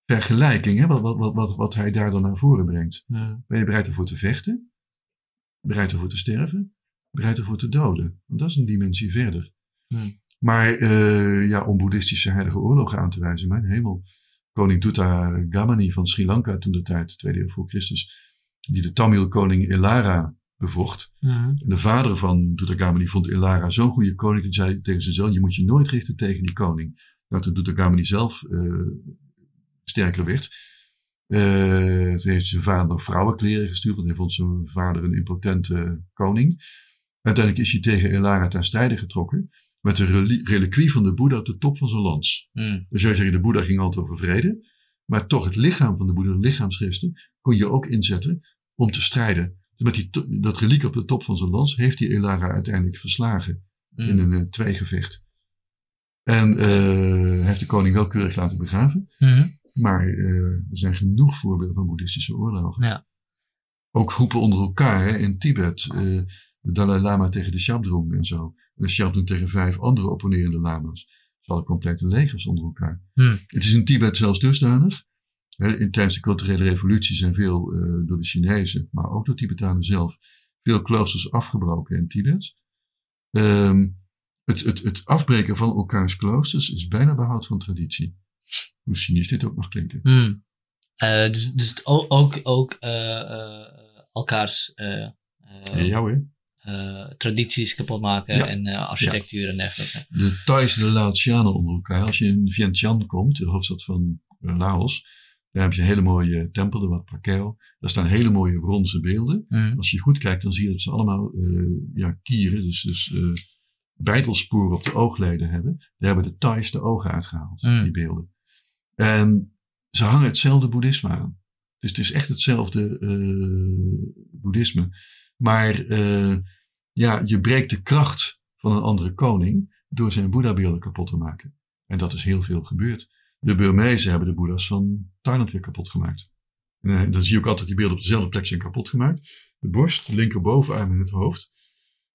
vergelijking, hè, wat, wat, wat, wat, hij daar dan naar voren brengt. Mhm. Ben je bereid ervoor te vechten? Bereid ervoor te sterven? Bereid ervoor te doden? Want dat is een dimensie verder. Hmm. Maar eh, ja, om boeddhistische heilige oorlogen aan te wijzen, mijn hemel. Koning Tutta Gamani van Sri Lanka toen de tijd, tweede eeuw voor Christus, die de Tamil koning Elara bevocht. Mhm. En de vader van Tutagamani vond Elara zo'n goede koning. Die zei tegen zijn zoon, je moet je nooit richten tegen die koning. Nou, toen Tutagamani zelf eh, sterker werd, toen heeft zijn vader vrouwenkleren gestuurd. Want hij vond zijn vader een impotente koning. Uiteindelijk is hij tegen Elara ten strijde getrokken. Met de reli- reliquie van de Boeddha op de top van zijn lans. Mhm. Dus zou je zeggen, de Boeddha ging altijd over vrede. Maar toch het lichaam van de Boeddha, de lichaamsresten, kon je ook inzetten om te strijden. Met die, dat reliek op de top van zijn lans heeft hij Elara uiteindelijk verslagen in Mhm. een eh, tweegevecht. En eh, hij heeft de koning wel keurig laten begraven. Mhm. Maar eh, er zijn genoeg voorbeelden van boeddhistische oorlogen. Ja. Ook groepen onder elkaar hè, in Tibet. eh, de Dalai Lama tegen de Shabdrung en zo. En de Shabdrung tegen vijf andere opponerende lama's. Ze hadden complete legers onder elkaar. Hmm. Het is in Tibet zelfs dusdanig. In, tijdens de culturele revolutie zijn veel eh, door de Chinezen, maar ook door Tibetanen zelf, veel kloosters afgebroken in Tibet. Ehm, het, het, het afbreken van elkaars kloosters is bijna behoud van traditie. Hoe cynisch dit ook mag klinken. Hmm. Eh, dus dus ook, ook eh, elkaars Ja, tradities kapot maken Ja. en architectuur en dergelijke. De Thais en de Laotianen onder elkaar. Als je in Vientiane komt, de hoofdstad van Laos, daar heb je een hele mooie tempel, de Wat Prakeo. Daar staan hele mooie bronzen beelden. Hmm. Als je goed kijkt, dan zie je dat ze allemaal eh, ja, kieren, dus, dus bijtelsporen op de oogleden hebben. Daar hebben de Thais de ogen uitgehaald, Mm. die beelden. En ze hangen hetzelfde boeddhisme aan. Dus het is echt hetzelfde eh, boeddhisme. Maar ja, je breekt de kracht van een andere koning door zijn boeddhabeelden kapot te maken. En dat is heel veel gebeurd. De Burmezen hebben de boeddha's van Thailand weer kapot gemaakt. En eh, dan zie je ook altijd die beelden op dezelfde plek zijn kapot gemaakt. De borst, de linkerbovenarm en het hoofd.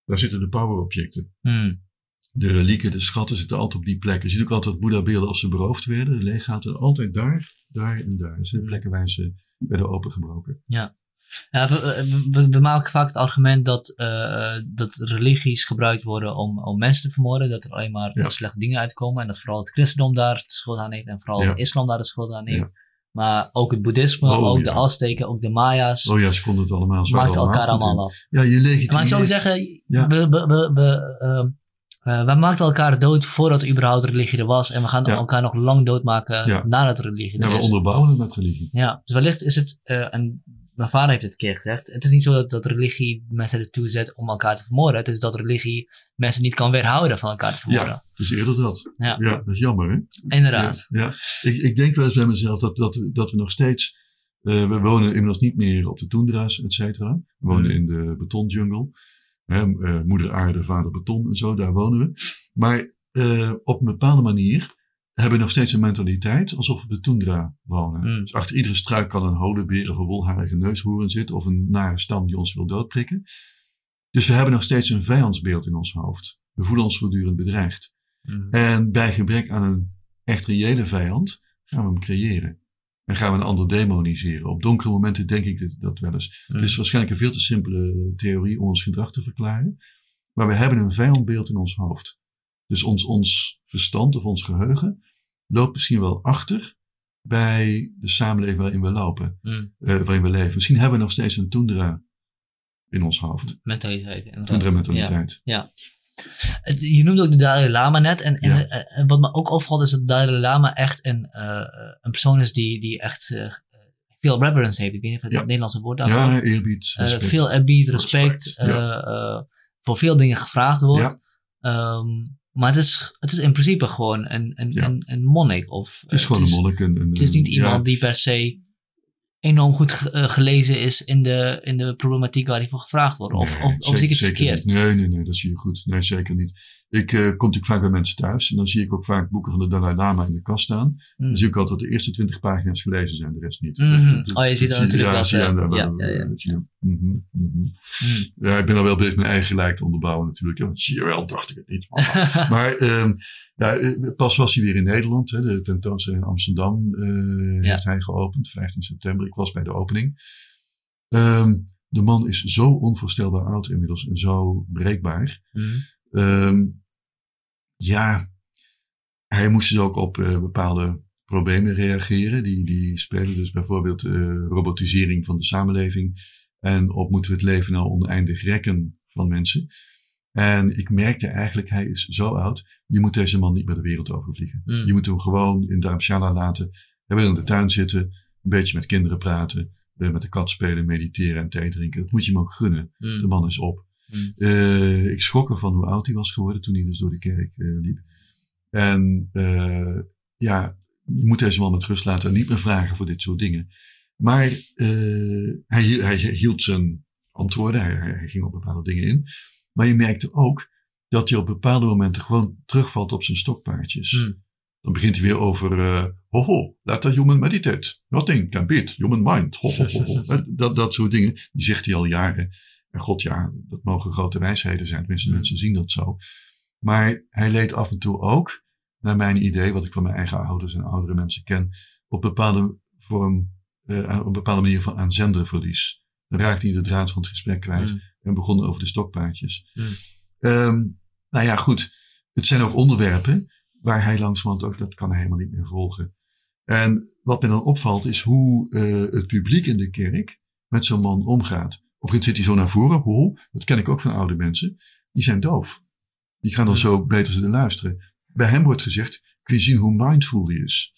Daar zitten de powerobjecten. Hmm. De relieken, de schatten zitten altijd op die plekken. Je ziet ook altijd Boeddha-beelden als ze beroofd werden. De leeggaten altijd daar, daar en daar. Dat zijn de plekken waar ze werden opengebroken. Ja, we, we, we maken vaak het argument dat, eh, dat religies gebruikt worden om, om mensen te vermoorden. Dat er alleen maar Ja. slechte dingen uitkomen. En dat vooral het christendom daar de schuld aan heeft. En vooral Ja. de islam daar de schuld aan heeft. Ja. Maar ook het boeddhisme, Oh, ook ja. de Azteken, ook de Maya's. Oh ja, ze konden het allemaal. Ze waren maakt er elkaar allemaal af. Ja, je legitimeert. Maar ik zou zeggen, Ja. we, we, we, we, ehm, eh, wij maakten elkaar dood voordat er überhaupt religie er was. En we gaan Ja. elkaar nog lang doodmaken Ja. nadat religie Ja, er we is. onderbouwen het met religie. Ja, dus wellicht is het, en mijn vader heeft het een keer gezegd. Het is niet zo dat, dat religie mensen ertoe zet om elkaar te vermoorden. Het is dat religie mensen niet kan weerhouden van elkaar te vermoorden. Ja, dus eerder dat. Ja. Ja, dat is jammer hè. Inderdaad. Ja, ja. Ik, ik denk wel eens bij mezelf dat, dat, we- dat we nog steeds. eh, we wonen inmiddels niet meer op de toendra's, et cetera. We wonen Mhm. in de betonjungle. Hè, eh, moeder aarde, vader beton en zo, daar wonen we. Maar eh, op een bepaalde manier hebben nog steeds een mentaliteit alsof we op de toendra wonen. Mhm. Dus achter iedere struik kan een holenbeer of een wolharige neushoorn zitten. Of een nare stam die ons wil doodprikken. Dus we hebben nog steeds een vijandsbeeld in ons hoofd. We voelen ons voortdurend bedreigd. Mm. En bij gebrek aan een echt reële vijand gaan we hem creëren. En gaan we een ander demoniseren. Op donkere momenten denk ik dat- dat wel eens. Mm. Het is waarschijnlijk een veel te simpele theorie om ons gedrag te verklaren. Maar we hebben een vijandbeeld in ons hoofd. Dus ons, ons verstand of ons geheugen loopt misschien wel achter bij de samenleving waarin we lopen. Mm. eh, waarin we leven. Misschien hebben we nog steeds een toendra in ons hoofd. Mentaliteit. inderdaad. Toendra Ja. mentaliteit. Het- Je noemde ook de Dalai Lama net. En, en, Ja. eh, en wat me ook opvalt is dat de Dalai Lama echt een, eh, een persoon is die, die echt veel reverence heeft. Ik weet niet of het Ja. het Nederlandse woord daarvoor Ja, eerbied. Respect. veel eerbied, respect, Respect, ja. voor veel dingen gevraagd wordt. Ja. Maar het is, het is in principe gewoon een, een, Ja. een, een monnik. Of, Het is eh, gewoon een monnik. Een, een, Het is niet ja, iemand die per se enorm goed eh, gelezen is in de, in de problematiek waar hij voor gevraagd wordt. Of, Nee, of, of zie ik het verkeerd? niet. Nee, nee, nee, dat zie je goed. Nee, zeker niet. Ik eh, kom natuurlijk vaak bij mensen thuis en dan zie ik ook vaak boeken van de Dalai Lama in de kast staan. Mm. Dan zie ik altijd dat de eerste twintig pagina's gelezen zijn, de rest niet. Dat- dat- Oh, je ziet dat dan natuurlijk ja, dat, zie je eh, ja, ja, ja. Mhm, mhm. Mm. Ja, ik ben al wel bezig mijn eigen gelijk te onderbouwen natuurlijk. Ja, zie je wel, dacht ik het niet. Maar, maar ehm, ja, eh, pas was hij weer in Nederland. Hè, de tentoonstelling in Amsterdam eh, Ja. heeft hij geopend, 15 september. Ik was bij de opening. Ehm, de man is zo onvoorstelbaar oud inmiddels en zo breekbaar. Mm. Ja, hij moest dus ook op eh, bepaalde problemen reageren. Die, die spelen dus bijvoorbeeld eh, robotisering van de samenleving. En op moeten we het leven nou oneindig rekken van mensen. En ik merkte eigenlijk, hij is zo oud. Je moet deze man niet meer de wereld overvliegen. Mm. Je moet hem gewoon in Dharamshala laten. Hij wil in de tuin zitten. Een beetje met kinderen praten. eh, Met de kat spelen, mediteren en thee drinken. Dat moet je hem ook gunnen. De Mm. man is op. Mm. Eh, ik schrok ervan hoe oud hij was geworden toen hij dus door de kerk eh, liep. En eh, ja, je moet deze man met rust laten en niet meer vragen voor dit soort dingen. Maar hij, hij hield zijn antwoorden, hij, ging op bepaalde dingen in. Maar je merkte ook dat hij op bepaalde momenten gewoon terugvalt op zijn stokpaardjes. Mm. Dan begint hij weer over, eh ho ho, let the human meditate. Nothing can beat human mind. Ho, ho, ho, ho. Dat, dat soort dingen, die zegt hij al jaren. En god ja, dat mogen grote wijsheden zijn. Tenminste, Mm. mensen zien dat zo. Maar hij leed af en toe ook, naar mijn idee, wat ik van mijn eigen ouders en oudere mensen ken, op bepaalde vorm, eh, op bepaalde manier van aan zenderverlies. Dan raakte hij de draad van het gesprek kwijt Mm. en begon over de stokpaardjes. Mm. Ehm, nou ja, goed. Het zijn ook onderwerpen waar hij langzamerhand ook, dat kan hij helemaal niet meer volgen. En wat me dan opvalt is hoe eh, het publiek in de kerk met zo'n man omgaat. Moment zit hij zo naar voren, ho, dat ken ik ook van oude mensen, die zijn doof. Die gaan dan zo beter zitten luisteren. Bij hem wordt gezegd, kun je zien hoe mindful hij is.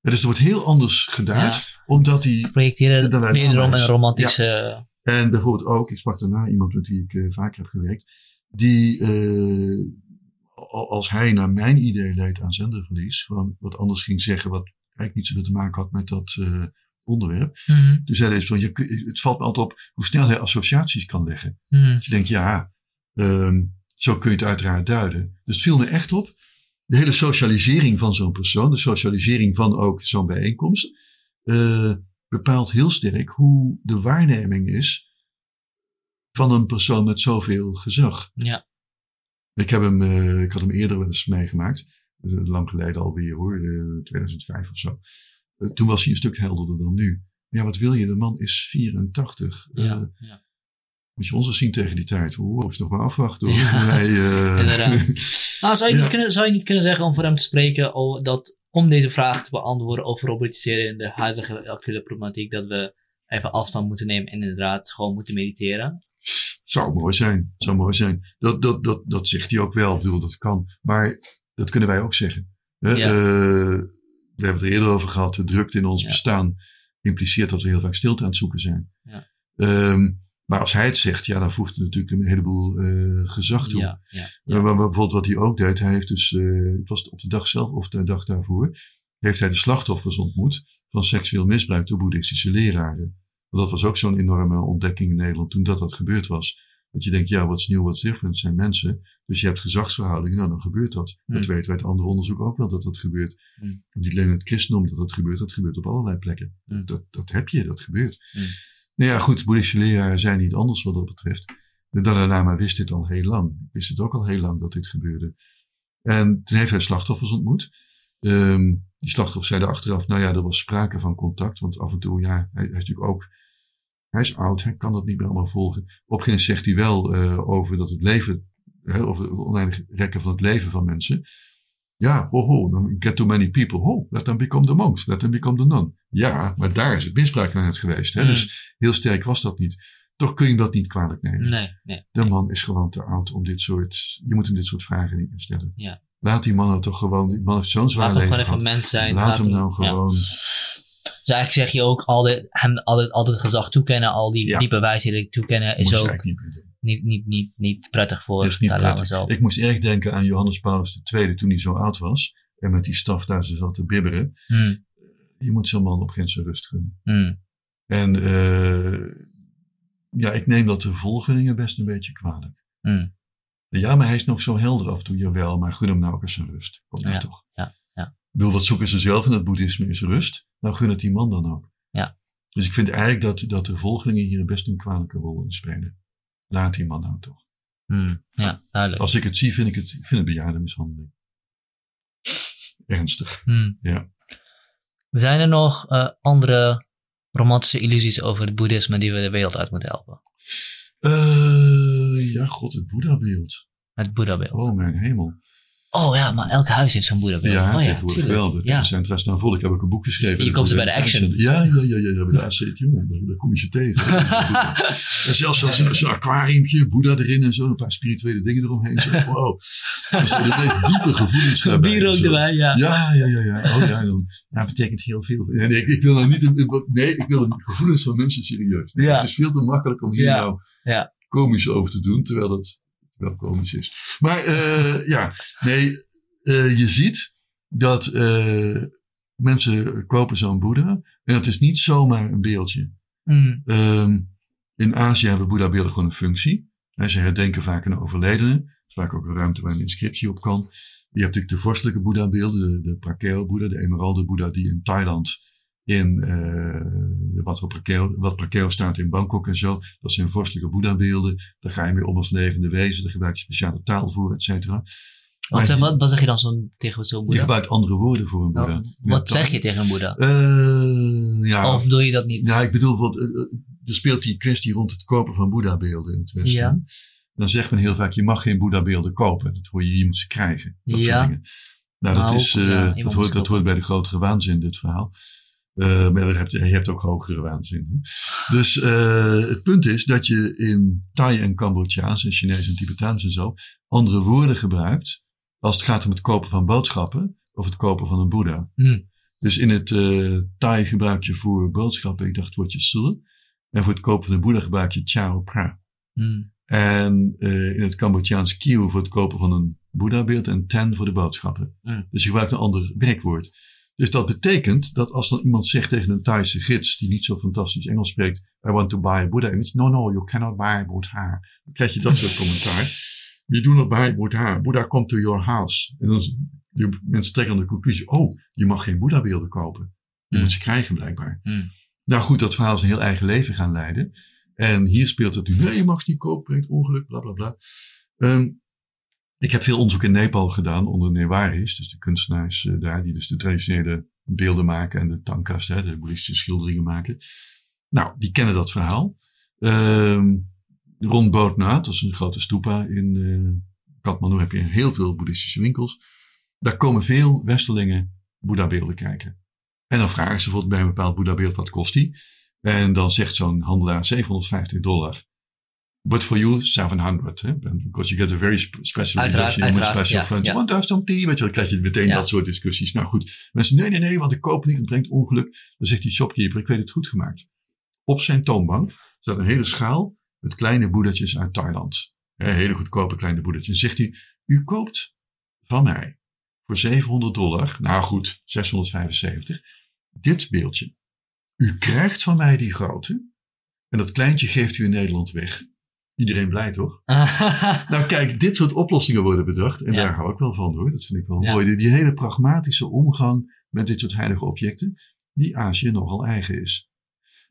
Ja, dus er wordt heel anders geduid, omdat hij Projecteren wederom een romantische... en bijvoorbeeld ook, ik sprak daarna iemand met wie ik eh, vaker heb gewerkt, die eh, al- als hij naar mijn idee leed aan zenderverlies, gewoon wat anders ging zeggen, wat eigenlijk niet zoveel te maken had met dat eh, onderwerp. Mhm. Dus hij zei van, je, het valt me altijd op hoe snel hij associaties kan leggen. Dat je denkt, ja, ehm, zo kun je het uiteraard duiden. Dus het viel me echt op. De hele socialisering van zo'n persoon, de socialisering van ook zo'n bijeenkomst, eh, bepaalt heel sterk hoe de waarneming is van een persoon met zoveel gezag. Ja. Ik, heb hem, eh, ik had hem eerder wel eens meegemaakt, eh, lang geleden alweer hoor, eh, 2005 of zo. Toen was hij een stuk helderder dan nu. Ja, wat wil je? De man is 84. Eh, Ja, ja. moet je ons eens zien tegen die tijd. Oeh, is nog maar afwachten hoor. Ja, eh, inderdaad. Nou, zou, je Ja. niet kunnen, zou je niet kunnen zeggen om voor hem te spreken oh, dat om deze vraag te beantwoorden over robotiseren in de huidige actuele problematiek, dat we even afstand moeten nemen en inderdaad gewoon moeten mediteren? Zou mooi zijn. Zou mooi zijn. Dat, dat, dat, dat zegt hij ook wel. Ik bedoel, dat kan. Maar dat kunnen wij ook zeggen. Hè? Ja. Eh, we hebben het er eerder over gehad. De drukte in ons Ja. bestaan impliceert dat we heel vaak stilte aan het zoeken zijn. Ja. Ehm, maar als hij het zegt, ja, dan voegt het natuurlijk een heleboel eh, gezag toe. Ja, ja, Ja. ja. Maar bijvoorbeeld wat hij ook deed, hij heeft dus, eh, het was op de dag zelf of de dag daarvoor, heeft hij de slachtoffers ontmoet van seksueel misbruik door boeddhistische leraren. Want dat was ook zo'n enorme ontdekking in Nederland toen dat dat gebeurd was. Dat je denkt, ja, what's new, what's different zijn mensen. Dus je hebt gezagsverhoudingen, nou dan gebeurt dat. Hmm. Dat weten we uit ander onderzoek ook wel dat dat gebeurt. Hmm. Niet alleen het christendom dat dat gebeurt, dat gebeurt op allerlei plekken. Hmm. Dat, dat heb je, dat gebeurt. Hmm. Nou ja, goed, boeddhistische leraren zijn niet anders wat dat betreft. De Dalai Lama wist dit al heel lang. Wist het ook al heel lang dat dit gebeurde. En toen heeft hij slachtoffers ontmoet. Ehm, die slachtoffers zeiden achteraf, nou ja, er was sprake van contact. Want af en toe, ja, hij, hij is natuurlijk ook, hij is oud, hij kan dat niet meer allemaal volgen. Op een gegeven moment zegt hij wel eh, over dat het leven, hè, over het oneindig rekken van het leven van mensen. Ja, ho ho, get too many people. Ho, let them become the monks, let them become the nun. Ja, maar daar is het misbruik aan het geweest. Hè? Mm. Dus heel sterk was dat niet. Toch kun je hem dat niet kwalijk nemen. Nee, nee. De man is gewoon te oud om dit soort. Je moet hem dit soort vragen niet meer stellen. Ja. Laat die man nou toch gewoon. Die man heeft zo'n zwaar Laat hem leven gewoon even mens zijn. Laat hem nou ja. Dus eigenlijk zeg je ook altijd, hem altijd, altijd gezag toekennen, al die Ja. diepe wijsheden toekennen, is ook niet niet, niet, niet, niet prettig voor is niet Lama prettig. zelf. Ik moest erg denken aan Johannes Paulus II toen hij zo oud was. En met die staf daar zo zat te bibberen. Hmm, Je moet zo'n man op geen zijn rust gunnen. hmm, En eh, ja, ik neem dat de volgelingen best een beetje kwalijk. hmm. Ja, maar hij is nog zo helder af en toe. Jawel, maar gun hem nou ook eens zijn rust. Kom nou Ja, toch. ja. Ik bedoel, wat zoeken ze zelf in het boeddhisme is rust. Nou gun het die man dan ook. Ja. Dus ik vind eigenlijk dat, dat de volgelingen hier best een kwalijke rol in spelen. Laat die man nou toch. Hmm, ja, duidelijk. Als ik het zie, vind ik het, ik vind het bejaardenmishandeling. Ernstig. Hmm. Ja. Zijn er nog eh, andere romantische illusies over het boeddhisme die we de wereld uit moeten helpen? Eh, ja, god, het Boeddha-beeld. Het boeddhabeeld. Oh, mijn hemel. Oh ja, maar elk huis heeft zo'n boeddhabeeld. Ja, oh, ja, tegenwoordig wel. De Ja. centra staan vol. Ik heb ook een boek geschreven. Je koopt ze bij de Action. Ja, ja, ja, ja, ja bij de AC. Jongen, daar, kom je ze tegen. en zelfs zo'n zo'n aquariumpje, Boeddha erin en zo. Een paar spirituele dingen eromheen. Zo, wow. Dat zijn de meest diepe gevoelens daarbij. Bier ook Zo. erbij, ja. Ja, ja, ja, ja. Oh ja, dan, ja, betekent heel veel. Nee, nee, ik, ik wil nou niet, nee, ik wil de gevoelens van mensen serieus. Ja. Het is veel te makkelijk om hier nou Ja. komisch over te doen, terwijl dat wel komisch is. Maar eh, ja, nee, eh, je ziet dat eh, mensen kopen zo'n boeddha. En dat is niet zomaar een beeldje. Hmm, Ehm, in Azië hebben boeddha-beelden gewoon een functie. Hè, ze herdenken vaak een overledene. Er is vaak ook een ruimte waar een inscriptie op kan. Je hebt natuurlijk de vorstelijke boeddha-beelden, de, de Prakeo-boeddha, de emeralden-boeddha die in Thailand in eh, wat, op wat staat in Bangkok en zo. Dat zijn vorstelijke boeddha-beelden. Daar ga je mee om als levende wezen. Daar gebruik je speciale taal voor, et cetera. Wat, Maar zeg- die- wat, wat zeg je dan zo'n, tegen zo'n Je boeddha? gebruikt andere woorden voor een boeddha. Nou, Ja, wat zeg je tegen een boeddha? Eh, ja, Of doe je dat niet? Ja, ik bedoel, eh, eh, er speelt die kwestie rond het kopen van Boeddha-beelden in het Westen. Ja. Dan zegt men heel vaak, je mag geen Boeddha-beelden kopen. Dat hoor je, je moet ze krijgen. Dat soort Ja. dingen. Nou, dat, Nou, is, eh, dat, hoort, dat hoort bij de grotere waanzin, dit verhaal. Eh, maar je hebt, je hebt ook hogere waanzin. Dus eh, het punt is dat je in Thai en Cambodjaans en Chinees en Tibetaans en zo andere woorden gebruikt als het gaat om het kopen van boodschappen of het kopen van een Boeddha. Hmm. Dus in het eh Thai gebruik je voor boodschappen, ik dacht het woordje sul. En voor het kopen van een Boeddha gebruik je chao pra. Hmm. En in het Cambodjaans kieu voor het kopen van een Boeddha-beeld en ten voor de boodschappen. Mm. Dus je gebruikt een ander werkwoord. Dus dat betekent dat als dan iemand zegt tegen een Thaise gids die niet zo fantastisch Engels spreekt, I want to buy a Buddha image. No, no, you cannot buy a Buddha. Dan krijg je dat soort commentaar. You do not buy a Buddha. Buddha come to your house. En dan die mensen trekken de conclusie, oh, je mag geen Boeddha-beelden kopen. Je Mm. moet ze krijgen blijkbaar. Mm. Nou goed, dat verhaal is een heel eigen leven gaan leiden. En hier speelt het nu, nee, je mag ze niet kopen, brengt ongeluk, bla bla bla. Ehm, ik heb veel onderzoek in Nepal gedaan onder Newaris, dus de kunstenaars eh, daar, die dus de traditionele beelden maken en de tankas, de boeddhistische schilderingen maken. Nou, die kennen dat verhaal. Ehm rond Bodhnath, dat is een grote stupa in eh Kathmandu, heb je heel veel boeddhistische winkels. Daar komen veel westerlingen Boeddha-beelden kijken. En dan vragen ze bijvoorbeeld bij een bepaald Boeddha-beeld, wat kost die? En dan zegt zo'n handelaar 750 dollar. But for you, 700. Hè? Because you get a very special Uiteraard, uiteraard, special ja, ja. Want daar zo'n tea. Weet je, dan krijg je meteen Ja. dat soort discussies. Nou goed. Mensen, nee, nee, nee, want ik koop niet. Het brengt ongeluk. Dan zegt die shopkeeper, ik weet het goed gemaakt. Op zijn toonbank staat een hele schaal met kleine boeddhatjes uit Thailand. Hè, hele goedkope kleine boeddhatjes. En zegt hij, u koopt van mij voor 700 dollar. Nou goed, 675. Dit beeldje. U krijgt van mij die grote. En dat kleintje geeft u in Nederland weg. Iedereen blij toch? Nou kijk, dit soort oplossingen worden bedacht. En Ja. daar hou ik wel van hoor. Dat vind ik wel Ja. mooi. Die, die hele pragmatische omgang met dit soort heilige objecten. Die Azië nogal eigen is.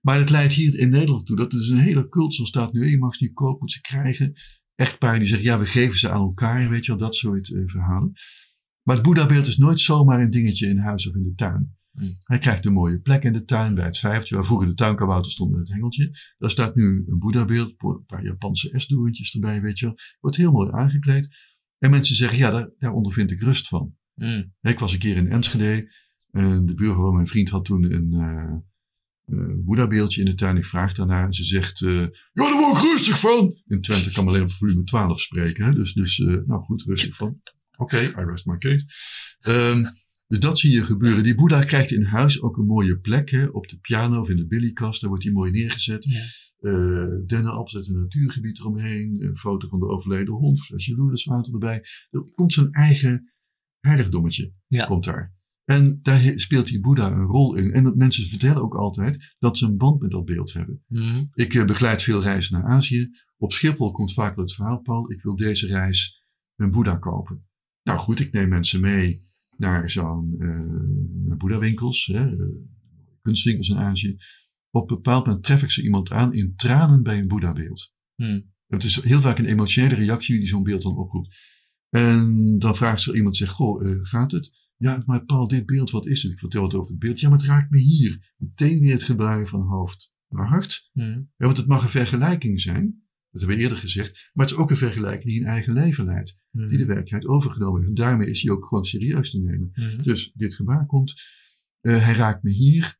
Maar het leidt hier in Nederland toe. Dat er dus een hele cult zo staat. Nu, je mag ze niet kopen, moet ze krijgen. Echtparen die zeggen, ja we geven ze aan elkaar. Weet je wel, dat soort eh, verhalen. Maar het Boeddha-beeld is nooit zomaar een dingetje in huis of in de tuin. Hmm. Hij krijgt een mooie plek in de tuin bij het vijvertje. Waar vroeger de tuinkabouter stond met het hengeltje. Daar staat nu een Boeddha-beeld. Een paar Japanse esdoorntjes erbij, weet je wel. Wordt heel mooi aangekleed. En mensen zeggen, ja, daar, daar ondervind ik rust van. Mm. Ik was een keer in Enschede. En de buurvrouw van mijn vriend had toen een Boeddha-beeldje in de tuin. Ik vraag daarnaar. En ze zegt, eh, ja, daar word ik rustig van. In Twente kan men alleen op volume 12 spreken. Hè? Dus, dus nou goed, rustig van. Oké, I rest my case. Ehm, dus dat zie je gebeuren. Die Boeddha krijgt in huis ook een mooie plek. Hè? Op de piano of in de billykast. Daar wordt hij mooi neergezet. Ja. Eh dennenappels uit een natuurgebied eromheen. Een foto van de overleden hond. Flesje loederswater erbij. Er komt zijn eigen heiligdommetje. Ja. Komt daar. En daar speelt die Boeddha een rol in. En dat mensen vertellen ook altijd dat ze een band met dat beeld hebben. Mm. Ik eh, begeleid veel reizen naar Azië. Op Schiphol komt vaak het verhaal, Paul, ik wil deze reis een Boeddha kopen. Nou goed, ik neem mensen mee naar zo'n eh Boeddha-winkels, eh, kunstwinkels in Azië. Op een bepaald moment tref ik ze iemand aan in tranen bij een Boeddha-beeld. Mm. Het is heel vaak een emotionele reactie die zo'n beeld dan oproept. En dan vraagt ze iemand, zegt, goh, eh, gaat het? Ja, maar Paul, dit beeld, wat is het? Ik vertel het over het beeld. Ja, maar het raakt me hier. Meteen weer het gedraaien van hoofd naar hart. Mm. Ja, want het mag een vergelijking zijn. Dat hebben we eerder gezegd. Maar het is ook een vergelijking die een eigen leven leidt. Mm. Die de werkelijkheid overgenomen heeft. En daarmee is hij ook gewoon serieus te nemen. Mm. Dus dit gebaar komt. eh, hij raakt me hier.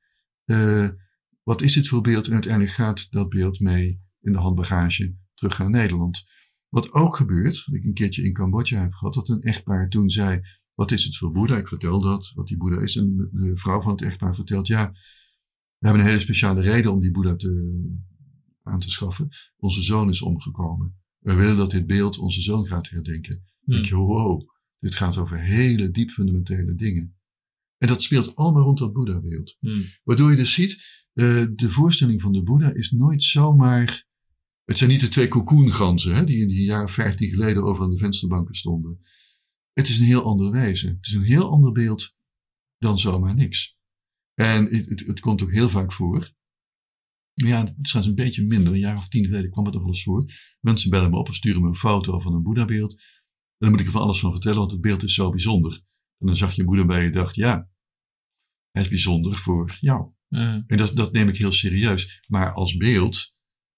Eh, wat is dit voor beeld? En uiteindelijk gaat dat beeld mee in de handbagage terug naar Nederland. Wat ook gebeurt, wat ik een keertje in Cambodja heb gehad, dat een echtpaar toen zei, wat is het voor Boeddha? Ik vertel dat, wat die Boeddha is. En de vrouw van het echtpaar vertelt, ja, we hebben een hele speciale reden om die Boeddha te, aan te schaffen. Onze zoon is omgekomen. We willen dat dit beeld onze zoon gaat herdenken. Mm. Ik wow, dit gaat over hele diep fundamentele dingen. En dat speelt allemaal rond dat Boeddha-beeld. Mm. Waardoor je dus ziet, eh, de voorstelling van de Boeddha is nooit zomaar... Het zijn niet de twee cocoonganzen hè, die in die jaren 15 geleden over aan de vensterbanken stonden. Het is een heel ander wezen. Het is een heel ander beeld dan zomaar niks. En het, het, het komt ook heel vaak voor. Ja, het is een beetje minder. Een jaar of tien geleden kwam het nog wel eens voor. Mensen bellen me op of sturen me een foto van een Boeddha-beeld. En dan moet ik er van alles van vertellen, want het beeld is zo bijzonder. En dan zag je een Boeddha bij je en dacht, ja, hij is bijzonder voor jou. Mm. En dat, dat neem ik heel serieus. Maar als beeld,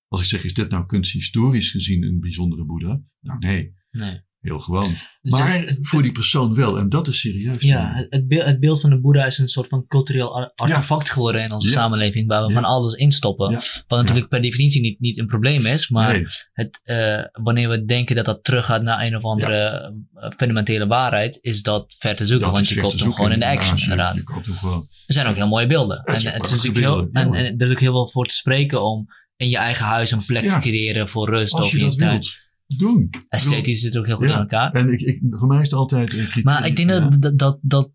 als ik zeg, is dit nou kunsthistorisch gezien een bijzondere Boeddha? Nou nee, Nee. Heel gewoon. Dus Maar het- voor die persoon wel, en dat is serieus. Ja, het, beeld, het beeld van de Boeddha is een soort van cultureel ar- artefact geworden in onze Ja. samenleving, waar we Ja. van alles instoppen. Wat natuurlijk per definitie niet, niet een probleem is, maar Nee, het, eh, wanneer we denken dat dat teruggaat naar een of andere eh, fundamentele waarheid, is dat ver te zoeken, dat want je koopt hem gewoon in de action, inderdaad. Er zijn ook heel mooie beelden. En het is natuurlijk heel, en, en er is ook heel veel voor te spreken om in je eigen huis een plek te creëren voor rust of je in doen. Esthetisch zit ook heel goed Ja. aan elkaar. En ik, ik, voor mij is het altijd een criterium. Maar ik denk ja. dat, dat, dat,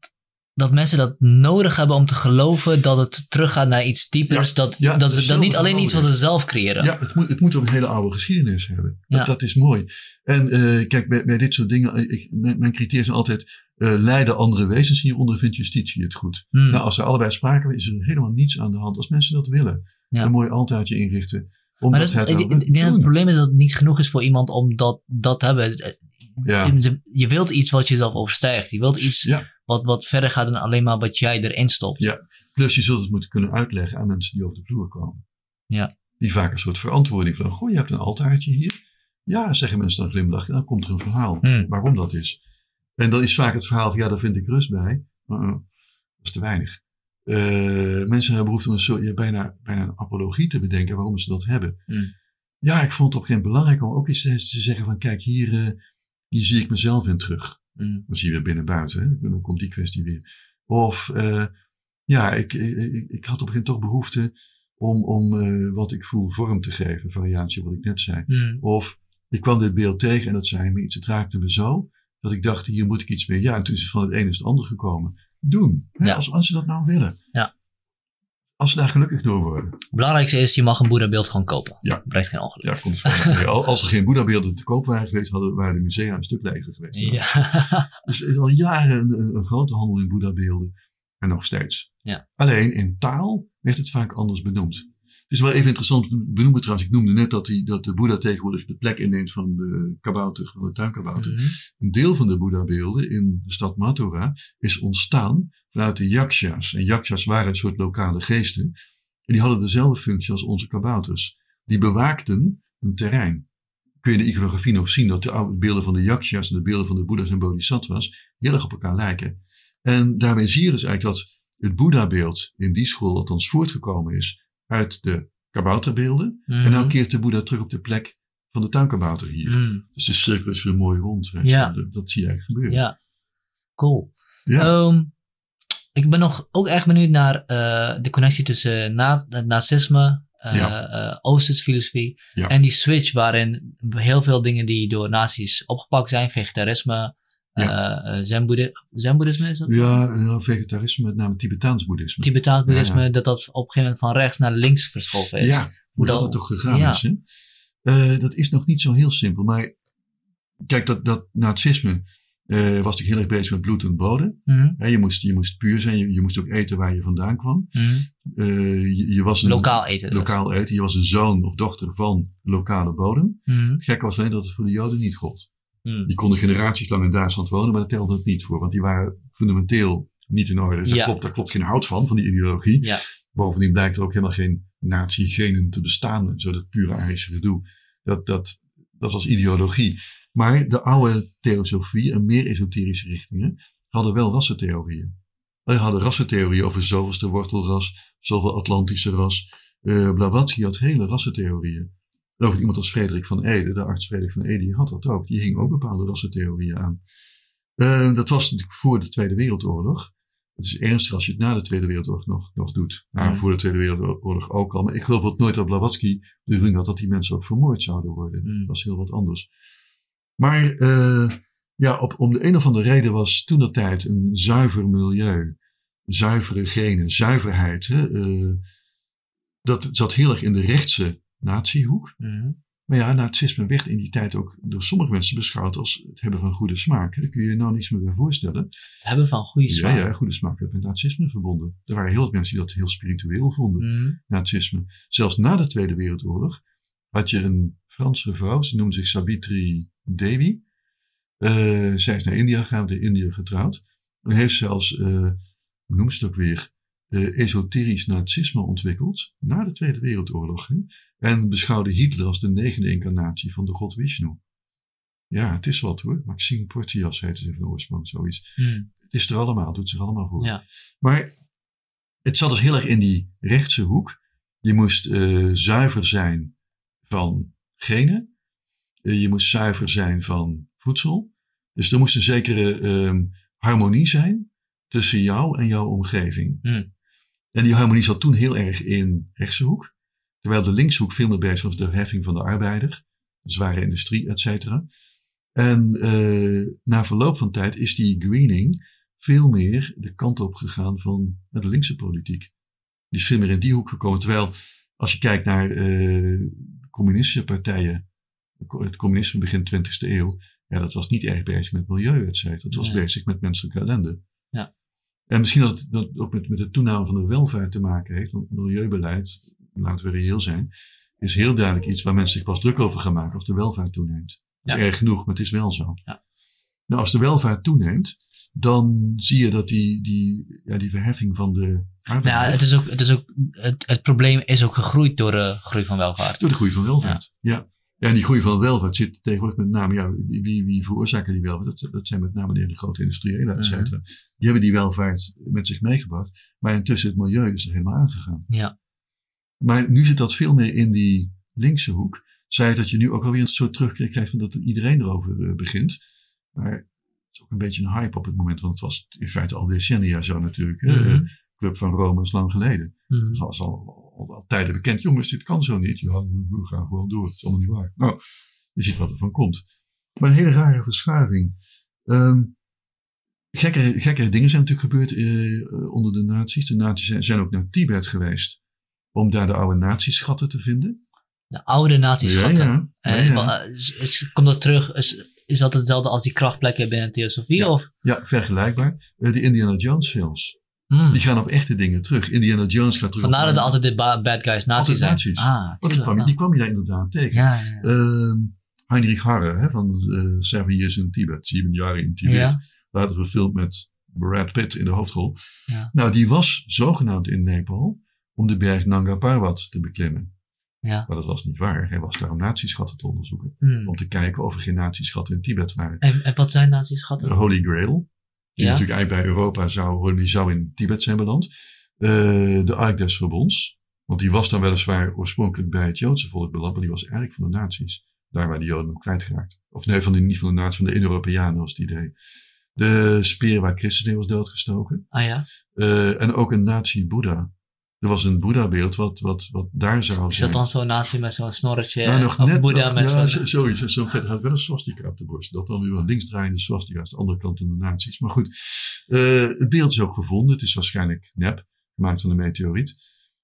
dat, mensen dat nodig hebben om te geloven dat het teruggaat naar iets diepers. Ja, dat ja, dat dat ze is dat niet alleen iets wat ze zelf creëren. Ja, het moet, het moet ook een hele oude geschiedenis hebben. Dat, Ja. dat is mooi. En eh, kijk, bij, bij dit soort dingen, eh, ik, mijn, mijn criteria zijn altijd, eh leiden andere wezens hieronder, vindt justitie het goed. Hmm. Nou, als er allebei sprake is, is er helemaal niets aan de hand. Als mensen dat willen, een mooi altaartje inrichten. Maar Omdat dat, het ik, denk dat het probleem is dat het niet genoeg is voor iemand om dat, dat te hebben. Ja. Je- wilt iets wat jezelf overstijgt. Je wilt iets Ja. wat, wat verder gaat dan alleen maar wat jij erin stopt. Ja. Plus je zult het moeten kunnen uitleggen aan mensen die over de vloer komen. Ja. Die vaak een soort verantwoording van, goh, je hebt een altaartje hier. Ja, zeggen mensen dan glimlachen. Dan komt er een verhaal Hmm. waarom dat is. En dan is vaak het verhaal van, ja, daar vind ik rust bij. Maar uh, dat is te weinig. Eh, mensen hebben behoefte om een soort, ja, bijna, bijna een apologie te bedenken waarom ze dat hebben. Hmm. ja, ik vond het op een gegeven moment belangrijk om ook eens te, te zeggen van kijk, hier, eh, hier zie ik mezelf in terug. Mm. Dan zie je weer binnen-buiten, hè? dan komt die kwestie weer. Of eh, ja, ik, ik, ik, had op een gegeven moment toch behoefte om, om wat ik voel vorm te geven, variatie wat ik net zei. Mm. Of ik kwam dit beeld tegen en dat zei me iets, het raakte me zo, dat ik dacht, hier moet ik iets mee. Ja, en toen is het van het een is het ander gekomen. Doen. Ja. Als, als ze dat nou willen. Ja. Als ze daar gelukkig door worden. Het belangrijkste is, je mag een Boeddha-beeld gewoon kopen. Ja. Brengt geen ongeluk. Ja, komt het Als er geen Boeddha-beelden te koop waren geweest, hadden, waren de musea een stuk leger geweest. Ja. Dus er is al jaren een, een, een grote handel in Boeddha-beelden. En nog steeds. Ja. Alleen in taal werd het vaak anders benoemd. Het is wel even interessant te benoemen trouwens. Ik noemde net dat, die, dat de Boeddha tegenwoordig de plek inneemt van de kabouter, van de tuinkabouter. Mhm. Een deel van de Boeddha-beelden in de stad Mathura is ontstaan vanuit de yakshas. En yakshas waren een soort lokale geesten. En die hadden dezelfde functie als onze kabouters. Die bewaakten een terrein. Kun je in de iconografie nog zien dat de beelden van de yakshas en de beelden van de boeddha's en bodhisattvas heel erg op elkaar lijken. En daarmee zie je dus eigenlijk dat het boeddha-beeld in die school althans voortgekomen is uit de kabouterbeelden. Mhm. En nou keert de boeddha terug op de plek van de tuinkabouter hier. Mm. Dus de cirkel is weer mooi rond. Ja. Dat, dat zie je eigenlijk gebeuren. Ja, cool. Ja. Ehm, ik ben nog ook erg benieuwd naar eh, de connectie tussen na het nazisme, eh Ja. eh, Oosterse filosofie Ja. en die switch waarin heel veel dingen die door nazi's opgepakt zijn, vegetarisme, Ja. eh, eh, zenboeddhi- zenboeddhisme is dat? Ja, ja, vegetarisme, met name Tibetaans boeddhisme. Tibetaans boeddhisme, Ja, ja. dat dat op een gegeven moment van rechts naar links verschoven is. Ja, hoe dat, toch gegaan is. Hè? Eh, dat is nog niet zo heel simpel. Maar kijk, dat, dat nazisme eh, was natuurlijk heel erg bezig met bloed en bodem. Mhm, je, moest, je moest puur zijn. Je, je moest ook eten waar je vandaan kwam. mhm. Eh, je, je was een, Lokaal eten. dus. Lokaal eten. Je was een zoon of dochter van lokale bodem. Mhm, Het gekke was alleen dat het voor de Joden niet gold. Mhm. Die konden generaties lang in Duitsland wonen, maar dat telde het niet voor. Want die waren fundamenteel niet in orde. Dus daar, klopt, daar klopt geen hout van, van die ideologie. Ja. Bovendien blijkt er ook helemaal geen nazi-genen te bestaan. Zo dat pure Arische gedoe. Dat, dat, dat was ideologie. Maar de oude theosofie en meer esoterische richtingen hadden wel rassentheorieën. Wij hadden rassentheorieën over zoveelste wortelras, zoveel Atlantische ras. Eh Blavatsky had hele rassentheorieën. Over iemand als Frederik van Ede, de arts Frederik van Ede, die had dat ook. Die hing ook bepaalde rassentheorieën aan. Eh, dat was natuurlijk voor de Tweede Wereldoorlog. Het is ernstig als je het na de Tweede Wereldoorlog nog, nog doet. Nou, Mm. voor de Tweede Wereldoorlog ook al. Maar ik geloof ook nooit dat Blavatsky de bedoeling had dat die mensen ook vermoord zouden worden. Mm. Dat was heel wat anders. Maar eh, ja, op, om de een of andere reden was toen de tijd een zuiver milieu, zuivere genen, zuiverheid. Hè, eh, dat zat heel erg in de rechtse natiehoek. Mhm. Maar ja, nazisme werd in die tijd ook door sommige mensen beschouwd als het hebben van goede smaak. Daar kun je je nou niets meer bij voorstellen. Het hebben van goede Ja, smaak. ja, goede smaak werd met nazisme verbonden. Er waren heel wat mensen die dat heel spiritueel vonden, Mhm. nazisme. Zelfs na de Tweede Wereldoorlog had je een Franse vrouw, ze noemde zich Sabitri Devi. Eh, zij is naar India gegaan, in India getrouwd. En heeft zelfs, hoe noemt ze het ook weer, eh, esoterisch nazisme ontwikkeld. Na de Tweede Wereldoorlog. Hè? En beschouwde Hitler als de negende incarnatie van de god Vishnu. Ja, het is wat hoor. Maxime Portias heette ze van oorsprong, zoiets. Mhm. Het is er allemaal, doet zich allemaal voor. Ja. Maar het zat dus heel erg in die rechtse hoek. Je moest eh, zuiver zijn van genen. Eh, je moest zuiver zijn van voedsel. Dus er moest een zekere ehm, harmonie zijn tussen jou en jouw omgeving. Hmm. En die harmonie zat toen heel erg in rechtse hoek. Terwijl de linkse hoek veel meer bezig was met de heffing van de arbeider. De zware industrie, et cetera. En eh, na verloop van tijd is die greening veel meer de kant op gegaan van de linkse politiek. Die is veel meer in die hoek gekomen. Terwijl als je kijkt naar eh, communistische partijen, het communisme begin 20e eeuw, ja, dat was niet erg bezig met milieu, et cetera. Het was bezig met menselijke ellende. Ja. En misschien dat het dat ook met, met de toename van de welvaart te maken heeft, want milieubeleid, laten we reëel zijn, is heel duidelijk iets waar mensen zich pas druk over gaan maken als de welvaart toeneemt. Dat is Ja. erg genoeg, maar het is wel zo. Ja. Nou, als de welvaart toeneemt, dan zie je dat die, die, ja, die verheffing van de Nou arbeid, ja, het, is ook, het, is ook, het, het probleem is ook gegroeid door de groei van welvaart. door de groei van welvaart. Ja. ja. en die groei van welvaart zit tegenwoordig met name, ja, wie, wie, veroorzaken die welvaart? Dat, dat zijn met name de hele grote industriëlen, et cetera. Die hebben die welvaart met zich meegebracht. Maar intussen het milieu is er helemaal aangegaan. Ja. Maar nu zit dat veel meer in die linkse hoek. zei dat je nu ook alweer een soort terugkrijgt krijgt van dat iedereen erover eh, begint. Maar het is ook een beetje een hype op het moment, want het was in feite al decennia zo natuurlijk. Eh, Club van Rome is lang geleden. Mhm. Het was al, al, al tijden bekend. Jongens, dit kan zo niet. Ja, we we gaan gewoon door. Het is allemaal niet waar. Nou, je ziet wat er van komt. Maar een hele rare verschuiving. Ehm gekke, gekke dingen zijn natuurlijk gebeurd eh, eh, onder de nazi's. De nazi's zijn, zijn ook naar Tibet geweest. Om daar de oude nazi-schatten te vinden. De oude nazi's ja, schatten. ja, ja, Eh, ja. Komt dat terug? Is, is dat hetzelfde als die krachtplekken binnen Theosofie? Ja. Of? Ja, vergelijkbaar. Eh, de Indiana Jones films. Hmm. Die gaan op echte dingen terug. Indiana Jones gaat terug Vandaar dat er altijd de ba- bad guys nazi's zijn. nazi's. Ah, Want die kwam, die kwam je daar inderdaad tegen. Ja. Ehm, Heinrich Harre hè, van eh, Seven Years in Tibet. Zeven jaar in Tibet. Ja. Later verfilmd met Brad Pitt in de hoofdrol. Ja. Nou, die was zogenaamd in Nepal om de berg Nanga Parbat te beklimmen. Ja. Maar dat was niet waar. Hij was daar om nazieschatten te onderzoeken. Hmm. Om te kijken of er geen nazieschatten in Tibet waren. En, en wat zijn nazi's De? Holy Grail. Die Ja. natuurlijk eigenlijk bij Europa zou, die zou in Tibet zijn beland. Eh, de Ark des Verbonds. Want die was dan weliswaar oorspronkelijk bij het Joodse volk beland. Maar die was eigenlijk van de nazi's. Daar waar de Joden hem kwijtgeraakt. Of nee, van de, niet van de nazi's, van de Indo-Europeanen was het idee. De speer waar Christus in was doodgestoken. Ah ja? Eh, en ook een nazi-Boeddha. Er was een Boeddha-beeld wat, wat, wat daar zou Is zijn. dat dan zo'n nazi met zo'n snorretje? Nou, nog of net, Boeddha nog- met ja, zo'n... zoiets. Zo'n vet had wel een swastika op de borst. Dat dan weer een linksdraaiende swastika is de andere kant van de nazi's. Maar goed, eh, het beeld is ook gevonden. Het is waarschijnlijk nep, gemaakt van een meteoriet.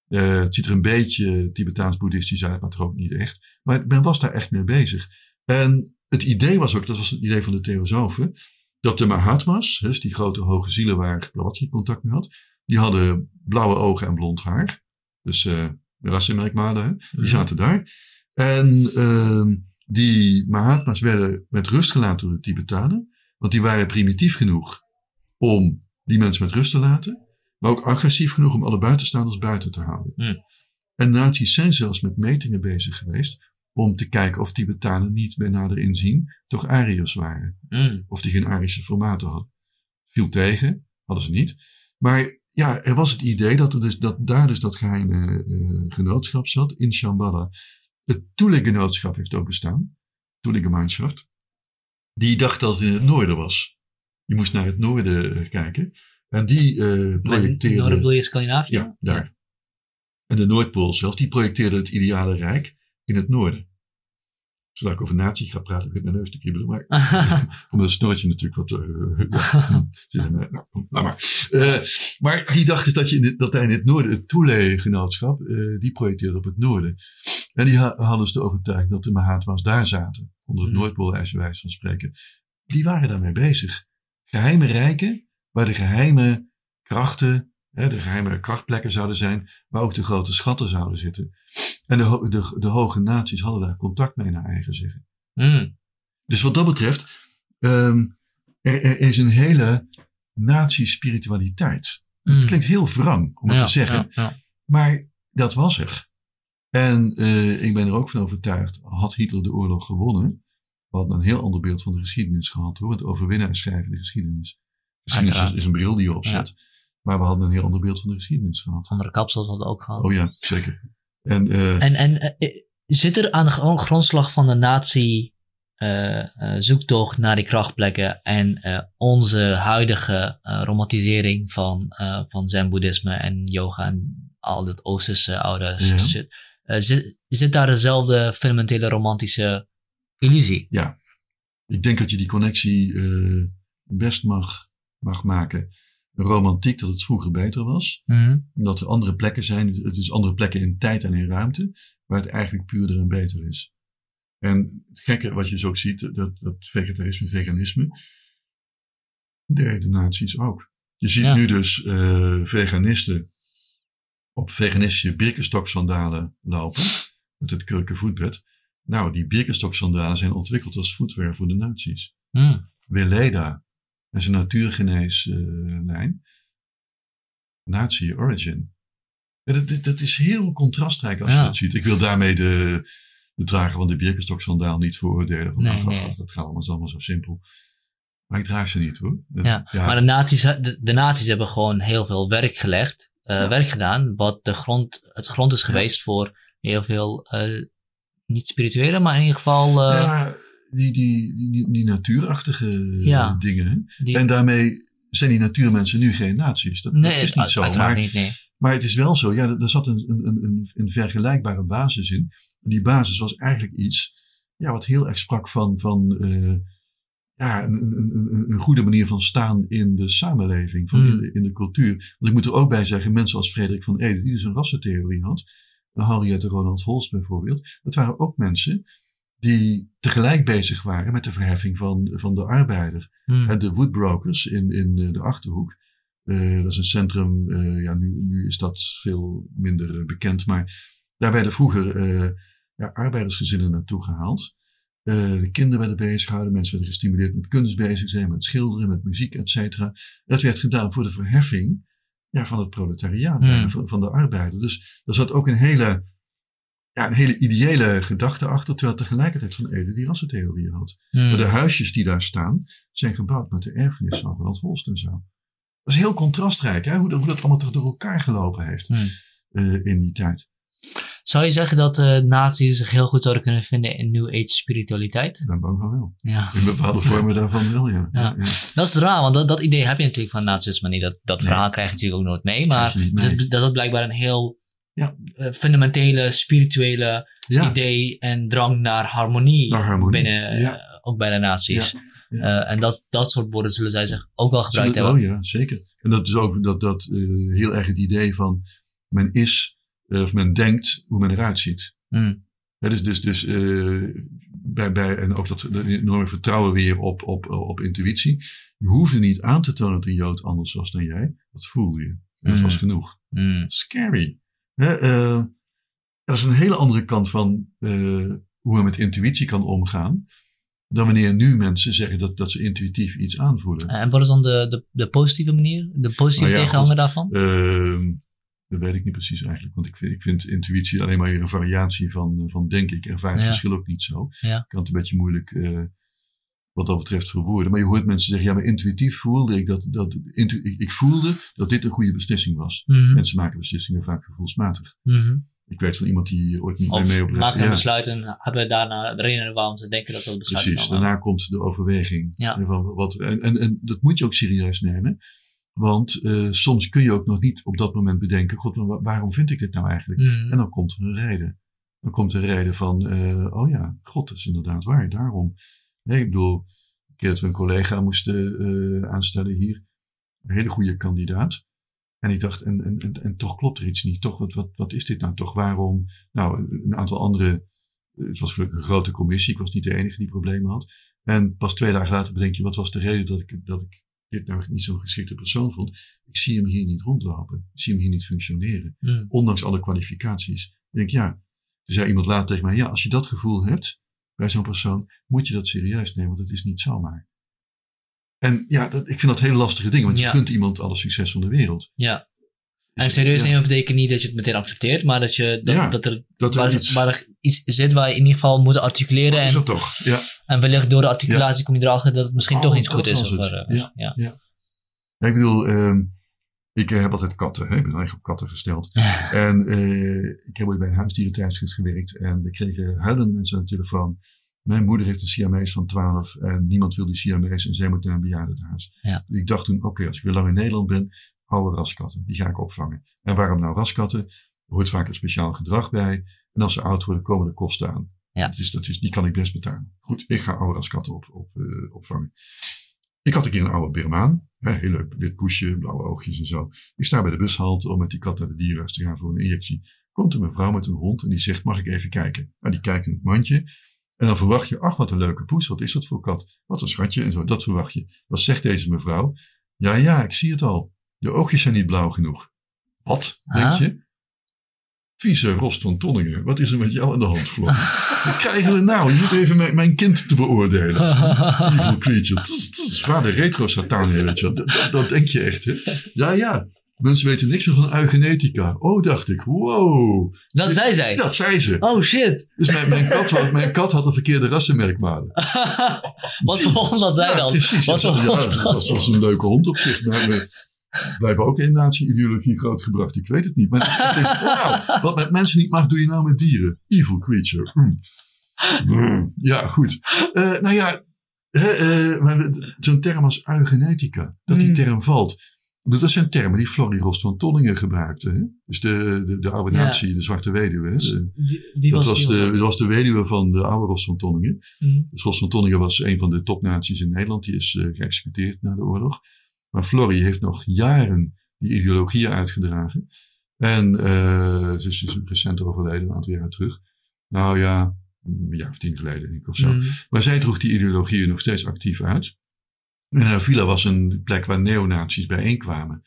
Eh, het ziet er een beetje Tibetaans-boeddhistisch uit, maar toch ook niet echt. Maar men was daar echt mee bezig. En het idee was ook, dat was het idee van de theosofen, dat de Mahatma's, dus die grote hoge zielen waar Blavatsky contact mee had, die hadden blauwe ogen en blond haar. Dus eh de rassenmerkmalen, hè? die Mhm. zaten daar. En ehm, die Mahatma's werden met rust gelaten door de Tibetanen. Want die waren primitief genoeg om die mensen met rust te laten. Maar ook agressief genoeg om alle buitenstaanders buiten te houden. Hmm. En nazi's zijn zelfs met metingen bezig geweest. Om te kijken of Tibetanen niet bij nader inzien toch Ariërs waren. Hmm. Of die geen Arische formaten hadden. Viel tegen, hadden ze niet. Maar ja, er was het idee dat, er dus, dat daar dus dat geheime eh, genootschap zat in Shambhala. Het Thule-genootschap heeft ook bestaan. Thule-gemeinschaft. Die dacht dat het in het noorden was. Je moest naar het noorden eh, kijken. En die eh Maar projecteerde... Noorden bedoel je Scandinavië? Ja, daar. En de Noordpool zelf, die projecteerde het ideale rijk in het noorden. Zodat ik over natie ga praten, begint mijn neus te kriebelen. Maar omdat het snoortje natuurlijk wat... eh, ja, zit er, nou, nou maar. Eh, maar die dacht dus dat, je in het, dat daar in het noorden, het Thule-genootschap, eh, die projecteerde op het noorden. En die ha- hadden dus de overtuiging dat de Mahatma's daar zaten. Onder het Hmm. Noordpoolijs, bij wijze van spreken. Die waren daarmee bezig. Geheime rijken, waar de geheime krachten, hè, de geheime krachtplekken zouden zijn, maar ook de grote schatten zouden zitten. En de, de, de hoge naties hadden daar contact mee naar eigen zeggen. Hmm. Dus wat dat betreft, ehm, er, er is een hele nazi-spiritualiteit. Het Hmm. klinkt heel wrang om het Ja, te zeggen, ja, ja. maar dat was er. En eh, ik ben er ook van overtuigd, had Hitler de oorlog gewonnen, we hadden een heel ander beeld van de geschiedenis gehad hoor. Het overwinnen en schrijven de geschiedenis. Geschiedenis is een bril die je opzet. Maar we hadden een heel ander beeld van de geschiedenis gehad. Andere kapsels hadden we ook gehad. Oh ja, zeker. En, eh, En, en eh, zit er aan de gro- grondslag van de nazi eh, zoektocht naar die krachtplekken en onze huidige romantisering van, van zen-boeddhisme en yoga en al dat Oosterse oude Ja. shit. zit, zit daar dezelfde fundamentele romantische illusie? ja, ik denk dat je die connectie best mag, mag maken. Romantiek, dat het vroeger beter was. Mhm. Dat er andere plekken zijn, het is andere plekken in tijd en in ruimte, waar het eigenlijk puurder en beter is. En het gekke wat je zo ook ziet, dat, dat vegetarisme, veganisme, deden de nazi's ook. Je ziet Ja. nu dus eh, veganisten op veganistische birkenstoksandalen lopen, met het kurken voetbed. Nou, die birkenstoksandalen zijn ontwikkeld als voetwear voor de nazi's. Hmm. Weleda, is een natuurgeneeslijn. Nazi origin. Ja, dat, dat, dat is heel contrastrijk als Ja. je dat ziet. Ik wil daarmee de, de drager van de Birkenstock-sandaal niet veroordelen. Van, Nee, ach, ach, nee. ach, dat gaat allemaal, allemaal zo simpel. Maar ik draag ze niet hoor. Ja, maar de nazi's, de, hebben gewoon heel veel werk gelegd, eh, Ja. werk gedaan, wat de grond, het grond is geweest voor heel veel eh, niet spirituele, maar in ieder geval... eh, ja, die, die, die, die natuurachtige Ja. dingen. die, En daarmee zijn die natuurmensen nu geen nazi's. Dat, nee, dat is niet zo. Maar, niet, nee. maar het is wel zo. Ja, er er zat een, een, een, een vergelijkbare basis in. Die basis was eigenlijk iets ja, wat heel erg sprak van, van eh, ja, een, een, een, een goede manier van staan in de samenleving, van Hmm. in, de, in de cultuur. Want ik moet er ook bij zeggen, mensen als Frederik van Ede, die dus een rassentheorie had, Henriette Ronald Holst bijvoorbeeld, dat waren ook mensen die tegelijk bezig waren met de verheffing van, van de arbeider. Hmm. En de Woodbrokers in, in eh, de Achterhoek. eh, dat is een centrum, eh, ja, nu, nu is dat veel minder bekend, maar daar werden vroeger eh, ja, arbeidersgezinnen naartoe gehaald. Eh, de kinderen werden bezig gehouden, mensen werden gestimuleerd met kunst bezig zijn, met schilderen, met muziek, et cetera. Dat werd gedaan voor de verheffing ja, van het proletariaat, Hmm. van, van de arbeider. Dus er zat ook een hele, ja, een hele ideële gedachte achter, terwijl tegelijkertijd Van Ede die rassentheorie had. Hmm. Maar de huisjes die daar staan, zijn gebouwd met de erfenis van Ronald Holst en zo. Dat is heel contrastrijk, hè? Hoe, dat- hoe dat allemaal toch door elkaar gelopen heeft Hmm. eh, in die tijd. Zou je zeggen dat eh nazi's zich heel goed zouden kunnen vinden in New Age spiritualiteit? Ik ben bang van wel. Ja. In bepaalde vormen daarvan wel, ja. Ja. Dat is raar, want dat, dat idee heb je natuurlijk van nazisme niet. Dat, dat Nee. verhaal krijg je natuurlijk ook nooit mee. Maar mee. Dat, dat is blijkbaar een heel Ja. eh, fundamentele, spirituele Ja, idee en drang naar harmonie, Naar harmonie, binnen, eh, ja. ook bij de ja. Eh, en dat, dat soort woorden zullen zij zich ook wel gebruikt Zullen- hebben. Oh ja, zeker. En dat is ook dat, dat, heel erg het idee van men is, of men denkt hoe men eruit ziet. Hmm. Ja, dus dus, dus bij, bij, en ook dat, enorme vertrouwen weer op, op, op intuïtie. Je hoefde niet aan te tonen dat een Jood anders was dan jij. Dat voelde je. En dat Mhm. was genoeg. Hmm. Scary. Hè, eh, dat is een hele andere kant van eh, hoe men met intuïtie kan omgaan. Dan wanneer nu mensen zeggen dat, dat ze intuïtief iets aanvoelen. En wat is dan de, de, de positieve manier? De positieve Nou ja, tegenhanger daarvan? Ehm, dat weet ik niet precies eigenlijk. Want ik vind, ik vind intuïtie alleen maar een variatie van, eh, van denken. Ik ervaar het Ja. verschil ook niet zo. Ja. Ik kan het een beetje moeilijk eh, wat dat betreft verwoorden. Maar je hoort mensen zeggen, ja, maar intuïtief voelde ik dat, dat intu- ik, ik voelde dat dit een goede beslissing was. Mhm. Mensen maken beslissingen vaak gevoelsmatig. Mhm. Ik weet van iemand die ooit niet Of mee op maken een ja, besluit en hebben daarna de reden waarom ze denken dat ze dat besluit Precies, genomen daarna komt de overweging. Ja. En, van wat, en, en, en dat moet je ook serieus nemen. Want eh, soms kun je ook nog niet op dat moment bedenken, god, maar wa- waarom vind ik dit nou eigenlijk? Mhm. En dan komt er een reden. Dan komt er een reden van, eh, oh ja, god, dat is inderdaad waar, daarom. Nee, ik bedoel, een keer dat we een collega moesten eh, aanstellen hier, een hele goede kandidaat. En ik dacht, en, en, en, en toch klopt er iets niet. Toch, wat, wat, wat is dit nou toch? Waarom? Nou, een- aantal andere, eh, het was gelukkig een grote commissie, ik was niet de enige die problemen had. En pas twee dagen later bedenk je, wat was de reden dat ik, dat ik dit nou niet zo'n geschikte persoon vond? Ik zie hem hier niet rondlopen. Ik zie hem hier niet functioneren Mhm. ondanks alle kwalificaties. Ik denk, ja, toen zei iemand later tegen mij, ja, als je dat gevoel hebt bij zo'n persoon, moet je dat serieus nemen, want het is niet zomaar. En ja, dat, ik vind dat hele lastige dingen, want Ja. je kunt iemand alle succes van de wereld. Ja. En Dus, serieus ja, nemen betekent niet dat je het meteen accepteert, maar dat, je, dat, Ja, dat er, dat er waar, iets- waar er iets zit waar je in ieder geval moet articuleren. Is En, dat toch? Ja. en wellicht door de articulatie kom je erachter dat het misschien Oh, toch iets dat goed is. Of eh, Ja. ja. Ja, Ik bedoel, ehm, ik eh, heb altijd katten, hè? ik ben eigenlijk op katten gesteld. En eh, ik heb ooit bij een huisdierentijdschrift gewerkt en we kregen huilende mensen aan de telefoon. Mijn moeder heeft een Siamees van 12 en niemand wil die Siamees en zij moet naar een bejaardentehuis. Ja. Ik dacht toen, oké, als ik weer lang in Nederland ben, oude raskatten, die ga ik opvangen. En waarom nou raskatten? Er hoort vaak een speciaal gedrag bij. En als ze oud worden, komen er kosten aan. Ja. Dus dat is, die kan ik best betalen. Goed, ik ga oude raskatten op, op, eh, opvangen. Ik had een keer een oude Birmaan. Hè, heel leuk, wit poesje, blauwe oogjes en zo. Ik sta bij de bushalte om met die kat naar de dierenarts te gaan voor een injectie. Komt er een vrouw met een hond en die zegt, mag ik even kijken? Nou, die kijkt in het mandje. En dan verwacht je, ach wat een leuke poes, wat is dat voor kat? Wat een schatje en zo, dat verwacht je. Wat zegt deze mevrouw? Ja, ja, ik zie het al. De oogjes zijn niet blauw genoeg. Wat, denk je? Vieze Rost van Tonningen, wat is er met jou aan de hand, Flop? Wat krijgen we nou? Je moet even mijn, mijn kind te beoordelen. Evil creature. Tss, tss, vader retro satan, weet je wel. dat, dat, dat denk je echt, hè? Ja, ja. Mensen weten niks meer van eugenetica. Oh, dacht ik. Wow. Dat zei zij. Dat zei ze. Oh shit. Dus mijn, mijn, kat, had, mijn kat had een verkeerde rassenmerkmalen. Wat voor hond had zij Ja, dan? Precies. Wat ja, dat was, was een leuke hond op zich. Maar, Blijven ook in nazi-ideologie grootgebracht. Ik weet het niet. Maar ik denk, wow, wat met mensen niet mag, doe je nou met dieren. Evil creature. Mm. Mm. Ja, goed. Uh, nou ja, uh, zo'n term als eugenetica, dat die Mm. term valt. Dat zijn termen die Florie Rost van Tonningen gebruikte. Hè? Dus de, de, de oude Ja. nazi, de zwarte weduwe. De- Wie, wie dat was, was, wie de, was dat was de weduwe van de oude Rost van Tonningen. Mm. Dus Rost van Tonningen was een van de topnaties in Nederland. Die is eh, geëxecuteerd na de oorlog. Maar Florie heeft nog jaren die ideologieën uitgedragen. En eh, ze is dus recent overleden, een aantal jaar terug. Nou ja, een jaar of tien geleden denk ik of zo. Mm. Maar zij droeg die ideologieën nog steeds actief uit. En haar villa was een plek waar neonazies bijeenkwamen.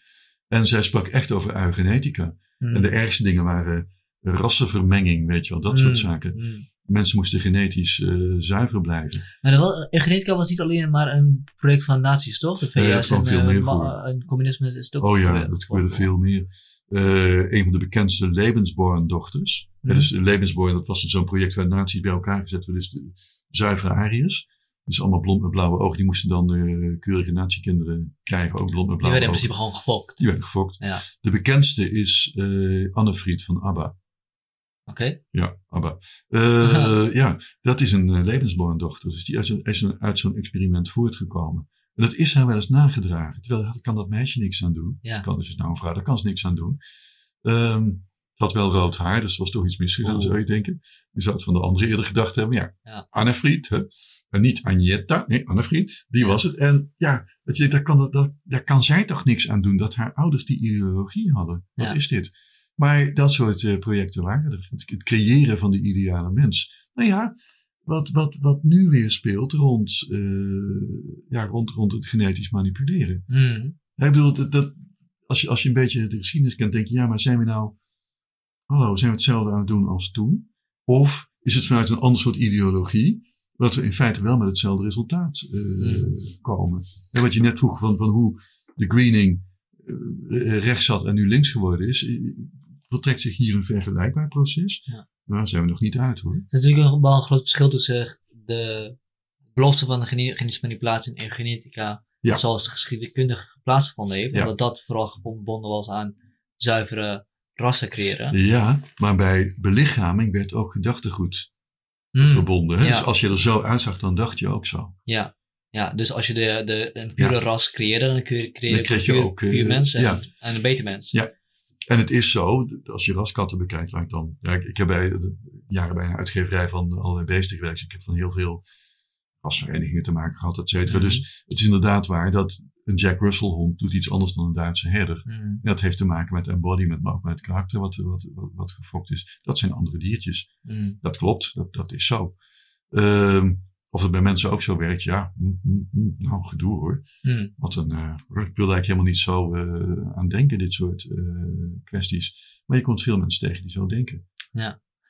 En zij sprak echt over eugenetica. Mm. En de ergste dingen waren rassenvermenging, weet je wel, dat soort Mm. zaken. Mensen moesten genetisch eh, zuiver blijven. Maar was- eugenetica was niet alleen maar een project van nazi's, toch? De VS dat kwam en, veel eh, meer en communisme is ook Oh ja, dat gebeurde veel meer. Eh, een van de bekendste Lebensborn-dochters. Mhm. dus Lebensborn, dat was zo'n project waar nazi's bij elkaar gezet werden. Dus de zuivere Ariërs. Dus allemaal blond met blauwe ogen. Die moesten dan eh, keurige nazi-kinderen krijgen. Ook blond met Die blauwe werden in ogen. principe gewoon gefokt. Die werden gefokt. Ja. De bekendste is eh Annefried van ABBA. Oké. Ja, ABBA. Eh, ja, dat is een uh, Lebensborn-dochter. Dus die is, een- is een- uit zo'n experiment voortgekomen. En dat is haar wel eens nagedragen. Terwijl daar kan dat meisje niks aan doen. Ja. Kan, dus het nou een vrouw, daar kan ze niks aan doen. Ze had wel rood haar, dus er was toch iets misgegaan, Oeh. zou je denken. Je zou het van de andere eerder gedacht hebben. Ja, Ja. Annefried, hè. En niet Agneta, nee, Annefried, die was het. En ja, dat je, daar, kan, dat, dat, daar kan zij toch niks aan doen dat haar ouders die ideologie hadden. Wat Ja. is dit? Maar dat soort eh, projecten waren er. Het, het creëren van de ideale mens. Nou ja, wat, wat, wat nu weer speelt rond, eh, ja, rond, rond het genetisch manipuleren. Mm. Ik bedoel, dat, dat, als, je, als je een beetje de geschiedenis kent, denk je, ja, maar zijn we nou, hallo, zijn we hetzelfde aan het doen als toen? Of is het vanuit een ander soort ideologie, dat we in feite wel met hetzelfde resultaat eh, Hmm. komen? En wat je net vroeg van, van hoe de greening rechts zat en nu links geworden is, voltrekt zich hier een vergelijkbaar proces? Ja. Maar daar zijn we nog niet uit hoor. Er is natuurlijk wel een groot verschil tussen de belofte van de gene- genetische manipulatie en genetica, Ja. zoals de geschiedkundige plaatsgevonden heeft, Ja. omdat dat vooral verbonden was aan zuivere rassen creëren. Ja, maar bij belichaming werd ook gedachtegoed Mm. verbonden. Hè? Ja. Dus als je er zo uitzag, dan dacht je ook zo. Ja. ja, dus als je de, de, een pure ras creëerde, dan kun je creëren Dan kreeg je puur, ook, eh, puur mens en, en een beter mens. Ja. En het is zo, als je raskatten bekijkt, waar ik dan. Ja, ik, ik heb bij jaren bij een uitgeverij van allerlei beesten gewerkt. Ik heb van heel veel rasverenigingen te maken gehad, et cetera. Mhm. Dus het is inderdaad waar dat een Jack Russell hond doet iets anders dan een Duitse herder. Mm. En dat heeft te maken met embodiment, maar ook met het karakter wat, wat, wat, wat gefokt is. Dat zijn andere diertjes. Mm. Dat klopt, dat, dat is zo. Ehm, of het bij mensen ook zo werkt, ja, mm, mm, mm, nou gedoe hoor. Mm. Wat een, eh, ik wil er eigenlijk helemaal niet zo eh, aan denken, dit soort eh, kwesties. Maar je komt veel mensen tegen die zo denken.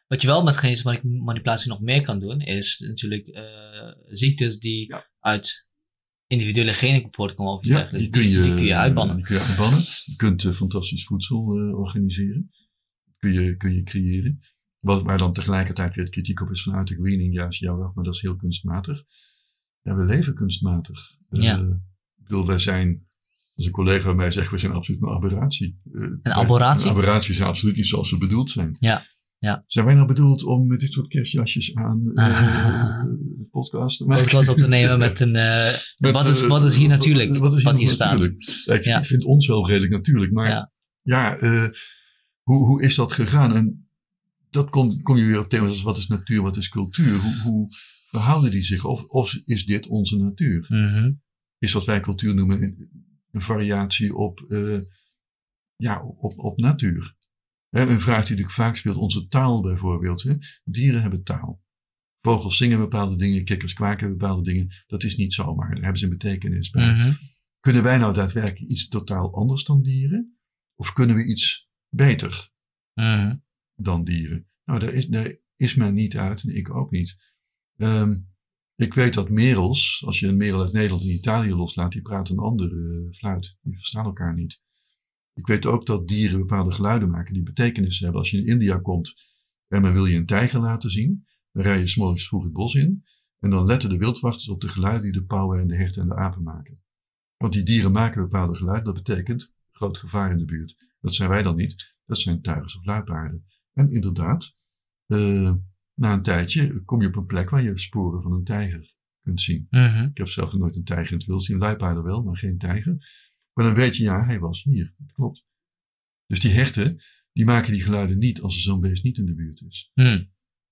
Wat je wel met genetische mani- manipulatie nog meer kan doen, is natuurlijk ziektes die Ja. uit individuele genen voortkomen of Ja, die kun je, die kun je uitbannen. die kun je uitbannen. Je kunt fantastisch voedsel organiseren. Kun je, kun je creëren. Wat, waar dan tegelijkertijd weer kritiek op is vanuit de greening. Juist, ja, wel, maar dat is heel kunstmatig. Ja, we leven kunstmatig. Eh, Ja. ik bedoel, wij zijn, als een collega bij mij zegt, we zijn absoluut een aberratie. Eh, wij- aberratie? Een aberratie zijn absoluut niet zoals ze bedoeld zijn. Ja, ja. Zijn wij nou bedoeld om met dit soort kerstjasjes aan eh Ah. podcast te maken? podcast op te nemen met een. Met, wat, is, wat is hier natuurlijk? Wat, is hier, hier nog staat. ik, Ja. ik vind ons wel redelijk natuurlijk. Maar Ja. ja, hoe, hoe is dat gegaan? En dat kom, kom je weer op thema's als wat is natuur, wat is cultuur? Hoe, hoe verhouden die zich? Of, of is dit onze natuur? Mhm. Is wat wij cultuur noemen een, variatie op, eh, ja, op, op natuur? Een vraag die natuurlijk vaak speelt, onze taal bijvoorbeeld. Hè? Dieren hebben taal. Vogels zingen bepaalde dingen, kikkers kwaken bepaalde dingen. Dat is niet zomaar, daar hebben ze een betekenis bij. Mhm. Kunnen wij nou daadwerkelijk iets totaal anders dan dieren? Of kunnen we iets beter Mhm. Dan dieren? Nou, daar is, daar is men niet uit en ik ook niet. Ehm, ik weet dat merels, als je een merel uit Nederland en Italië loslaat, die praten een andere eh, fluit. Die verstaan elkaar niet. Ik weet ook dat dieren bepaalde geluiden maken die betekenis hebben. Als je in India komt en men wil je een tijger laten zien, dan rij je s'morgens vroeg het bos in. En dan letten de wildwachters op de geluiden die de pauwen en de herten en de apen maken. Want die dieren maken bepaalde geluiden. Dat betekent groot gevaar in de buurt. Dat zijn wij dan niet. Dat zijn tijgers of luipaarden. En inderdaad, eh, na een tijdje kom je op een plek waar je sporen van een tijger kunt zien. Mhm. Ik heb zelf nog nooit een tijger in het wild zien. Luipaarden wel, maar geen tijger. Maar dan weet je, ja, hij was hier. Dat klopt. Dus die herten, die maken die geluiden niet als er zo'n beest niet in de buurt is. Mhm.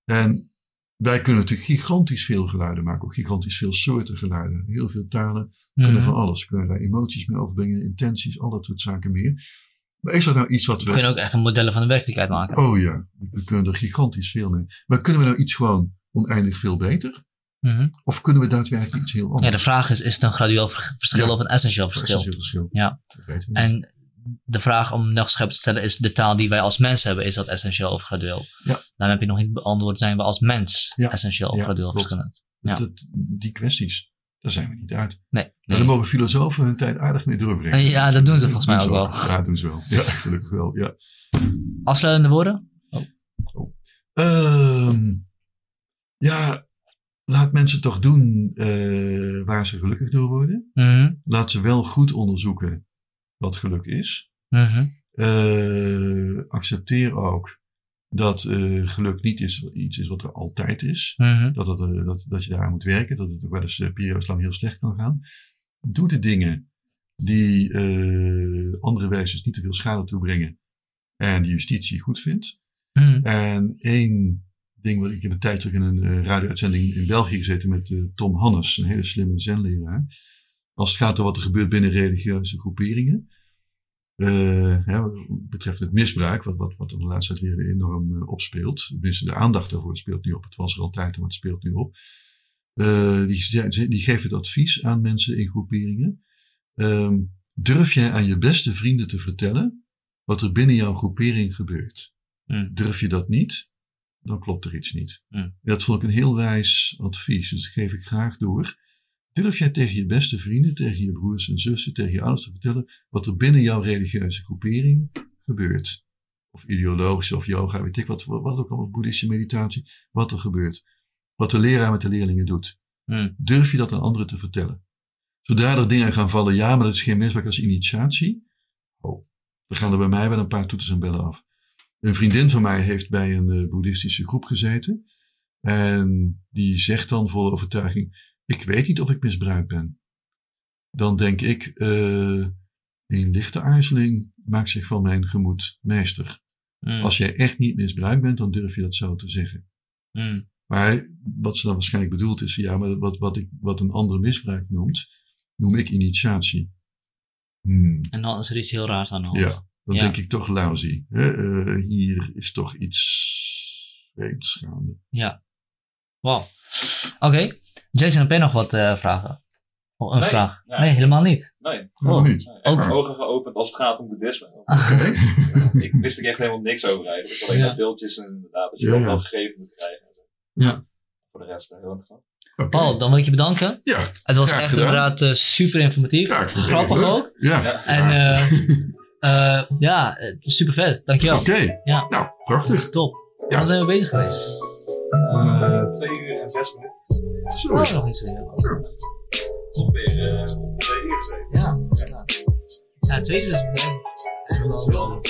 En wij kunnen natuurlijk gigantisch veel geluiden maken. Ook gigantisch veel soorten geluiden. Heel veel talen. We kunnen Mhm. van alles. We kunnen daar emoties mee overbrengen, intenties, al dat soort zaken meer. Maar is dat nou iets wat We we... kunnen ook echt een modellen van de werkelijkheid maken. Oh ja, we kunnen er gigantisch veel mee. Maar kunnen we nou iets gewoon oneindig veel beter? Mhm. Of kunnen we daadwerkelijk iets heel anders? Ja, de vraag is, is het een gradueel ver- verschil Ja. of een essentieel verschil? een verschil. Ja. En de vraag om nog scherp te stellen is, de taal die wij als mens hebben, is dat essentieel of gradueel? Ja. Dan heb je nog niet beantwoord, zijn we als mens Ja. essentieel of gradueel verschillend? ja. Dat, die kwesties, daar zijn we niet uit. Nee. Nee. daar mogen filosofen hun tijd aardig mee doorbrengen. En ja, dat doen ze volgens mij ook wel. Ja, doen ze wel. Ja, gelukkig wel. Ja. Afsluitende woorden? Ehm, ja, laat mensen toch doen eh, waar ze gelukkig door worden. Mhm. Laat ze wel goed onderzoeken wat geluk is. Mhm. Eh, accepteer ook dat eh, geluk niet is, iets is wat er altijd is. Mhm. Dat, het, eh, dat, dat je daaraan moet werken. Dat het ook wel eens uh, periodes lang heel slecht kan gaan. Doe de dingen die eh, andere wezens niet te veel schade toebrengen. En de justitie goed vindt. Mhm. En één ding, wat ik heb een tijd terug in een uh, radio-uitzending in België gezeten met uh, Tom Hannes, een hele slimme zenleraar. Als het gaat om wat er gebeurt binnen religieuze groeperingen. Uh, hè, betreft het misbruik, wat, wat, wat er de laatste tijd weer enorm uh, opspeelt. Tenminste, de aandacht daarvoor speelt nu op. Het was er altijd, maar het speelt nu op. Uh, die, die geven het advies aan mensen in groeperingen. Um, durf jij aan je beste vrienden te vertellen wat er binnen jouw groepering gebeurt? Mm. Durf je dat niet, dan klopt er iets niet. Mm. Dat vond ik een heel wijs advies, dus dat geef ik graag door. Durf jij tegen je beste vrienden, tegen je broers en zussen, tegen je ouders te vertellen wat er binnen jouw religieuze groepering gebeurt? Of ideologische of yoga, weet ik wat, wat ook allemaal, boeddhistische meditatie, wat er gebeurt. Wat de leraar met de leerlingen doet. Mm. Durf je dat aan anderen te vertellen? Zodra er dingen gaan vallen, ja, maar dat is geen misbruik als initiatie. Oh, dan gaan er bij mij wel een paar toeters en bellen af. Een vriendin van mij heeft bij een uh, boeddhistische groep gezeten. En die zegt dan vol overtuiging, ik weet niet of ik misbruikt ben. Dan denk ik, uh, een lichte aarzeling maakt zich van mijn gemoed meester. Mm. Als jij echt niet misbruikt bent, dan durf je dat zo te zeggen. Mm. Maar wat ze dan waarschijnlijk bedoelt is, ja, maar wat, wat, ik, wat een ander misbruik noemt, noem ik initiatie. Hmm. En dan is er iets heel raars aan de hand. Ja, dan Ja. denk ik toch lousy. Hè? Uh, hier is toch iets vreemds gaande. Ja. Wauw. Oké. Jason, heb jij nog wat uh, vragen? Oh, een Nee, vraag? nee. Nee, helemaal niet. Nee, Oh, niet. nee, echt Ook- mijn ogen geopend als het gaat om boeddhisme. Oké. ik wist er echt helemaal niks over eigenlijk. Ik alleen Ja. beeldjes en inderdaad, dat je ja. wel gegeven moet krijgen. Ja. Voor de rest eh, heel interessant. Oké. Paul, dan wil ik je bedanken. Ja, Het was echt gedaan. inderdaad uh, super informatief. ja ik Grappig ook. Ja. Ja. En Ja. uh, uh, ja, uh, super vet. Dankjewel. Oké, Ja. nou, prachtig. Top. Ja. Dan zijn we bezig geweest. Eh, twee uur en zes minuten. Zo. Oh, nog iets weer. Ongeveer uh, twee uur gezeten. Ja. Ja, twee uur is echt wel.